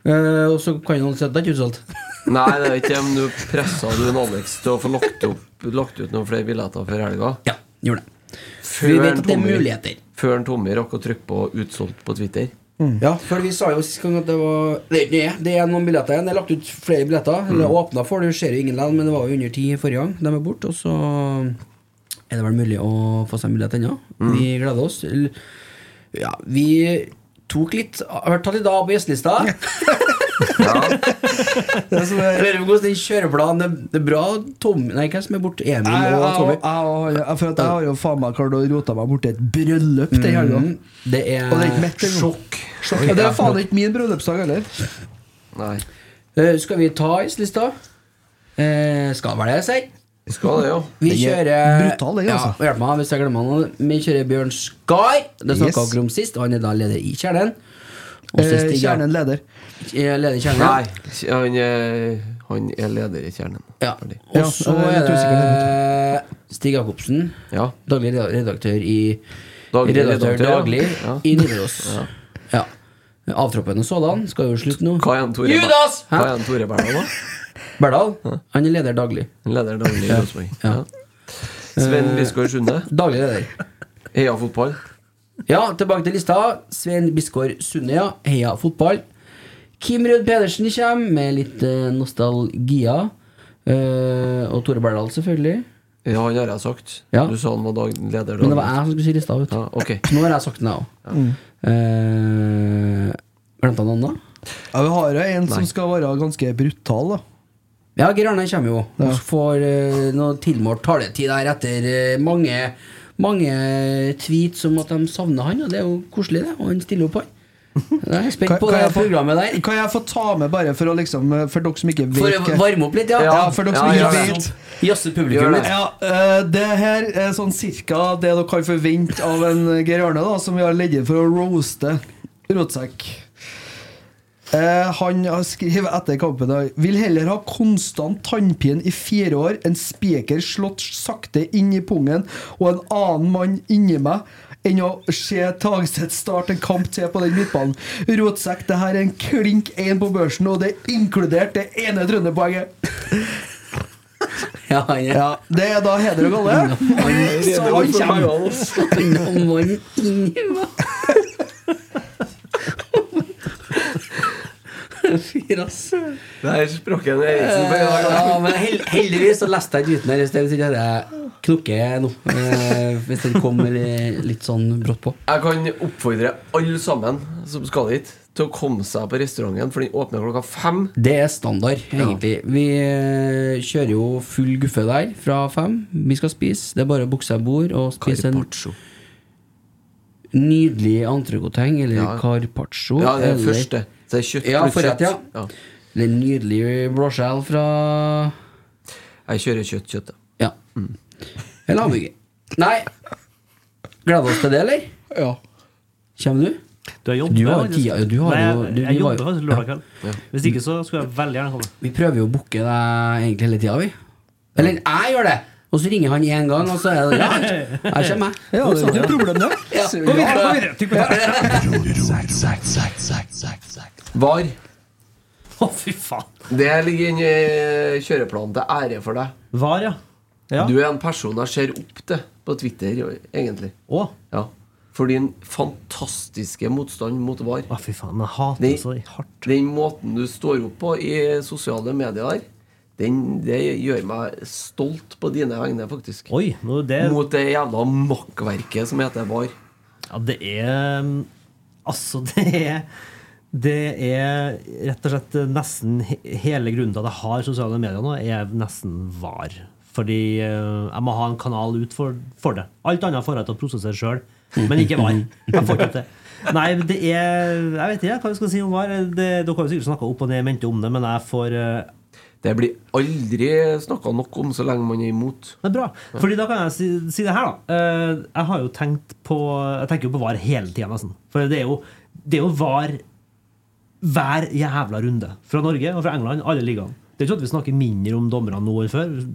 Uh, og så kan noen si at det er ikke utsolgt. Nei, det er ikke det, men du pressa du en Alex til å få lagt, opp, lagt ut noen flere billetter før helga. Ja, gjorde det. Før Vi vet en at det er muligheter. Før en Tommy rakk å trykke på 'utsolgt' på Twitter. Ja, for vi sa jo sist gang at det var Det det, det er noen billetter igjen. Det er lagt ut flere billetter. Eller åpna for, det ser jo ingen land, men det var jo under ti forrige gang. De er borte, og så er det vel mulig å få seg mulighet ennå. Vi gleder oss. Ja, vi tok litt Har tatt litt av på gjestelista. Det som er Eller hvordan den kjøreplanen det, er bra Tom Nei, hvem som er borte? Emil Jeg, og jeg, Tommy? jeg, jeg, at jeg har jo faen meg klart å rote meg borti et bryllup den helga. Mm, det er Og det er ikke mitt. Sjokk. Sjokk. Ja, det er faen ikke min bryllupsdag heller. Nei. Uh, skal vi ta gjestelista? Uh, skal vel det, sier Vi skal det, ja. Vi er kjører brutal, den, altså. Ja, hjelp meg hvis jeg glemmer noe. Vi kjører Bjørn Skar. Det snakka Yes. om sist. og Han er da leder i Kjernen. Eh, Kjernen leder. Leder i Kjernen. Nei, han er, han er leder i Kjernen. Ja. Og så ja, er det Stig Jacobsen. Ja. Daglig redaktør i Daglig Redaktør redaktør, daglig Ja. i Nidaros. Ja. Avtroppende sådan. Skal jo slutte nå. Hva er Tore Judas! Hva er? Tore Berndal, da? Berdal. Han er leder daglig. Leder daglig i Ja. Rosenborg. Ja. Ja. Sven Bisgaard Sunde. Daglig leder. Heia fotball. Ja, tilbake til lista. Svein Bisgaard Sunde, ja. Heia fotball. Kim Rød Pedersen kommer med litt eh, nostalgia. Uh, og Tore Berdal, selvfølgelig. Ja, han har jeg sagt. Ja. Du sa han var dag, leder Men det var jeg som skulle si lista. Vet. Ja, ok. Nå har jeg sagt den, jeg òg. Uh, Glemte han noen, da? Ja, vi har jo en Nei. som skal være ganske brutal, da. Ja, Geir Arne kommer jo. Og får uh, noe tilmålt taletid der etter uh, mange Mange tweets om at de savner han, og det er jo koselig, det. Og han stiller opp, han. Jeg er spent Kan- på kan det jeg få- programmet der. Kan jeg få ta med bare for å liksom For dere som ikke vet For å varme opp litt, ja. Ja, for dere som Ja, ikke ja, det. vet Jazze publikum litt. Ja, eh, det her er sånn cirka det dere kan forvente av en Geir Arne, da, som vi har ledd for å roaste Rotsekk. Eh, han skriver etter kampen da Vil heller ha konstant tannpine i fire år enn spiker slått sakte inn i pungen og en annen mann inni meg enn å se Tagseth starte en kamp til på den midtbanen. Rotsekk, det her er en klink én på børsen, og det er inkludert det ene trønderpoenget. Ja, han er Ja, det er da heder og galle. Så han kommer. Han har mann inni meg. Fyr, ass. Det er Sprokken Eriksen på en gang. Ja, men hel heldigvis så leste jeg ikke uten her i sted, hvis ikke hadde jeg knukket nå. Eh, Hvis den kom litt sånn brått på. Jeg kan oppfordre alle sammen som skal hit til å komme seg på restauranten, for den åpner klokka fem. Det er standard, egentlig. Vi eh, kjører jo full guffe der fra fem. Vi skal spise. Det er bare å bukse seg bord og spise en Carpaccio. nydelig entrecôteng eller Ja. carpaccio. Ja, det er eller, første. Det er kjøtt Ja, pluss forrett, kjøtt. ja. er en nydelig blåskjell fra Jeg kjører kjøtt, kjøtt. Ja. Eller hamburger. Nei. Gleder oss til det, eller? Ja. Kommer du? Du har jobbet Du har tida- du har Nei, jo- du- jeg vi jobber jo- faktisk lørdag Ja. kveld. Hvis ikke så skulle jeg veldig gjerne komme. Vi prøver jo å booke deg egentlig hele tida, vi. Eller jeg gjør det! Og så ringer han én gang, og så er det Ja, her kommer jeg. Ja, det er ikke noe problem, det. Ja. Gå videre, gå videre. Var. Å, fy faen. Det ligger inne i kjøreplanen til ære for deg. Var, ja. Ja. Du er en person jeg ser opp til på Twitter, egentlig. Å? Ja. For din fantastiske motstand mot VAR. Å, fy faen. Jeg hater Den, det så hardt. den måten du står opp på i sosiale medier den, det gjør meg stolt på dine vegne, faktisk. Oi, det Mot det jævla makkverket som heter VAR. Ja, det er um, Altså, det er Det er rett og slett nesten hele grunnen til at jeg har sosiale medier nå, er nesten var. Fordi eh, jeg må ha en kanal ut for, for det. Alt annet får jeg til å prosessere sjøl, men ikke var. Jeg får ikke til. Nei, det er Jeg vet ikke hva vi skal si om var. Det, dere har jo sikkert snakka opp og ned i mente om det, men jeg får eh, Det blir aldri snakka nok om så lenge man er imot. Det er bra. Fordi da kan jeg si, si det her, da. Eh, jeg har jo tenkt på Jeg tenker jo på VAR hele tida, nesten. For det er jo, det er jo VAR hver jævla runde. Fra Norge og fra England, alle ligaene. Det er ikke sånn at vi snakker mindre om dommerne nå enn før. Vi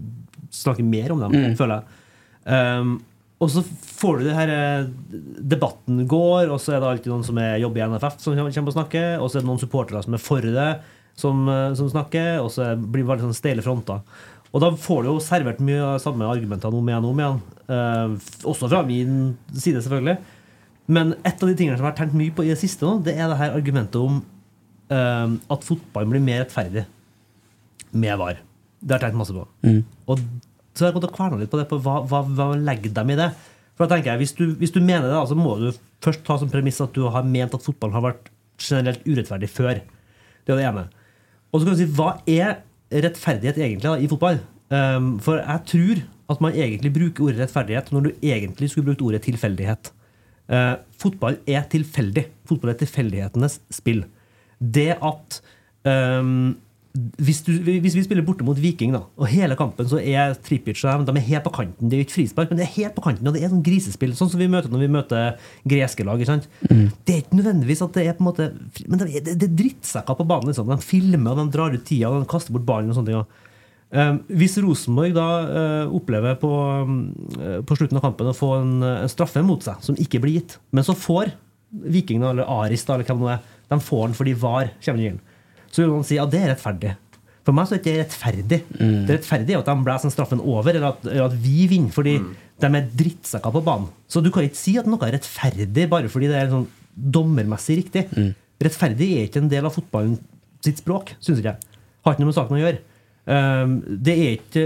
snakker mer om dem, Mm. føler jeg. Um, og så får du det her eh, Debatten går, og så er det alltid noen som er, jobber i NFF, som kommer og snakker. Og så er det noen supportere som er for det, som, eh, som snakker. Og så blir det veldig sånn steile fronter. Og da får du jo servert mye av samme argumentene om igjen og om igjen. Uh, også fra min side, selvfølgelig. Men et av de tingene som jeg har tenkt mye på i det siste, nå, det er det her argumentet om at fotballen blir mer rettferdig med VAR. Det har jeg tenkt masse på. Og så har jeg gått og kverna litt på det, på hva, hva, hva legger dem i det? For da tenker jeg, hvis du, hvis du mener det, så må du først ta som premiss at du har ment at fotballen har vært generelt urettferdig før. Det er det ene. Og så kan du si, hva er rettferdighet egentlig da, i fotball? Um, for jeg tror at man egentlig bruker ordet rettferdighet når du egentlig skulle brukt ordet tilfeldighet. Uh, fotball er tilfeldig. Fotball er tilfeldighetenes spill. Det at um, hvis, du, hvis vi spiller borte mot Viking, da, og hele kampen så er Trippic og dem, de er helt på kanten. Det er jo ikke frispark, men det er helt på kanten, og det er sånn grisespill. Sånn som vi møter når vi møter greske lag. sant? Det er ikke nødvendigvis at det er på en måte Men det er, det er drittsekker på banen. liksom. De filmer, og de drar ut tida, og de kaster bort ballen og sånne ting. Um, hvis Rosenborg da uh, opplever på, um, på slutten av kampen å få en, en straffe mot seg som ikke blir gitt, men så får Viking eller Aris da, eller hvem det nå er, de får den fordi VAR kommer inn. Så vil man si at det er rettferdig. For meg så er det ikke rettferdig. Det rettferdige er at de blåser den straffen over, eller at, eller at vi vinner fordi de er drittsekker på banen. Så du kan ikke si at noe er rettferdig bare fordi det er sånn dommermessig riktig. Rettferdig er ikke en del av fotballen sitt språk, syns ikke jeg. Har ikke noe med saken å gjøre. Um, det er ikke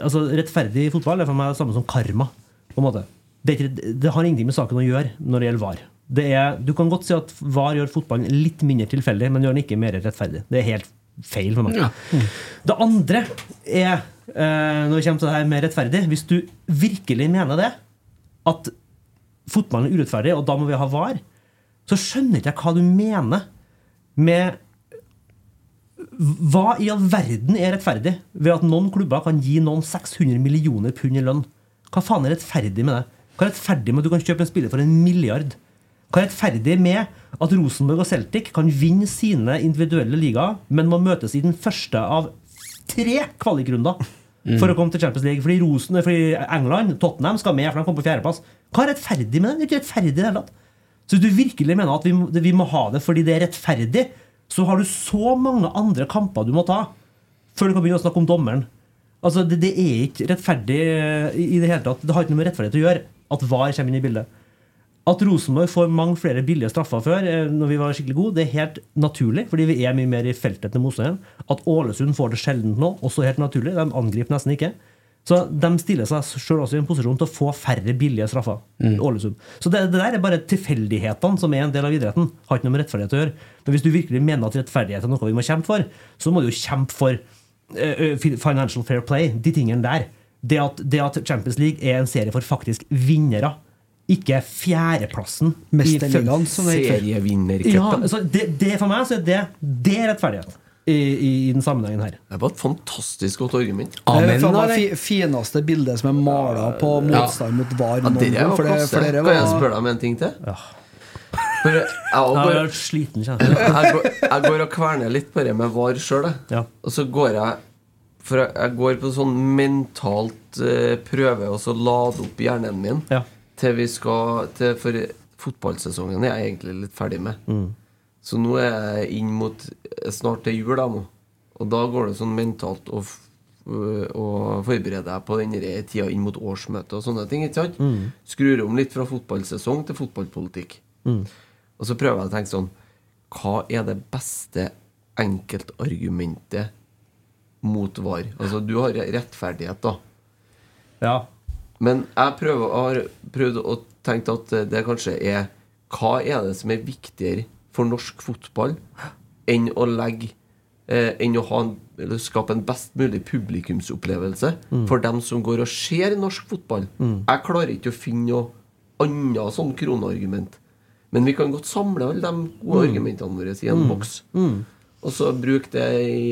altså Rettferdig i fotball er for meg det samme som karma. På en måte det, er ikke, det har ingenting med saken å gjøre når det gjelder VAR. Det er, du kan godt si at VAR gjør fotballen litt mindre tilfeldig, men gjør den ikke mer rettferdig. Det er helt feil for meg. Ja. Det andre er, eh, når det kommer til det her med rettferdig Hvis du virkelig mener det, at fotballen er urettferdig, og da må vi ha VAR, så skjønner ikke jeg hva du mener med Hva i all verden er rettferdig ved at noen klubber kan gi noen 600 millioner pund i lønn? Hva faen er rettferdig med det? Hva er rettferdig med at du kan kjøpe en spiller for en milliard? Hva er rettferdig med at Rosenborg og Celtic kan vinne sine individuelle ligaer, men må møtes i den første av tre kvalikrunder for å komme til Champions League? Fordi, Rosen, fordi England, Tottenham, skal med, for de kommer på fjerdeplass. Hva er rettferdig med det? Det er ikke rettferdig i det hele tatt. Så hvis du virkelig mener at vi, vi må ha det fordi det er rettferdig, så har du så mange andre kamper du må ta før du kan begynne å snakke om dommeren. Altså, det, det er ikke rettferdig eh, i i det hele tatt. Det har ikke noe med rettferdighet å gjøre at VAR kommer inn i bildet. At Rosenborg får mange flere billige straffer før, eh, når vi var skikkelig gode, det er helt naturlig, fordi vi er mye mer i feltet til motstanderen. At Ålesund får det sjelden nå, også helt naturlig. De angriper nesten ikke. Så de stiller seg sjøl også i en posisjon til å få færre billige straffer. Ålesund. Så det, det der er bare tilfeldighetene som er en del av idretten. Har ikke noe med rettferdighet å gjøre. Men hvis du virkelig mener at rettferdighet er noe vi må kjempe for, så må du jo kjempe for eh, financial fair play, de tingene der. Det at, det at Champions League er en serie for faktisk vinnere, ikke fjerdeplassen. i Mesterligaen, som det heter. Ja, altså det, det for meg så er det, det er rettferdighet i, i, i den sammenhengen her. Det var et fantastisk godt argument. Det er Amen, meg eller? fi, fineste bildet som er mala på motstand mot VAR. Ja, det var flere, flere var... Kan jeg spørre deg om en ting til? For jeg, Jeg går, er sliten, kjenner jeg. jeg, går, jeg går og kverner litt på det med VAR sjøl, og så går jeg For jeg, jeg går på sånn mentalt uh, prøve og så lade opp hjernen min til vi skal til, For fotballsesongen er jeg egentlig litt ferdig med. Mm. Så nå er jeg inn mot snart til jul, da nå. Og da går det sånn mentalt å, og forbereder forberede deg på den tida inn mot årsmøtet og sånne ting. ikke sant? Mm. Skrur om litt fra fotballsesong til fotballpolitikk. Mm. Og så prøver jeg å tenke sånn Hva er det beste enkeltargumentet mot VAR? Altså, du har rettferdighet, da. Ja. Men jeg prøver, har prøvd å tenke at det kanskje er Hva er det som er viktigere for norsk fotball enn å legge eh, Enn å ha en, eller skape en best mulig publikumsopplevelse Mm. for dem som går og ser norsk fotball? Mm. Jeg klarer ikke å finne noe annet sånn kroneargument. Men vi kan godt samle alle de gode Mm. argumentene våre i en Mm. boks. Mm. Og så bruke det i,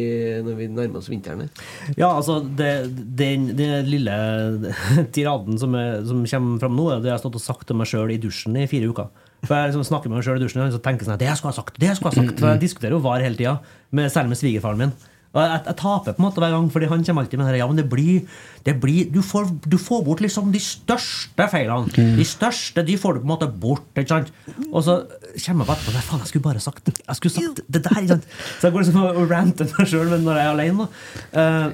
når vi nærmer oss vinteren. Ja, altså det, den, lille tiraden som, er, som kommer fram nå, er det jeg har stått og sagt til meg sjøl i dusjen i fire uker. For jeg liksom snakker med meg sjøl i dusjen og tenker sånn, det jeg skulle ha sagt, det jeg skulle ha sagt. For jeg diskuterer jo VAR hele tida, særlig med svigerfaren min. Og jeg, jeg taper på en måte hver gang, fordi han kommer alltid med det Ja, men det blir, det blir du, får, du får bort liksom de største feilene. De største de får du på en måte bort. Ikke sant? Og så kommer jeg på etterpå faen, jeg skulle bare sagt Jeg skulle sagt det der. Ikke sant? Så jeg går liksom og ranter meg sjøl når jeg er alene. Eh,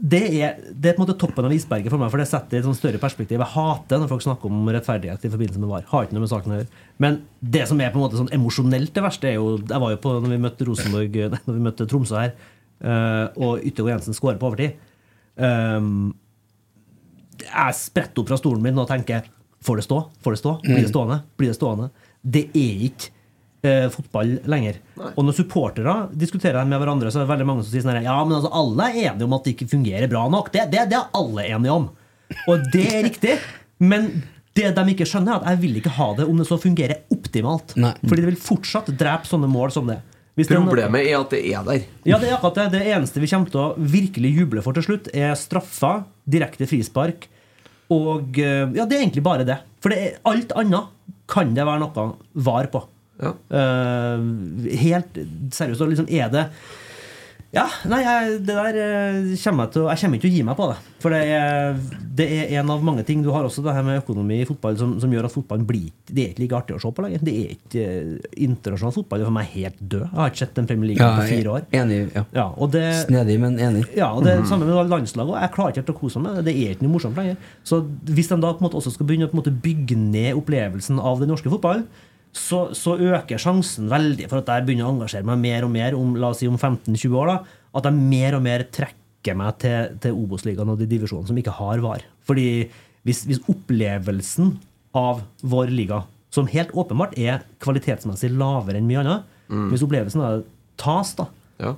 det, er, det er på en måte toppen av isberget for meg, for det setter et større perspektiv. Jeg hater når folk snakker om rettferdighet i forbindelse med VAR. Har ikke noe med saken å gjøre. Men det som er på en måte sånn emosjonelt det verste, er jo Jeg var jo på når vi møtte Rosenborg Nei, når vi møtte Tromsø her, og Yttergård Jensen skårer på overtid. Um, jeg spretter opp fra stolen min og tenker Får det stå? Får det stå? Blir det Mm. stående? Blir det stående? Det er ikke eh, fotball lenger. Og når supportere diskuterer med hverandre, så er det veldig mange som sier sånn her, Ja, men altså, alle er enige om at det ikke fungerer bra nok. Det, det, det er alle enige om. Og det er riktig. Men det de ikke skjønner, er at jeg vil ikke ha det om det så fungerer optimalt. Fordi det vil fortsatt drepe sånne mål som det. Problemet er at det er der. ja, det er akkurat det. Det eneste vi kommer til å virkelig juble for til slutt, er straffer, direkte frispark og eh, Ja, det er egentlig bare det. For det er, alt annet kan det være noe var på. Eh, helt seriøst. Liksom er det Ja, nei, jeg, det der eh, kommer jeg til Jeg kommer ikke til å gi meg på det. For det er, det er en av mange ting. Du har også det her med økonomi i fotball som, som gjør at fotballen blir Det er ikke like artig å se på lenger. Det er ikke eh, Internasjonal fotball er for meg helt død. Jeg har ikke sett en Premier League Ja, på fire år. Enig. Ja. og det, Snedig, men enig. ja, og det er -hmm. samme med landslaget. og Jeg klarer ikke helt å kose meg med det. Det er ikke noe morsomt lenger. Så hvis de da på en måte også skal begynne å bygge ned opplevelsen av den norske fotballen, så, så øker sjansen veldig for at jeg begynner å engasjere meg mer og mer om la oss si om 15-20 år. da, At jeg mer og mer trekker meg til, til Obos-ligaen og de divisjonene som ikke har VAR. Fordi hvis, hvis opplevelsen av vår liga, som helt åpenbart er kvalitetsmessig lavere enn mye annet, Mm. hvis opplevelsen da tas, da,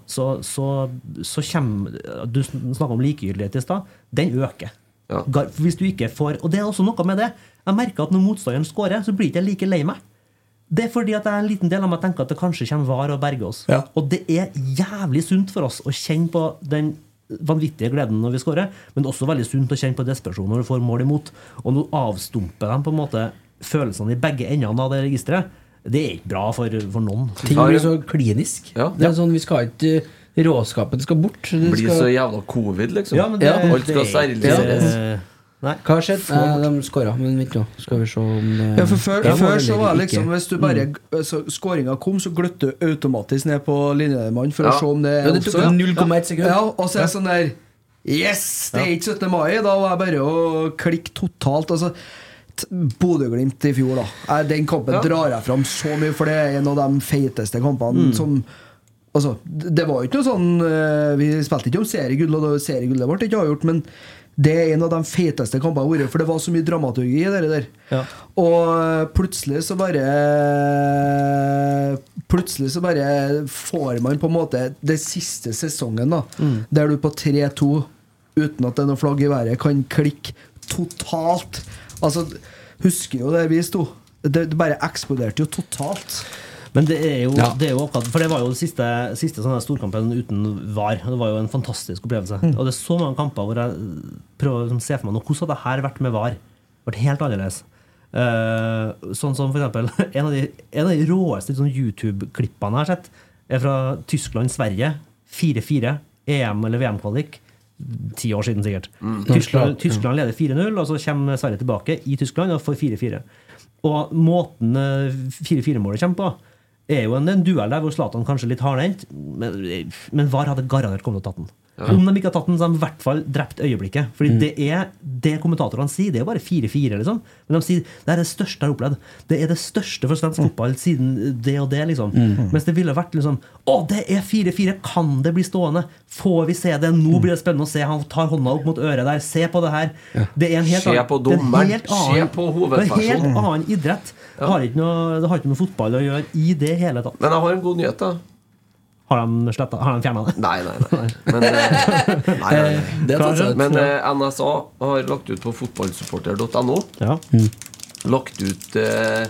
så, så, så kommer Du snakka om likegyldighet i stad. Den øker. Ja. Hvis du ikke får Og det er også noe med det. Jeg merker at når motstanderen scorer, så blir ikke like lei meg. Det er fordi at det er en liten del av meg tenker at det kanskje kommer VAR og berger oss. Og det er jævlig sunt for oss å kjenne på den vanvittige gleden når vi skårer, men også veldig sunt å kjenne på desperasjon når du får mål imot. Og nå avstumper de på en måte følelsene i begge endene av det registeret. Det er ikke bra for, for noen. Ting blir så klinisk. Det er sånn, Vi skal ikke Råskapen skal bort. Det Blir skal... så jævla covid, liksom. Ja, men det- Alt skal steriliseres. Ja. Hva har skjedd? Eh, de skåra, men vent nå. Skal vi se om det Ja, for Før, Ja, før så var det liksom Hvis du bare mm. Skåringa kom, så gløtte du automatisk ned på linjemannen for Ja. å se om det Ja, det tok offside. 0,1 sekund. Ja, og så er det sånn der Yes! Det er ikke 17. mai. Da var jeg bare å klikke totalt. Altså Bodø-Glimt i fjor, da. Eh, Den kampen Ja. drar jeg fram så mye, for det er en av de feiteste kampene Mm. som Altså, det var jo ikke noe sånn eh, Vi spilte ikke om seriegull, og det- seriegullet ble ikke avgjort, men det er en av de feiteste kampene jeg har vært, for det var så mye dramaturgi i det der. Og eh, plutselig så bare Plutselig så bare får man på en måte det siste sesongen, da, Mm. der du på 3-2, uten at det er noe flagg i været, kan klikke totalt. Altså, husker jo der vi sto. Det, det bare eksploderte jo totalt. Men det er jo, Ja. det er jo akkurat For det var jo den siste, siste sånne storkampen uten VAR. Det var jo en fantastisk opplevelse. Mm. Og det er så mange kamper hvor jeg prøver å liksom se for meg nå, hvordan hadde det her vært med VAR. Vært helt annerledes. Uh, sånn som for eksempel En av de, en av de råeste sånn YouTube-klippene jeg har sett, er fra Tyskland-Sverige. 4-4. EM- eller VM-kvalik. Ti år siden, sikkert. Mm. Tyskland, Tyskland leder 4-0, og så kommer Sverige tilbake i Tyskland og får 4-4. Og måten eh, 4-4-målet kommer på, er jo en, en duell der hvor Zlatan kanskje litt hardhendt, men, men VAR hadde garantert kommet og tatt den. Ja. Om de ikke har tatt den, så har de i hvert fall drept øyeblikket. Fordi Mm. det er det kommentatorene sier. Det er bare 4-4, liksom. Men de sier det er det største jeg har opplevd. Det er det største for svensk fotball siden det og det, liksom. Mm. Mens det ville vært liksom Å, det er 4-4! Kan det bli stående? Får vi se det? Nå blir det spennende å se. Han tar hånda opp mot øret der. Se på det her. Det er en helt Se på er dommeren. helt Se på på Det er en helt annen idrett. Det har ikke noe, det har ikke noe fotball å gjøre i det hele tatt. Men jeg har en god nyhet, da. Har sletta, har de fjerna det? Nei, nei, nei. Men, eh, nei, nei, nei. Men eh, NSA har lagt ut på fotballsupporter.no Ja. Lagt ut eh,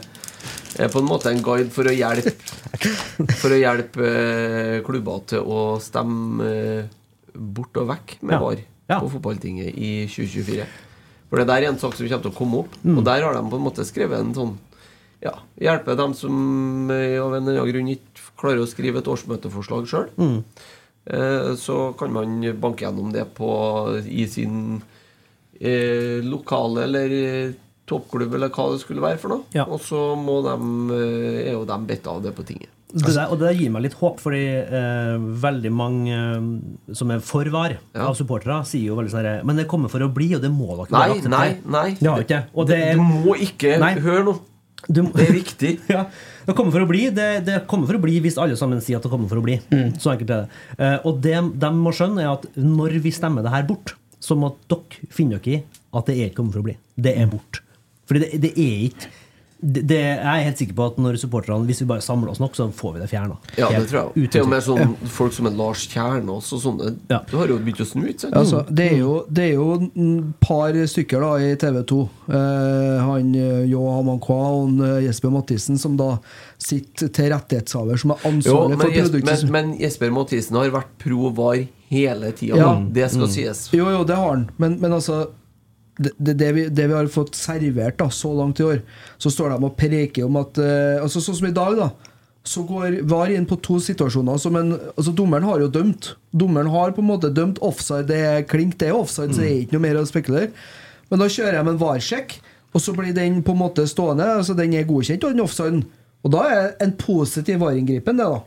eh, på en måte en guide for å hjelpe For å hjelpe eh, klubber til å stemme eh, bort og vekk med Ja. VAR på fotballtinget i 2024. For det der er en sak som kommer til å komme opp, Mm. og der har de på en måte skrevet en sånn ja, hjelpe dem som eh, av en eller annen grunn ikke klarer å skrive et årsmøteforslag sjøl. Mm. Eh, så kan man banke gjennom det på, i sin eh, lokale eller eh, toppklubb, eller hva det skulle være for noe. Ja. Og så må de, eh, er jo de bedt av det på tinget. Det der, og det der gir meg litt håp, fordi eh, veldig mange eh, som er for VAR av supportere, sier jo veldig sånn herre Men det kommer for å bli, og det må dere Nei, bare akseptere. nei, nei. Det ikke. Det er, Du må ikke Hør nå. Du, det er viktig. ja, det kommer for å bli Det, det kommer for å bli hvis alle sammen sier at det kommer for å bli. Så enkelt er det. Eh, og det de må skjønne, er at når vi stemmer det her bort, så må dere finne dere i at det er ikke kommer for å bli. Det er bort. Fordi det, det er ikke det, det, Jeg er helt sikker på at når supporterne Hvis vi bare samler oss nok, så får vi det fjerna. Ja, det tror jeg. Til og med sånn Ja. folk som er Lars Kjernås også. sånne. Du har jo begynt å snu, ikke sant? Altså, det, er jo, det er jo et par stykker da i TV 2. Eh, han eh, Jo Hamankwa og eh, Jesper Mathisen, som da sitter til rettighetshaver, som er ansvarlig for produktet. men, men Jesper Mathisen har vært pro VAR hele tida. Ja. Det skal Mm. sies. Jo, jo, det har han. Men, men altså det, det, vi, det vi har fått servert da, så langt i år, så står de og preker om at uh, altså Sånn som i dag, da. Så går VAR inn på to situasjoner. Som en, altså Dommeren har jo dømt. Dommeren har på en måte dømt offside. Det er klink, det er offside, så det er ikke noe mer å spekulere. Men da kjører med en VAR-sjekk, og så blir den på en måte stående. Altså Den er godkjent, og den offsiden. Og da er en positiv VAR-inngripen, det, da.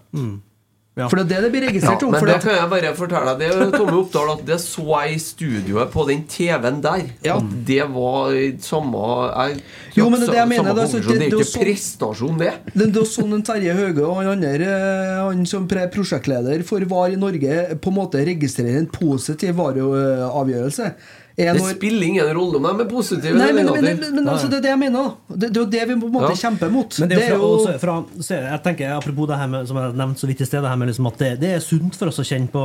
For det er det det blir registrert Ja, om. men for det kan jeg bare fortelle deg. Det er Tomme Oppdal at det så jeg i studioet på den TV-en der. At det var samme jeg, Jo, men det er det jeg mener, Det, altså, det- Det er ikke sånn- prestasjon, det. Det, det er sånn en Terje Høge og han andre eh, Han som prosjektleder for VAR i Norge på en måte registrerer en positiv VAR-avgjørelse. Det spiller ingen rolle om de er positive Nei, eller men, men, men, men altså, det er det jeg mener. Det, det er jo det vi på en måte Ja. kjemper mot. Men det er jo fra, fra, så jeg tenker, Apropos det her med, som jeg nevnte så vidt i sted, det her med liksom at det, det er sunt for oss å kjenne på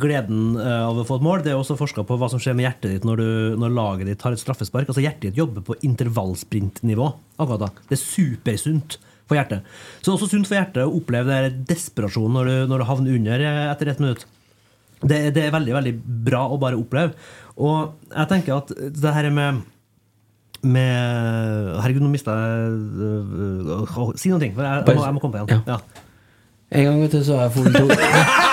gleden eh, av å få et mål. Det er også forska på hva som skjer med hjertet ditt når, du, når laget ditt har et straffespark. Altså Hjertet ditt jobber på intervallsprintnivå. akkurat da. Det er supersunt for hjertet. Så det er også sunt for hjertet å oppleve desperasjonen når du, når du havner under eh, etter ett minutt. Det, det er veldig veldig bra å bare oppleve. Og jeg tenker at det her med med Herregud, nå mista jeg øh, Si ting, for jeg, jeg, må, jeg må komme på igjen. Ja. En gang vet du, så har jeg fått to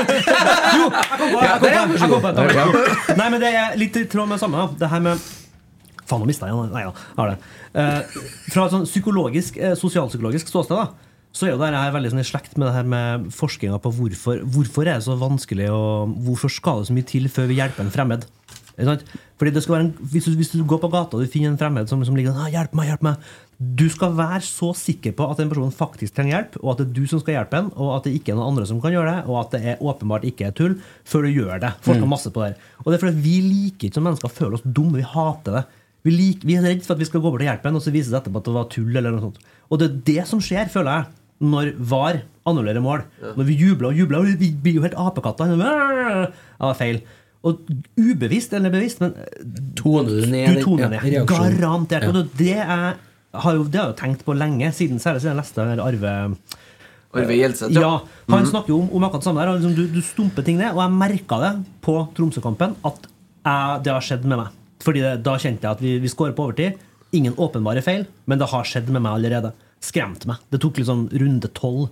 Jo, jeg kom på, jeg. Nei, men det er litt i tråd med det samme. Det her med Faen, nå mista jeg den. Nei da, ja, har det. Eh, fra et sånn psykologisk, eh, sosialpsykologisk ståsted, da, så er jo det her veldig sånn i slekt med det her med forskninga på hvorfor, hvorfor er det så vanskelig og hvorfor skal det så mye til før vi hjelper en fremmed. Fordi det skal være en, hvis, du, hvis du går på gata og du finner en fremmed som, som ligger sånn ah, 'Hjelp meg, hjelp meg.' Du skal være så sikker på at den personen faktisk trenger hjelp, og at det er du som skal hjelpe en, og at det ikke er noen andre som kan gjøre det, og at det er åpenbart ikke er tull, før du gjør det. Forsker har masse på det. Og det er fordi vi liker ikke som mennesker å føle oss dumme. Vi hater det. Vi, liker, vi er redd for at vi skal gå bort og hjelpe en, og så viser det etterpå at det var tull. eller noe sånt. Og det er det som skjer, føler jeg, når VAR annullerer mål. Når vi jubler og jubler, og vi blir jo helt apekatter. Ja, feil. Og ubevisst eller bevisst, men Toner du ned du toner ja, ned. reaksjonen. Garantert. Ja. Og det, er, har jo, det har jeg jo tenkt på lenge, siden, særlig siden jeg leste Arve Arve Gjelseth, ja. ja. Han Mhm. snakker jo om, om akkurat det samme der. Liksom, du, du stumper ting ned, og jeg merka det på Tromsø-kampen at jeg, det har skjedd med meg. Fordi det, Da kjente jeg at vi, vi skårer på overtid. Ingen åpenbare feil, men det har skjedd med meg allerede. Skremte meg. Det tok liksom runde tolv.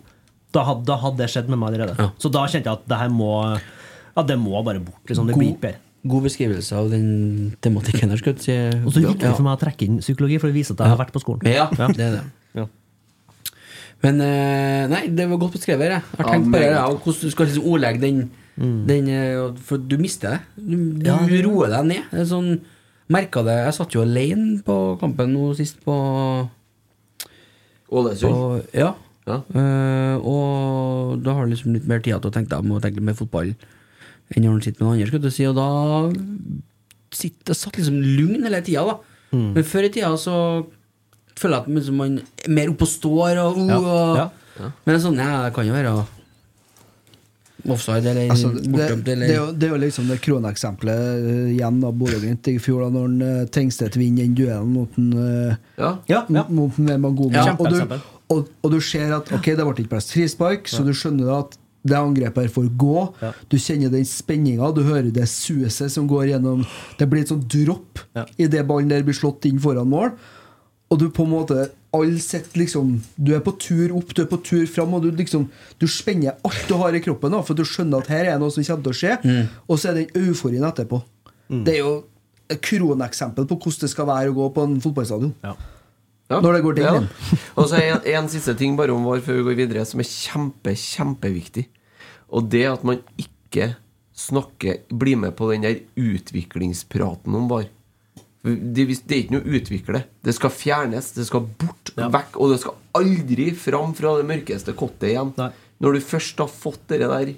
Da da hadde det skjedd med meg allerede. Så da kjente jeg at det her må Ja, det må bare bort. Liksom. Det blir ikke bedre. God beskrivelse av den tematikken her, skal jeg si. Og så gikk det for meg å trekke inn psykologi, for det viser at jeg har vært på skolen. Ja, det er det. Ja. Men eh, nei, det var godt beskrevet. Jeg har Ja, tenkt på det, og hvordan du skal liksom ordlegge den, den eh, For du mister det. Du, du Ja, roer deg ned. Det er sånn, Merka det Jeg satt jo alene på kampen nå sist på, Ålesund. Og, Ja. Ja. Uh, og da har du liksom litt mer tid til å tenke deg om å tenke litt mer fotball enn når han sitter med noen andre. skulle du si, og da sitter, satt liksom lugn hele tida, da. Mm. Men før i tida så føler jeg at liksom man er mer oppe og står og, uh, Ja, og ja. Men det er sånn, ja, det kan jo være offside eller Altså, det, bortdømt det, eller er jo, det er jo liksom det kroneksempelet eh, igjen av Bodø-Glimt i fjor, da når uh, Tengstedt vinner den duellen mot en, eh, Ja. Ja, ja. mot en Magoma. Ja, og, du, og, og du ser at ok, det ble ikke plass frispark, så du skjønner at det angrepet her får gå. Ja. Du kjenner den spenninga, du hører det suset som går gjennom Det blir et sånt dropp Ja. i det ballen der blir slått inn foran mål. Og du på en måte Alle sitter liksom Du er på tur opp, du er på tur fram, og du liksom Du spenner alt du har i kroppen, da, for du skjønner at her er noe som kommer til å skje. Og så er den euforien etterpå. Det er jo et kroneksempel på hvordan det skal være å gå på en fotballstadion. Ja. Ja. Når det går den Ja. Og så en, en siste ting bare om VAR før vi går videre, som er kjempe, kjempeviktig. Og det at man ikke snakker Blir med på den der utviklingspraten om VAR. Det, det er ikke noe å utvikle. Det skal fjernes, det skal bort, Ja. vekk, og det skal aldri fram fra det mørkeste kottet igjen. Nei. Når du først har fått det der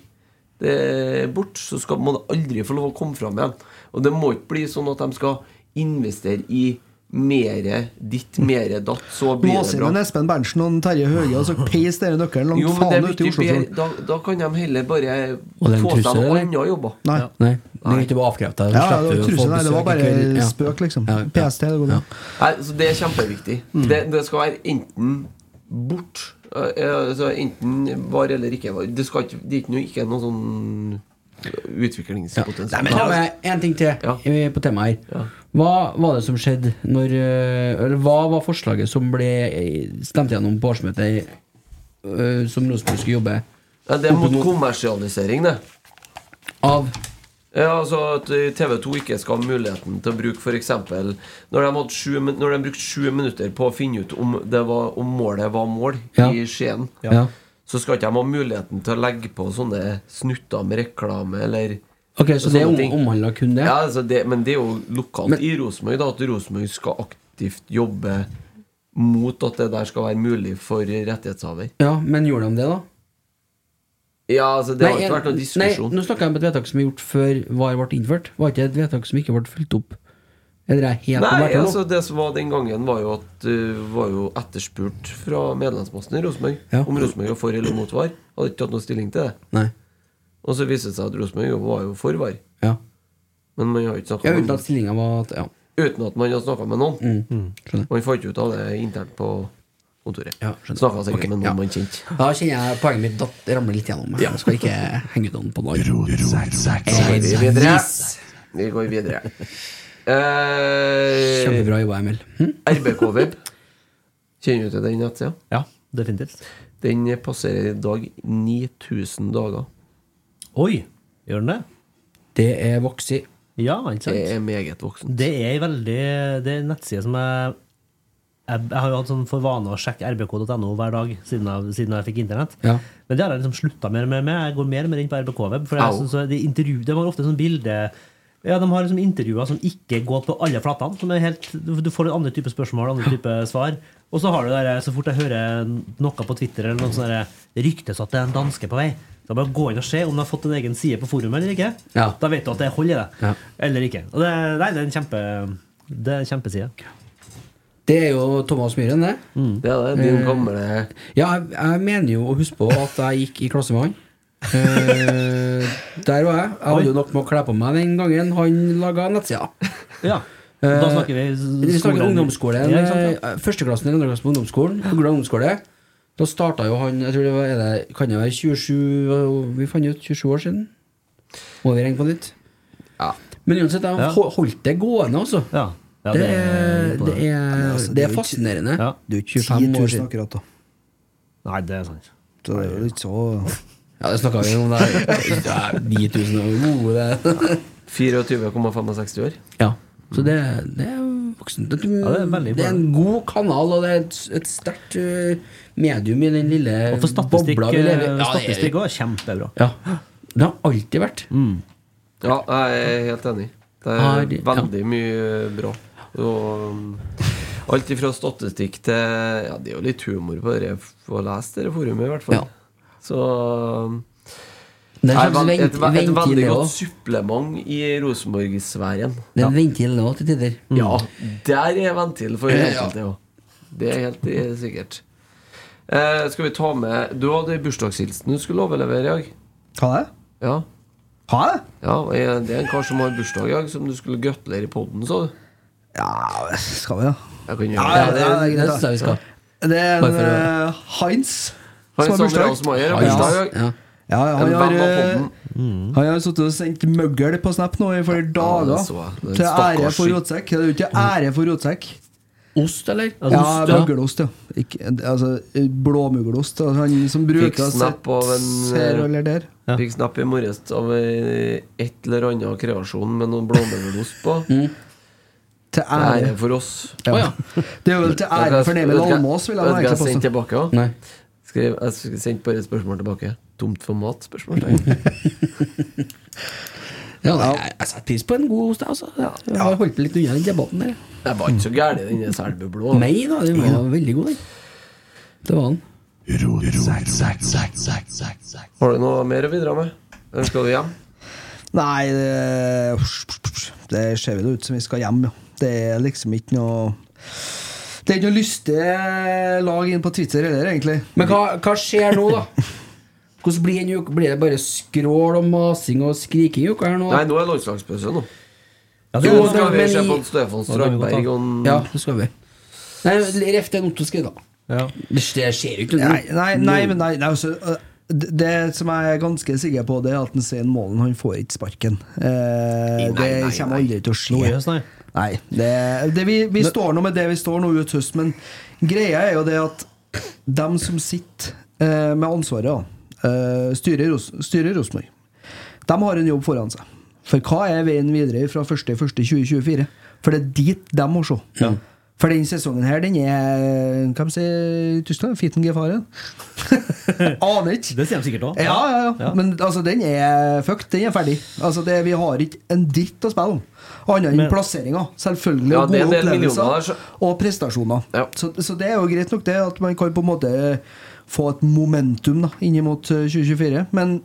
det bort, så skal, må det aldri få lov å komme fram igjen. Og det må ikke bli sånn at de skal investere i mere ditt, mere datt, så blir det bra. bra. inn Espen Berntsen og Terje Høie, og så peis dere nøkkelen langt Jo, faen ut i Oslofjorden. Oslo. Da, da kan de heller bare en få seg noen andre jobber. Nei. Nei, det er ikke bare avkrefta. Ja, ja, det var her. Det var bare spøk, liksom. Ja, ja. PST. Det går ja. Nei, så Det er kjempeviktig. Mm. Det, det skal være enten bort altså Enten var eller ikke var. Det, skal ikke, det er ikke noe, ikke noe sånn utviklingspotensial. Ta med en ting til Ja. på temaet her. Ja. Hva var det som skjedde når Eller hva var forslaget som ble stemt gjennom på årsmøtet eh, som Rosenborg skulle jobbe Ja, det er mot- kommersialisering, det. av? Ja, altså At TV 2 ikke skal ha muligheten til å bruke f.eks. Når, de sju når de brukte sju minutter på å finne ut om, det var, om målet var mål Ja. i Skien, Ja. så skal ikke de ha muligheten til å legge på sånne snutter med reklame eller Ok, Så det omhandla kun det? Ja, altså det, Men det er jo lokalt Men- i Rosenborg at Rosenborg skal aktivt jobbe mot at det der skal være mulig for rettighetshaver. Ja, Men gjorde de det, da? Ja, altså Det har ikke vært noen diskusjon. Nei, nå snakker jeg om et vedtak som er gjort før VAR ble innført. Var ikke det et vedtak som ikke ble fulgt opp? Eller er helt Nei, altså Det som var den gangen, var jo at uh, var jo etterspurt fra medlemsmassen i Rosenborg Ja. om Rosenborg var for eller mot VAR. Hadde ikke tatt noen stilling til det. Nei. Og så viste det seg at Rosenborg var jo for VAR. Ja. Men man har ikke snakka ja uten at stillinga var at Ja. uten at man har snakka med noen. Mm. Mm. Man fant ut av det internt på kontoret. Ja. Snakka sikkert okay, med noen ja. man kjente. Da kjenner jeg poenget mitt datt ramler litt gjennom. Jeg skal ikke henge ut noen på noe. Vi går videre. Eh, Kjempebra jobba, Emil. Hm? RBK-web. Kjenner du til den nettsida? Ja, definitivt. Den passerer i dag 9000 dager. Oi, gjør den det? Det er voksen. Ja, ikke sant? Det er meget voksen. Det er veldig Det er en nettside som jeg jeg, jeg har jo hatt sånn for vane å sjekke rbk.no hver dag siden jeg, siden jeg fikk internett. Ja. Men det har jeg liksom slutta mer med. Jeg går mer og mer inn på RBK-web. For jeg synes de, intervju, de har ofte sånn bilde ja, De har liksom intervjuer som ikke går på alle flatene. Som er helt, du får får andre typer spørsmål andre typer svar. Og så har du der, så fort jeg hører noe på Twitter eller noe sånt der, det ryktes at det er en danske på vei. da bare gå inn og se om de har fått en egen side på forumet eller ikke. Ja. Da vet du at det holder i det. Ja. Eller ikke. Og det, nei, det er en kjempe Det er en kjempeside. Det er jo Thomas Myhren, det. Det er det. Din gamle Ja, jeg, jeg mener jo å huske på at jeg gikk i klasse med han. Eh, der var jeg. Jeg hadde jo nok med å kle på meg den gangen han laga nettsida. Ja. Da snakker vi Vi snakker ungdomsskolen. Ja, ikke eh, Førsteklassen eller andreklassen på ungdomsskolen. Ugla ungdomsskole. Da starta jo han Jeg tror det var er det, Kan det være 27 Vi fant ut 27 år siden. Må vi regne på nytt? Ja. Men uansett, jeg Ja. holdt det gående, altså. Ja. Ja, det, det er er, det, er, altså, det er er fascinerende. Ja. Det er jo 25 10 år 000 siden. akkurat, da. Nei, det er sant. Så det er jo ikke så Ja, det snakka vi om der. Det er 9000 år. gode, 24,65 år. Ja. Så det, det er voksen. Det, Ja, det er det er en god kanal, og det er et, et sterkt uh, medium i den lille Og for statistikk, bobla vi lever i. eh, Ja, statistikk òg er kjempebra. Ja. Det har alltid vært. Ja, jeg er helt enig. Det er veldig mye bra. Og um, alt ifra statistikk til Ja, det er jo litt humor på det å lese det forumet, i hvert fall. Ja. Så um, Det er vel- et, et veldig godt supplement i Rosenborg-sfæren. Det er en ventil nå til tider. Ja, der er ventil for enkelte, òg. Det er helt sikkert. Eh, skal vi ta med Du hadde bursdagshilsen du skulle overlevere i dag. Hva er det? Ja. Har jeg? ja det er en kar som har bursdag i dag, som du skulle gratulere i poden, sa du. Ja, skal vi, da? Ja, Ja, det. det Det jeg vi skal. Det er en uh, eh, Heinz Heinz som har bursdag. Ja. Ja, ja, han har, eh, podden. han har sittet og sendt møggel på Snap nå i flere dager. er til ære for rotsekk. Det er jo ikke ære for rotsekk. Ost, eller? Ja, Ost, ja. møggelost, ja. Ikke, altså blåmuggelost. Altså, han som bruker Fikk snap av en ser eller der. Ja. Fikk snap i morges av eh, et eller annet kreasjon med noen blåmuggelost på. Til ære. for oss. Ja. Oh, ja. Det er vel til ære for Neville Almås, vil jeg egentlig påstå. tilbake? Nei. Skriv, jeg sendte bare et spørsmål tilbake. Tomt for mat? spørsmål Ja, jeg, jeg setter pris på en god hos jeg, altså. Jeg har holdt meg litt unna den debatten der. Jeg var ikke så gæren, den Selbu blå. Nei da, den var veldig god, den. Det var den. Har du noe mer å bidra med? Eller skal du hjem? Nei, det, det ser vel ut som vi skal hjem, ja. Det er liksom ikke noe Det er ikke noe lystig lag inn på Twitter heller, egentlig. Men hva, hva skjer nå, da? Hvordan blir en uke? Blir det bare skrål og masing og skriking i uka her nå? Nei, nå er landslagspause nå. Ja, Så det, nå skal vi se på Stefan det Strandberg og Ja, det skal vi. Nei, Ref den Otto Skrid, da. ja. Det skjer, jo ikke noe. Nei, nei, nei, men nei, nei altså, det, det som jeg er ganske sikker på, det er at en Svein Målen han får ikke sparken. Eh, det nei, kommer aldri til å skje. Nei. Det, det, vi, vi står nå med det vi står nå ut høst, men greia er jo det at dem som sitter eh, med ansvaret, eh, styrer Ros- styrer Rosenborg, de har en jobb foran seg. For hva er veien videre fra 1.1.2024? For det er dit de må se. For den sesongen her, den er Hva sier man i Tyskland? Fitten gefaren? Aner ikke. Det sier de sikkert òg. Ja, ja, ja. Ja. Men altså, den er fucked. Den er ferdig. Altså, det, vi har ikke en dritt å spille om. Annet enn plasseringa. Selvfølgelig. Ja, og gode opplevelser. der, så- Og prestasjoner. Ja. Så, så det er jo greit nok, det. At man kan på en måte få et momentum da inn mot eh, 2024. Men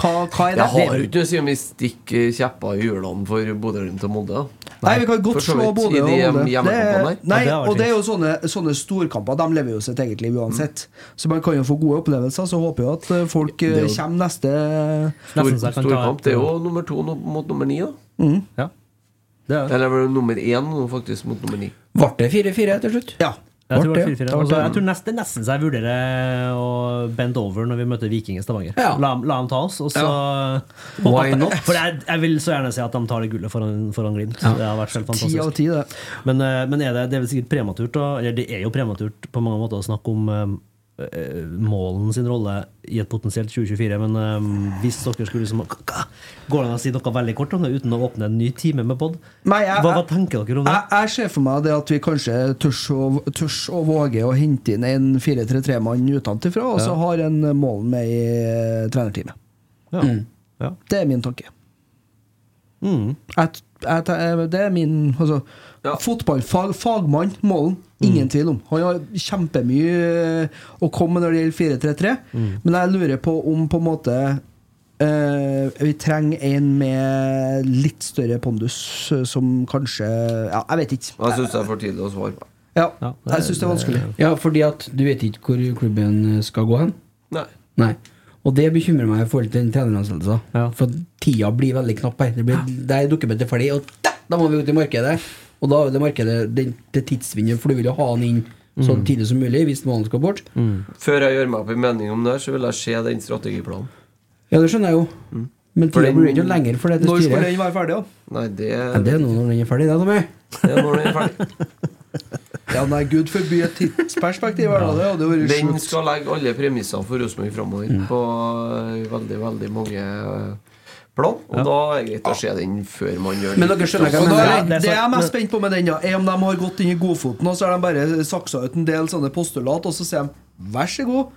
hva, hva er det? Jeg har jo ikke å si om vi stikker kjepper i hjulene for Bodø-Glimt og Molde. Nei, vi kan godt slå Bodø og de Molde. Nei, og det er jo sånne, sånne storkamper. De lever jo sitt eget liv uansett. Så man kan jo få gode opplevelser. Så håper jeg at eh, folk eh, jo- kommer neste Stor, storkamp. Det er jo nummer to mot nummer ni, da. Ja. Det er, Eller var det nummer én nå, faktisk, mot nummer ni. Ble det 4-4 til slutt? Ja. jeg tror det var 4-4. Altså, jeg tror nest, det er nesten så jeg vurderer å bend over når vi møter Viking i Stavanger. Ja. La, la dem ta oss, og så Why not? For jeg, jeg vil så gjerne si at de tar det gullet foran, foran Glimt. Det har vært helt fantastisk. ti, det. Men, eh, men er det, det er vel sikkert prematurt, eller det er jo prematurt på mange måter å snakke om eh, Målen sin rolle i et potensielt 2024. Men um, hvis dere skulle liksom Går det an å si noe veldig kort om det uten å åpne en ny time med pod? Hva, hva tenker dere om det? Jeg, jeg ser for meg det at vi kanskje tørs å, tørs å våge å hente inn en 4-3-3-mann utenfra, og så har en mål med i eh, trenerteamet. Ja. Ja. Det er min tanke. Mm. Jeg, jeg, det er min altså, Ja. Fotballfag, fagmann, Målen. Ingen tvil om. Han har kjempemye eh, å komme med når det gjelder 4-3-3, men jeg lurer på om på en måte eh, vi trenger en med litt større pondus, eh, som kanskje Ja, jeg vet ikke. Jeg syns det er for tidlig å svare på. Ja, Ja, det er- jeg syns det er vanskelig. Ja, fordi at du vet ikke hvor klubben skal gå hen? Nei. Nei. Og det bekymrer meg i forhold til den treneransettelsen. Ja. For tida blir veldig knapp her. Det, blir, det er dokumentet ferdig, og da, da må vi ut i markedet. Og da er det markedet det, det tidsvinduet, for du vil jo ha han inn så tidlig som mulig hvis målen skal bort. Før jeg gjør meg opp en mening om det, her, så vil jeg se den strategiplanen. Ja, det skjønner jeg jo. Men For tida blir ikke lenger for det styret. Når skulle den være ferdig, da? Nei, det Ja, det er nå når den er ferdig, det, Tommy. Det er når den er ferdig. Ja, nei, gud forby et tidsperspektiv. Ja. Det hadde vært Den skal legge alle premisser for Rosenborg framover Mm. på eh, veldig, veldig mange eh, plan. Og da er det greit å se den før man gjør Men dere skjønner hva jeg mener? er, det jeg er mest spent på med den, er om de har gått inn i godfoten og så har de bare saksa ut en del sånne postulat, og så sier de 'vær så god'.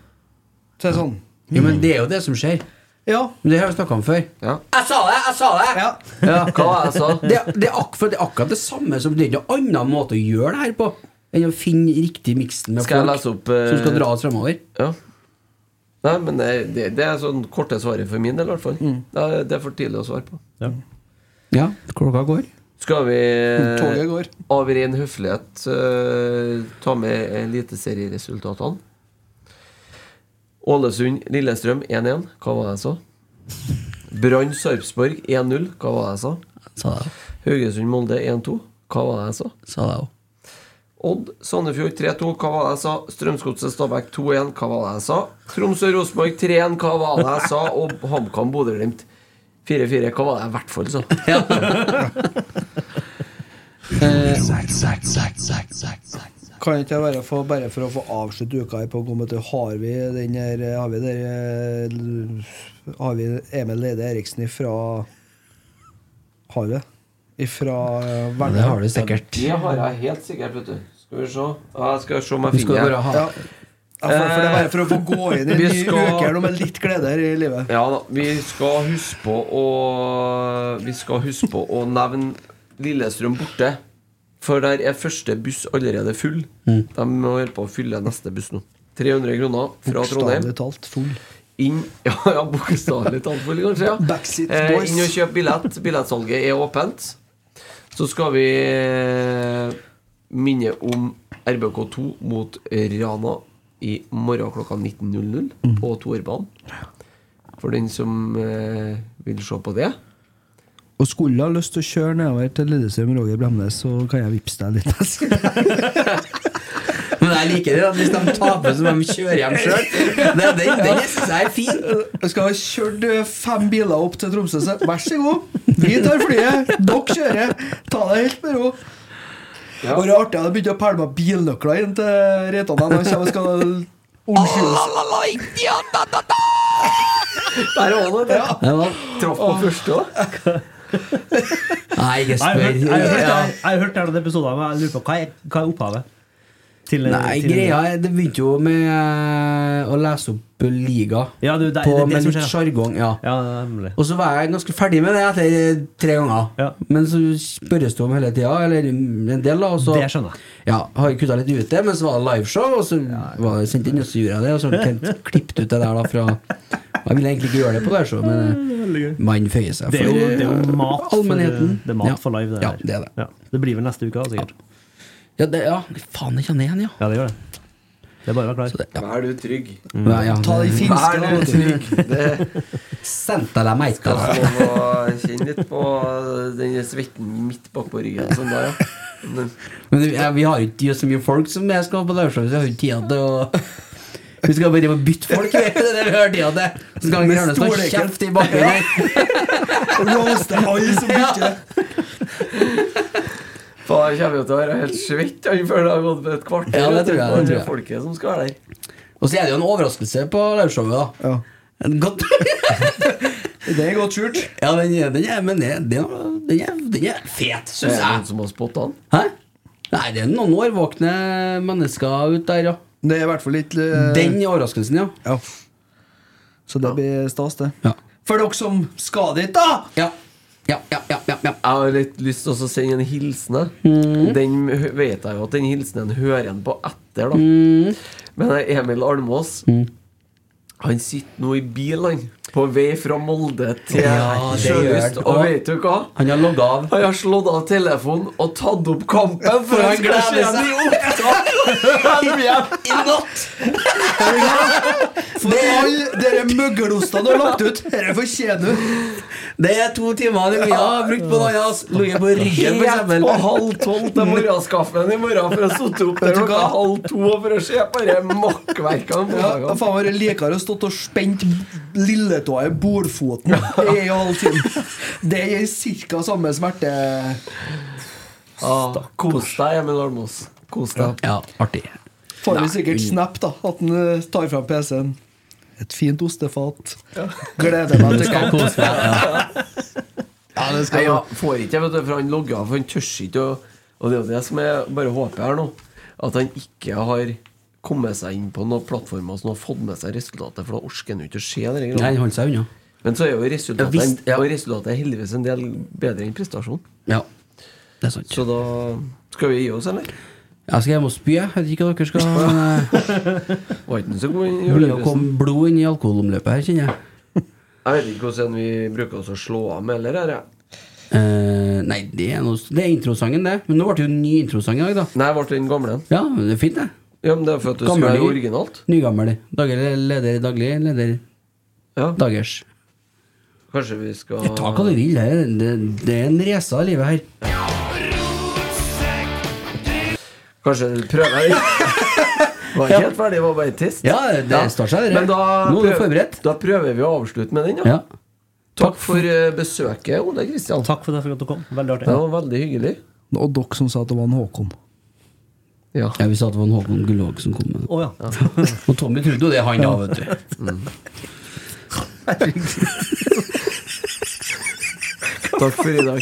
Så er det sånn Jo, men det er jo det som skjer. Ja. Det har vi snakka om før. Ja. Jeg sa det! Jeg sa det! Ja. Ja. Hva jeg sa? Det, det, er akkurat, det er akkurat det samme som Det er ikke noen annen måte å gjøre det her på enn å finne riktig miksen med Skal jeg folk lese opp eh, som skal dra oss fremover. Ja. Nei, men det, det, det er sånn korte svaret for min del, i hvert fall. Mm. Det, er, det er for tidlig å svare på. Ja, klokka går. Skal vi Toget går. av ren høflighet uh, ta med eliteserieresultatene? Ålesund-Lillestrøm 1-1. Hva var det jeg sa? Brann-Sarpsborg 1-0. Hva var det jeg sa? Haugesund-Molde 1-2. Hva var det jeg sa? Sa det òg. Odd Sandefjord 3-2. Hva var det jeg sa? Strømsgodset Stabæk 2-1. Hva var det jeg sa? Tromsø-Rosenborg 3-1. Hva var det jeg sa? Og HamKam Bodø-Glimt 4-4. Hva var det jeg i hvert fall sa? Kan ikke jeg være for, bare for å få avslutte uka her på komme til Har vi den her Har vi der Har vi Emil Leide Eriksen ifra Har vi det? Ifra Verdal? Det har du sikkert. Det har jeg helt sikkert, vet du. Skal vi se. Ja, jeg skal se om jeg finner bare Ja. Ja, for, for det er bare for å få gå inn i en skal... ny uke med litt glede her i livet. Ja da, vi skal huske på å Vi skal huske på å nevne Lillestrøm borte. For der er første buss allerede full. Mm. De må holde på å fylle neste buss nå. 300 kroner fra Trondheim. Bokstavelig talt full. Inn Ja, ja bokstavelig talt full, kanskje. Ja. Backseat Eh, inn og kjøp billett. Billettsalget er åpent. Så skal vi eh, minne om RBK2 mot Rana i morgen klokka 19.00 Mm. på Toerbanen. For den som eh, vil se på det. Og skulle ha lyst til å kjøre nedover til Lillestrøm Roger Bremnes, så kan jeg vippse deg litt. Men jeg liker det at hvis de taper, så må de kjøre hjem sjøl. Den, den, den syns jeg er fin. Jeg skal ha kjørt eh, fem biler opp til Tromsø, så vær så god. Vi tar flyet. Dere kjører. Ta det helt med ro. Ja. Og det er artig at jeg begynte å pælme meg bilnøkler inn til Reitan. Han kommer og skal unnskylde Der var det. Ja. Det var, Traff på første òg. nei, ikke Jeg har hørt- jeg har spør. Jeg har hørt den episoden, men jeg lurer på hva er, hva er opphavet? Til, Nei, til- greia Det begynte jo med eh, å lese opp liga Ja, du, det, på, det, det med litt sjargong. Ja. Ja. Og så var jeg ganske ferdig med det etter tre ganger. Ja. Men så spørres det om hele tida, eller en del, da. Og så Det skjønner jeg. ja, har jeg kutta litt ut det, men så var det liveshow, og så var det sendt inn, og så gjorde jeg det. Og så har Kent klippet ut det der da fra Jeg ville egentlig ikke gjøre det på liveshow, men eh, man føyer seg er jo, det er jo eh, mat for, allmennheten. live, det Ja, her. det det. Ja. Det blir vel neste uke, sikkert. Ja, det, ja. faen, jeg kjenner igjen, ja. Ja, det gjør det. Det er bare å være Så klar. det, ja. Vær du trygg. Ja, ja. Ta de finske, Vær du trygg. Det meg skal få kjenne litt på den svetten midt bakpå ryggen. Sånn da, ja. Men, Men ja, vi har jo ikke så mye folk som jeg skal på liveshow, så jeg har ikke tid til å Vi skal bare bytte folk, vet du. Det er det vi har tida til. Så skal gjerne stå storleken. kjeft i bakgrunnen Og Roaste alle som ikke jeg kommer jo til å være helt svett før det har gått et kvarter. Ja, det tror jeg, det tror jeg. folket som skal være der. Og så er det jo en overraskelse på liveshowet, da. Ja. En godt Det er godt skjult. Ja, den er, den er, men den, det, den, er, den er fet, Er det noen jeg. som har spotta den? Hæ? Nei, det er noen årvåkne mennesker ute der, ja. Det er i hvert fall litt uh... Den overraskelsen, ja. Ja. Så det blir stas, det. Ja. For dere som skal dit, da! Ja, ja, ja, ja, ja, ja. Jeg har litt lyst til å sende en hilsen. Mm. Den vet jeg jo at den hilsenen hører en på etter, da. Mm. Men Emil Almås Han sitter nå i bil, han. På vei fra Molde til Ja, Sjølyst. Og vet du hva? Han har logga av. Han har slått av telefonen og tatt opp kampen, for han gleder seg. I opptak! Han er med. I natt! For alle dere møggelostene du har lagt ut, dette fortjener du. Det er to timer vi har brukt på noe annet. Ligget på ryggen, Helt på halv tolv til morgenskaffen i morgen for å sitte opp der klokka halv to for å se på de makkverkene. Ja, faen, da faen vært likere å stått og spent lilletåa i bordfoten i halv time. Det gir ca. samme smerte. Ah, kos deg, Emil Almås. Kos deg. Ja, artig. Får vi sikkert snap, da. At han eh, tar fram PC-en. Et fint ostefat. Gleder meg til kamp. Ja. Ja, det Nei, skal ja, får ikke, vet du, for han logger av, for han tør ikke å Og det er jo det som jeg bare håper her nå, at han ikke har kommet seg inn på noen plattformer som har fått med seg resultatet, for da orker han jo ikke å se det. Nei, han holdt seg unna. Men så er jo resultatet, Ja, visst, ja. og resultatet er heldigvis en del bedre enn prestasjon. Ja, det er sant. Så da skal vi gi oss, eller? Jeg skal hjem og spy, jeg. Vet ikke hva dere skal men, eh, Det begynner å komme blod inn i alkoholomløpet her, kjenner jeg. Jeg vet ikke hvordan vi bruker oss å slå av med heller, her, jeg. Eh, nei, det er, noe, det er introsangen, det. Men nå ble det jo en ny introsang i dag, da. Nei, ble den gamle? Ja, men det er fint, det. Ja, men det er for at du Gammel, skal originalt. Nygammel. Daglig leder, daglig leder Ja, dagers. kanskje vi skal Ta hva du vil. Det, det, det er en race av livet her. Kanskje prøve Var ikke helt ferdig, var bare en test. Ja, det står seg. Men da, Nå er du prøv- forberedt. Da prøver vi å avslutte med den, ja. Ja. Takk for eh, besøket, Ole Kristian. Takk for det for at du kom. Veldig artig. Det var veldig hyggelig. Og dere som sa at det var en Håkon. Ja. ja, vi sa at det var en Håkon Gullvåg som kom med Oh, ja. ja. Og Tommy trodde jo det han, da, vet du. Takk for i dag.